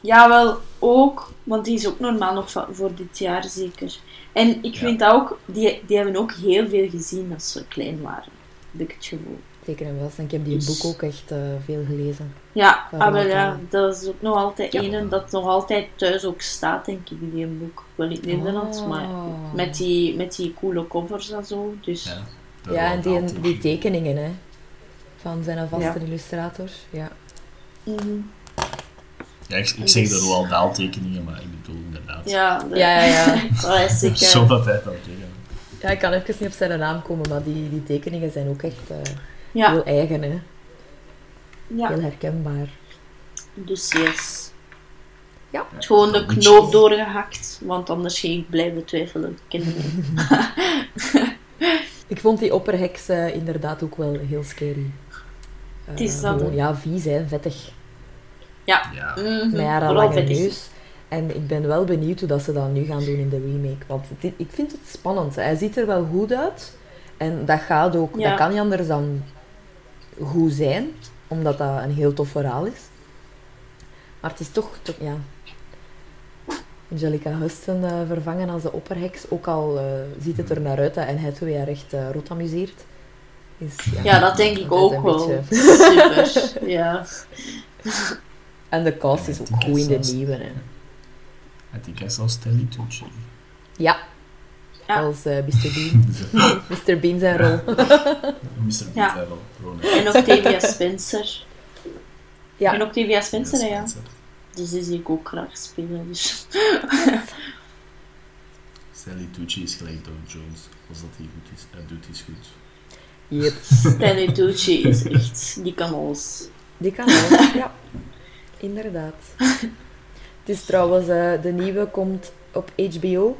Jawel, ook. Want die is ook normaal nog voor dit jaar zeker. En ik Ja. vind dat ook... Die, die hebben ook heel veel gezien als ze klein waren. Heb ik het gevoel. Zeker en vast. En ik heb die Dus- boek ook echt eh, veel gelezen. Ja, maar dat ja, dat is ook nog altijd Ja. een dat nog altijd thuis ook staat, denk ik, die boek. Wel in het Nederlands, Ah. maar met die, met die coole covers en zo. Dus Ja, Ja, en die, die tekeningen, hè. Van zijn vaste Ja. illustrator. Ja. mhm. Ja, ik, ik zeg de Dus- Roald Dahl tekeningen, maar ik bedoel inderdaad. ja, de Ja, ja, ja. classic. Zo dat hij dat tegen. Ja, ik kan even niet op zijn naam komen, maar die, die tekeningen zijn ook echt eh, Ja, heel eigen, hè. ja, Heel herkenbaar. dus yes. Ja. Gewoon de knoop doorgehakt, want anders ging ik blijven twijfelen. Ik vond die opperheks eh, inderdaad ook wel heel scary. Eh, Het is dat, gewoon, hè. Ja, vies, hè. Vettig. Ja, Mhm, Met haar vooral lange vettig. neus. En ik ben wel benieuwd hoe dat ze dat nu gaan doen in de remake. Want dit, ik vind het spannend. Hij ziet er wel goed uit. En dat gaat ook. Ja. Dat kan niet anders dan goed zijn. Omdat dat een heel tof verhaal is. Maar het is toch... toch ja. Angelica Huston eh, vervangen als de opperheks. Ook al eh, ziet het er naar uit dat Anne Hathaway haar echt eh, rot amuseert. Is, Ja, dat denk ik ook wel. beetje- Super, ja. En de cast is ook goed in de nieuwe. Hè. en die kent zelfs Stanley Tucci. Ja. Ja. Als eh, Mr. Bean. Mr. Bean zijn rol. Mr. Ja. Beat wel. Ronald. En Octavia Spencer. Ja. En Octavia Spencer, hè, ja. Spencer. Dus die zie ik ook graag spelen. Dus. Stanley Tucci is gelijk Doug Jones. Als dat hij goed is. Hij doet iets goed. Yep. Stanley Tucci is echt... Die kan alles. Die kan. Ja. Inderdaad. Het is trouwens, eh, de nieuwe komt op HBO.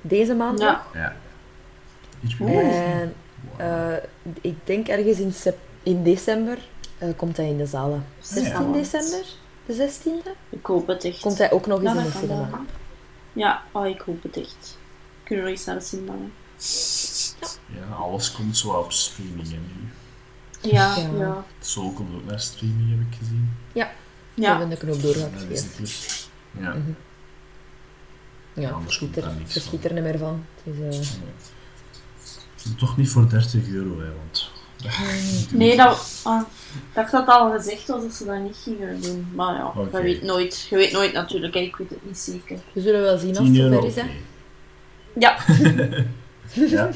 Deze maand Ja. nog. Ja. En eh, ik denk ergens in, sep- in december eh, komt hij in de zalen. 16 Ja. december? De 16e? Ik hoop het echt. Komt hij ook nog eens Ja, in de cinema. Ja, oh, ik hoop het echt. Kunnen we nog eens naar de cinema? Ja, alles komt zo op streaming hè, nu. Ja, Ja. ja. Zo komt ook naar streaming, heb ik gezien. Ja. Ze Ja, hebben de knoop doorgehakt. Dat Ja. Ja. Verschiet er, verschiet er niet meer van. Het is, eh, Toch niet voor 30 euro, hè, want... nee, dat, ik dacht dat het al gezegd was dat ze dat niet gingen doen. Maar ja, dat weet nooit. Je weet nooit natuurlijk, ik weet het niet zeker. we zullen wel zien als 10 het zover is. Hè. Ja, Ja,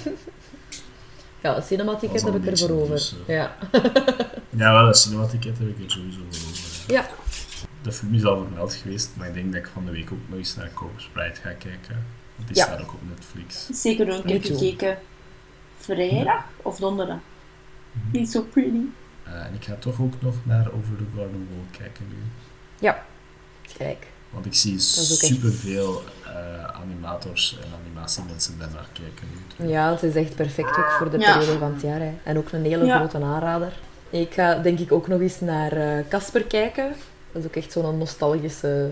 Ja, een cinematicket heb ik ervoor beetje over. dus, eh. Ja. ja wel, een cinematicket heb ik er sowieso voor over. ja. De film is al vermeld geweest, maar ik denk dat ik van de week ook nog eens naar Corpse Bride ga kijken. Want die Ja. staat ook op Netflix. Zeker een keer Me too. gekeken. Vrijdag of donderdag. Niet zo pretty. Eh, en ik ga toch ook nog naar Over the Garden Wall kijken nu. Kijk. Want ik zie superveel eh, animators en animatiemensen daarnaar kijken nu. Ja, het is echt perfect ook voor de Ja. periode van het jaar. Hè. En ook een hele Ja. grote aanrader. Ik ga denk ik ook nog eens naar eh, Casper kijken. Dat is ook echt zo'n nostalgische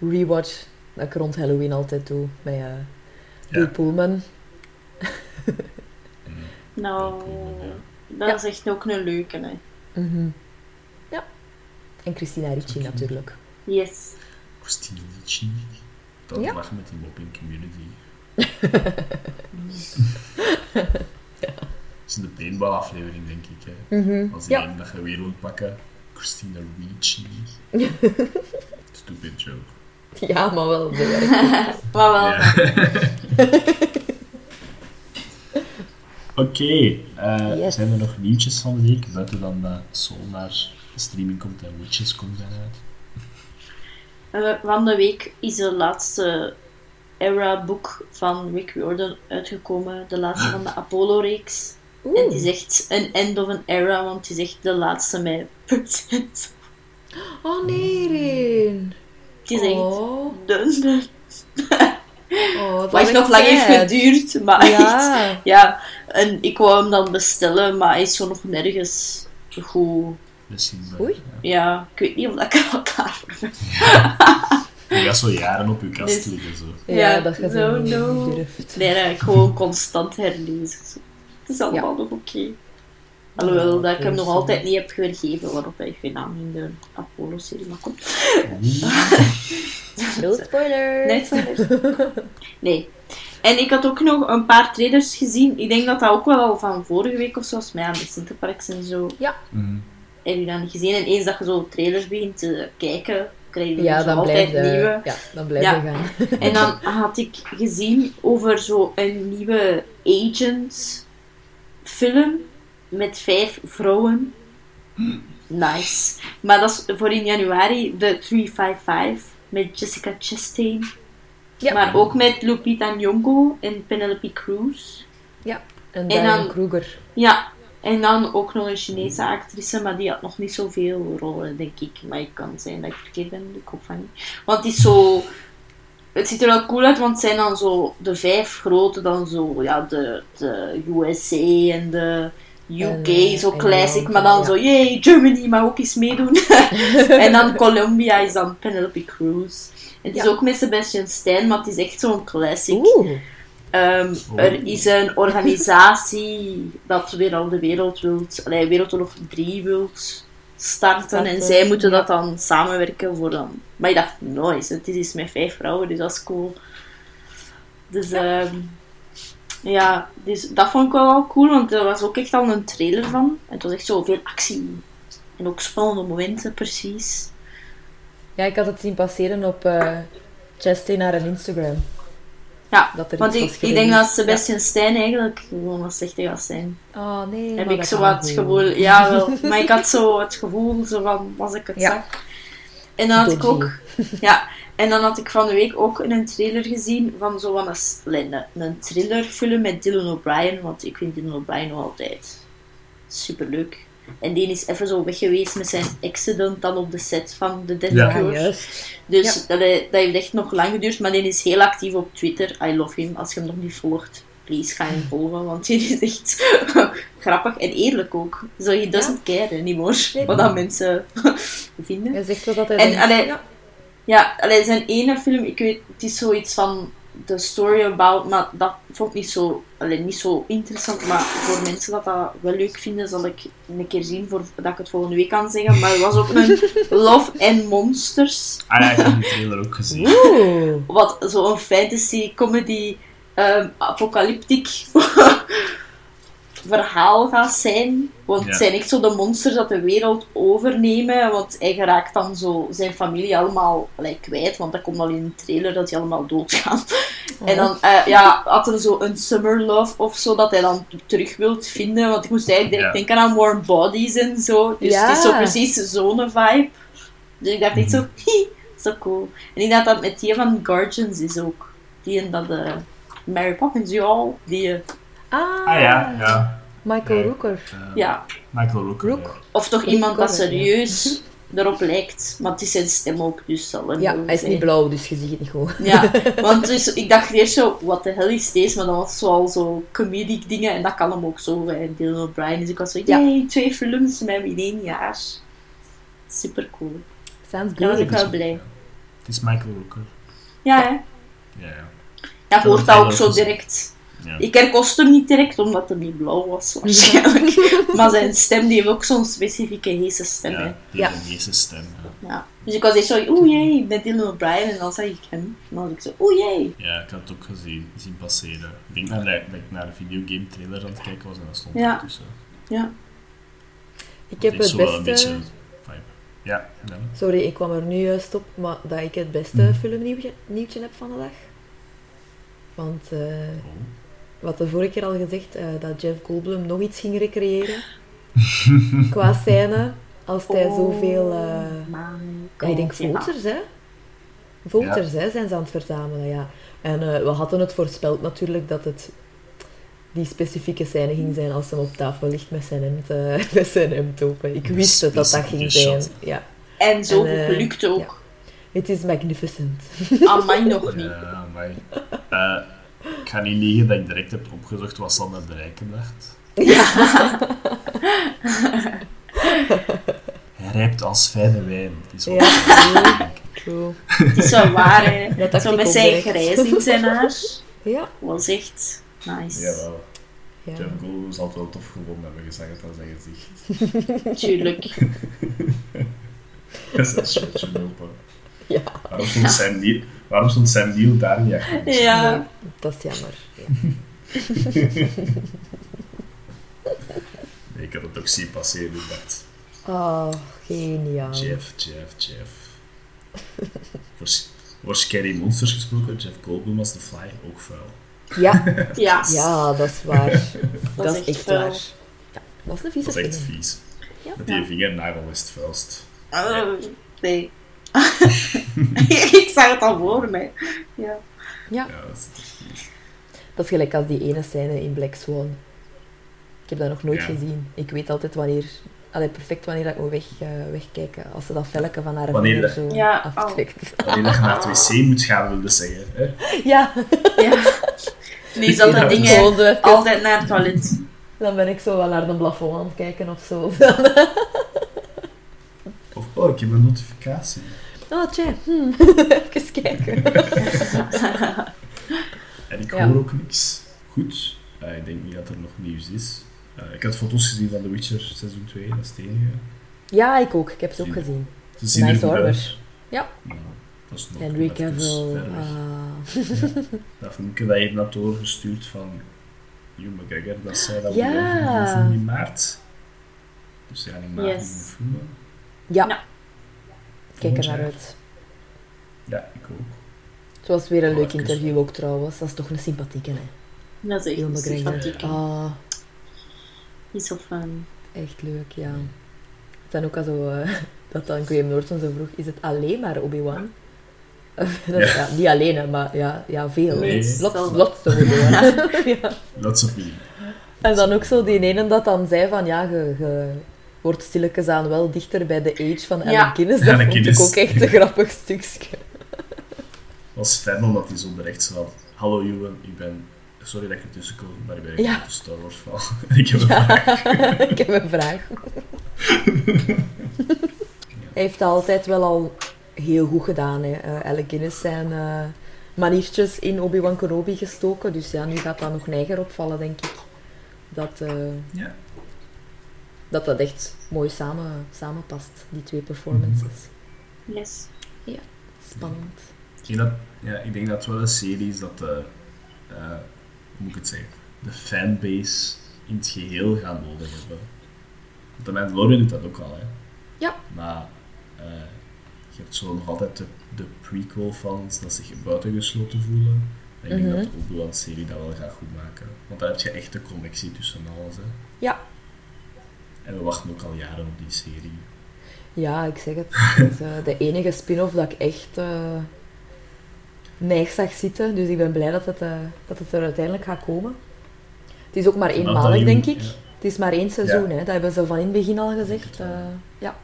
rewatch dat ik rond Halloween altijd doe. Met eh Bill Ja. Pullman. Nou, Ja. dat Ja. is echt ook een leuke. Hè. Mhm. Ja. En Christina Ricci natuurlijk. Yes. Christine Ricci. Dat Ja. lachen met die mop in Community. Dat is een paintball aflevering, denk ik. Hè. Mhm. Als die Ja. een dat je weer wilt pakken. Christina Ricci. Stupid joke. ja, maar wel. Maar wel. Oké, eh, Yes. zijn er nog nieuwtjes van de week? Buiten dan dat Soul naar streaming komt en Witches komt daaruit. Eh, van de week is de laatste era-boek van Rick Riordan uitgekomen. De laatste van de Apollo-reeks. En het is echt een end of an era, want het is echt de laatste met percent. Oh nee. Het is echt Oh, dun, dun. oh, dat Wat is echt nog echt lang heeft geduurd, maar echt. Ja. Ja, en ik wou hem dan bestellen, maar hij is zo nog nergens goed. Misschien. eh, Oei. ja. Ja, ik weet niet of dat ik er al klaar voor ben. Je gaat zo jaren op je kast Dus- liggen. Zo. Ja, Ja, dat je zo, no. durft. Nee, dat ik gewoon constant herlezen. Het is allemaal nog oké. Alhoewel dat ik hem nog altijd niet heb gegeven waarop hij gedaan in de Apollo-serie maar komt. No spoilers. Nee, spoilers. Nee. En ik had ook nog een paar trailers gezien. Ik denk dat dat ook wel al van vorige week of zo is. Maar ja, met Sinterparks en zo Mhm. heb je dat niet gezien. En eens dat je zo trailers begint te kijk, krijg je Ja, dan altijd nieuwe. ja, dan blijf Ja. je gaan. En dan had ik gezien over zo een nieuwe Agent film met vijf vrouwen. Nice. Maar dat is voor in januari de 355 met Jessica Chastain. Ja. Maar ook met Lupita Nyong'o en Penelope Cruz. En dan- Diane Kruger. Ja, en dan ook nog een Chinese actrice, maar die had nog niet zoveel rollen, denk ik. Maar het kan zijn dat ik verkeerd ben, ik hoop van niet. Want het is zo... Het ziet er wel cool uit, want het zijn dan zo de vijf grote, dan zo, ja, de, de USA en de UK, En, eh, zo classic, maar dan ja. zo, yay, Germany mag ook eens meedoen. en dan Colombia is dan Penelope Cruz. En het is ook met Sebastian Stan, maar het is echt zo'n classic. Oeh. Ehm. Er is een organisatie dat weer al de wereld wilt, allee, Wereldoorlog 3 wilt starten. En zij moeten ja. dat dan samenwerken voor dan. Maar ik dacht, nice, het is iets met vijf vrouwen, dus dat is cool. Dus ja, ja dus dat vond ik wel, wel cool, want er was ook echt al een trailer van. Het was echt zo veel actie. En ook spannende momenten, precies. Ja, ik had het zien passeren op Chastain naar een Instagram. Ja, Dat er want iets ik, was ik denk dat Sebastian Stijn eigenlijk gewoon een slechte gast zijn. Oh nee, heb maar ik zo wat het gevoel. Ja, wel. Maar ik had zo het gevoel, zo van, als ik het Ja. zag. En dan had ik ook... Ja, en dan had ik van de week ook een trailer gezien van zo'n een, een thrillerfilm met Dylan O'Brien. Want ik vind Dylan O'Brien nog altijd superleuk. En die is even zo weg geweest met zijn accident dan op de set van The Dead Ja. Ja, juist. Dus dat, he- dat heeft echt nog lang geduurd, maar die is heel actief op Twitter. I love him. Als je hem nog niet volgt, please ga hem volgen, want die is echt grappig en eerlijk ook. Zo, he doesn't care anymore Nee. wat dat mensen vinden. Hij zegt wel dat hij En, allee, ja. Ja, allee, zijn ene film, ik weet, het is zoiets van de story about, maar dat vond ik niet zo, allee, niet zo interessant. Maar voor mensen dat dat wel leuk vinden, zal ik een keer zien voor, dat ik het volgende week kan zeggen. Maar er was ook een Love and Monsters. Ah ja, ik heb die trailer ook gezien. Oeh. wat zo'n fantasy comedy ehm apocalyptiek verhaal gaat zijn. Want Ja. het zijn echt zo de monsters dat de wereld overnemen. Want hij geraakt dan zo zijn familie allemaal kwijt. Want dat komt al in de trailer dat die allemaal doodgaan. En dan eh, ja, had hij zo een summer love of zo dat hij dan terug wilt vinden. Want ik moest eigenlijk direct Ja. denken aan warm bodies en zo. Dus Ja. het is zo precies zo'n vibe. Dus ik dacht echt zo, hi, zo cool. En ik dacht dat met die van Guardians is ook. Die en dat de Mary Poppins, ja, die, eh, Ah, Ah ja, ja. Michael. Rooker. Eh, ja. Michael Rooker. Rook? Of toch iemand dat het, serieus erop lijkt. Maar het is zijn stem ook, dus zal hem Ja, hij is zijn. niet blauw, dus je ziet het niet goed. Ja, want dus, ik dacht eerst zo, wat de hel is deze? Maar dat was zoal zo comedic dingen en dat kan hem ook zo bij Dylan O'Brien. Dus ik was zo, Ja. twee films met in één jaar. Super cool. Sounds Daar was good. ik wel blij. Het is Michael Rooker. Ja, hè? Ja, ja. Ja, je hoort dat ook zo direct. Ja. Ik herkost hem niet direct, omdat hij niet blauw was, waarschijnlijk. maar zijn stem, die heeft ook zo'n specifieke heese stem, hè. Ja, Ja. de meeste stem. Ja. Ja. Dus ik was echt zo, oeh jee, met Dylan O'Brien. En dan zag ik hem. En dan was ik zo, oeh jee. ja, ik had het ook gezien, zien passeren. Ik denk dat, ik- dat ik naar een videogame trailer aan het kijken was en dat stond Ja. er tussen. Ja. Ik heb Het een beste... Ja, en dan? Sorry, ik kwam er nu juist op, maar dat ik het beste Hmm. filmnieuwtje nieuwtje heb van de dag. Want, eh, Oh. Wat de vorige keer al gezegd, eh, dat Jeff Goldblum nog iets ging recreëren. qua scène, als hij zoveel... eh, Man, ja, ik denk voters, hè? Voters, hè, zijn ze aan het verzamelen, ja. En eh, we hadden het voorspeld natuurlijk dat het die specifieke scène ging zijn als hij op tafel ligt met zijn hemd, eh, met zijn hemd open. Ik wist het dat dat ging zijn. Ja. En zo En, eh, gelukt ook. Het is magnificent. Amai nog niet. Ja, eh, ik ga niet liegen dat ik direct heb opgezocht wat Sander de Rijken dacht. Hij rijpt als fijne wijn. is wat Ja. True. Het is wel waar, hè. Dat Zo met ook zijn grijs in zijn haar. Ja. Was echt nice. Jawel. ja. Jeff Goldblum zal het wel tof gevonden hebben, gezegd aan zijn gezicht. Tuurlijk. Dat is een open. Ja. Waarom stond Sam Neill, waarom stond Sam Neill daar niet achter? Ja. Dat is jammer. Nee, ik had het ook zien passeren, ik dacht, Oh, geniaal. Jeff, Jeff, Jeff. Voor, voor Scary Monsters gesproken, Jeff Goldblum als de Fly ook vuil. Ja, Ja. ja, dat is waar. Dat, is is echt vuil. waar. Ja, dat is een vieze Dat is echt film. vies. Ja. Met die vingernagel is het vuilst. Oh, nee. ik zag het al voor mij. Ja. Ja, Ja, dat is dat gelijk als die ene scène in Black Swan. Ik heb dat nog nooit Ja. gezien. Ik weet altijd wanneer... Allee, perfect wanneer dat ik moet weg, eh, wegkijken. Als ze dat velken van haar Wanneer dat- zo Ja, oh. aftrekt. Wanneer dat je naar het wc moet gaan, wilde zeggen. Hè? Ja, ja. Zo even- altijd naar het toilet. Dan ben ik zo wel naar de plafond aan het kijken of zo. Of, oh, ik heb een notificatie. Oh, tja. Hmm. Even kijken. En ik Ja. hoor ook niks. Goed. Eh, ik denk niet dat er nog nieuws is. Eh, ik had foto's gezien van The Witcher seizoen 2, dat is het enige. Ja, ik ook. Ik heb ze ook gezien. Ze zien Nice er. Ja. Nou, dat is nog Henry Cavill. ver weg. ah. Dat filmpje dat je hebt doorgestuurd van Hugh McGregor, dat zei dat we Ja. filmen in maart. Dus ja, in maart Yes. we filmen. Ja. Ja. Kijk er naar uit. Ja, ik ook. Het was weer een Oh, leuk interview ook trouwens. Dat is toch een sympathieke, hè? Dat is echt Heel een McGregor. sympathiek. Ah, Niet zo fun. echt leuk, ja. Dan ook al zo, eh, dat dan Graham Norton zo vroeg, is het alleen maar Obi-Wan? Dat- Ja. ja, niet alleen, hè, maar ja, ja veel. Nee. Lots, lots of Obi-Wan. ja. Lots of me. En dan ook zo die ene dat dan zei van, ja, je, je wordt stilletjes aan wel dichter bij de age van Alec Ja. Guinness. Dat vond ik ook echt een grappig stukje. was fan omdat hij zo direct van... Hallo Ewan, ik ben... Sorry dat ik ertussen kom, maar ik ben echt Ja. een Star Wars fan. Ik heb een vraag. Ik heb een vraag. Hij heeft altijd wel al heel goed gedaan. Hè. Eh, Alec Guinness zijn eh, maniertjes in Obi-Wan Kenobi gestoken. Dus ja, nu gaat dat nog neiger opvallen, denk ik. Dat, eh, Ja. Dat dat echt mooi samen, samenpast, die twee performances. Yes. Spannend. Ik denk dat, ja, ik denk dat het wel een serie is dat de... eh, hoe moet ik het zeggen? De fanbase in het geheel gaan nodig hebben. Want de Mandalorian doet dat ook al, hè. Ja. Maar... eh, je hebt zo nog altijd de, de prequel-fans dat zich buitengesloten voelen. En ik denk Mhm. dat de Obi-Wan-serie dat wel gaat goed maken. Want daar heb je echt de connectie tussen alles, hè. Ja. En we wachten ook al jaren op die serie. Ja, ik zeg het. Het is eh, de enige spin-off dat ik echt eh neig zag zitten. Dus ik ben blij dat het, eh, dat het er uiteindelijk gaat komen. Het is ook maar eenmalig, denk ik. ja. Het is maar één seizoen, hè. dat hebben ze van in het begin al gezegd. eh, ja.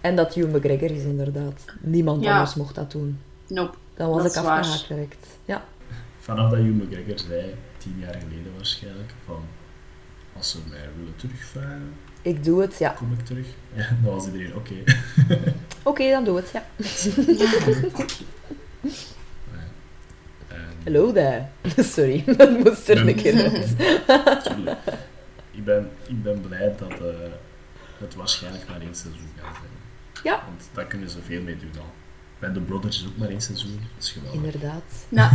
En dat Hugh McGregor is inderdaad. Niemand Ja. anders mocht dat doen. Nope. Dan was Dat ik afgehaakt direct. Ja. Vanaf dat Hugh McGregor zei, tien jaar geleden waarschijnlijk, van als ze mij willen terugvragen, Ik doe het, ja. kom ik terug. Ja, dan was iedereen oké. Oké, dan doe het, ja. Hello there. Sorry, dat moest er een keer uit. ik, ben, ik ben blij dat eh, het waarschijnlijk maar één seizoen gaat zijn. Ja. Want daar kunnen ze veel mee doen al. Bij The Brothers is ook maar één seizoen. Dat is geweldig. Inderdaad. Nou,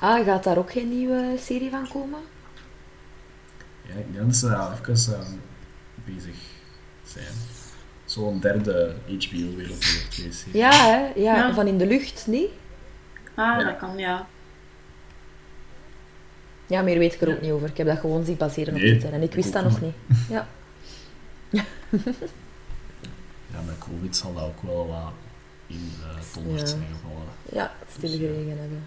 Ah, gaat daar ook geen nieuwe serie van komen? Ja, ik denk dat ze daar even aan bezig zijn. Zo'n derde HBO-wereld. Ja, hè? Ja, Ja. van in de lucht, niet? ah, Ja. dat kan, ja. Ja, meer weet ik er ook niet over. Ik heb dat gewoon zien passeren op Nee, Twitter en ik wist ik dat nog niet. Ja. Ja, met COVID zal dat ook wel wat in uh, donderd Ja. zijn gevallen. Ja, stilgelegen hebben.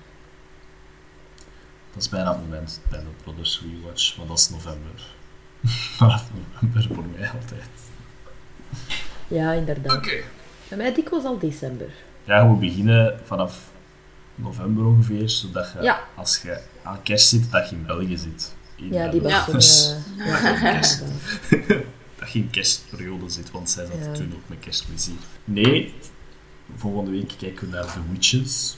Dat is bijna het moment bij de Brothers Rewatch, maar dat is november. Vanaf november voor mij altijd. Ja, inderdaad. Oké. Bij mij dikwijls al december. Ja, we beginnen vanaf november ongeveer, zodat je, Ja. als je aan kerst zit, dat je in België zit. In Ja, die België. was Ja. toen... ja, Kerst. inderdaad. dat je in kerstperiode zit, want zij zat Ja. toen ook met kerstplezier. Nee, volgende week kijken we naar The Witches.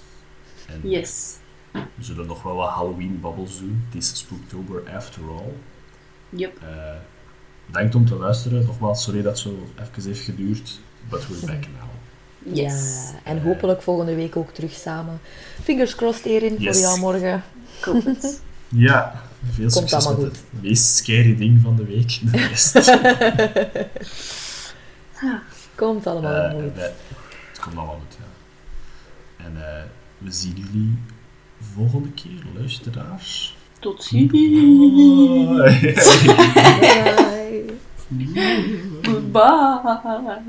En Yes. we zullen nog wel wat Halloween-babbels doen. Het is Spooktober after all. Yep. Eh, bedankt om te luisteren. Nogmaals, sorry dat het zo even heeft geduurd. But we're back now. Yes. Ja, en hopelijk volgende week ook terug samen. Fingers crossed, Erin, Yes. voor jou morgen. Het. Ja, veel succes met het meest scary ding van de week. De rest. Komt allemaal Eh, goed. het komt allemaal goed, ja. En eh, we zien jullie volgende keer, luisteraars. Tot ziens. Bye. Bye. Goodbye.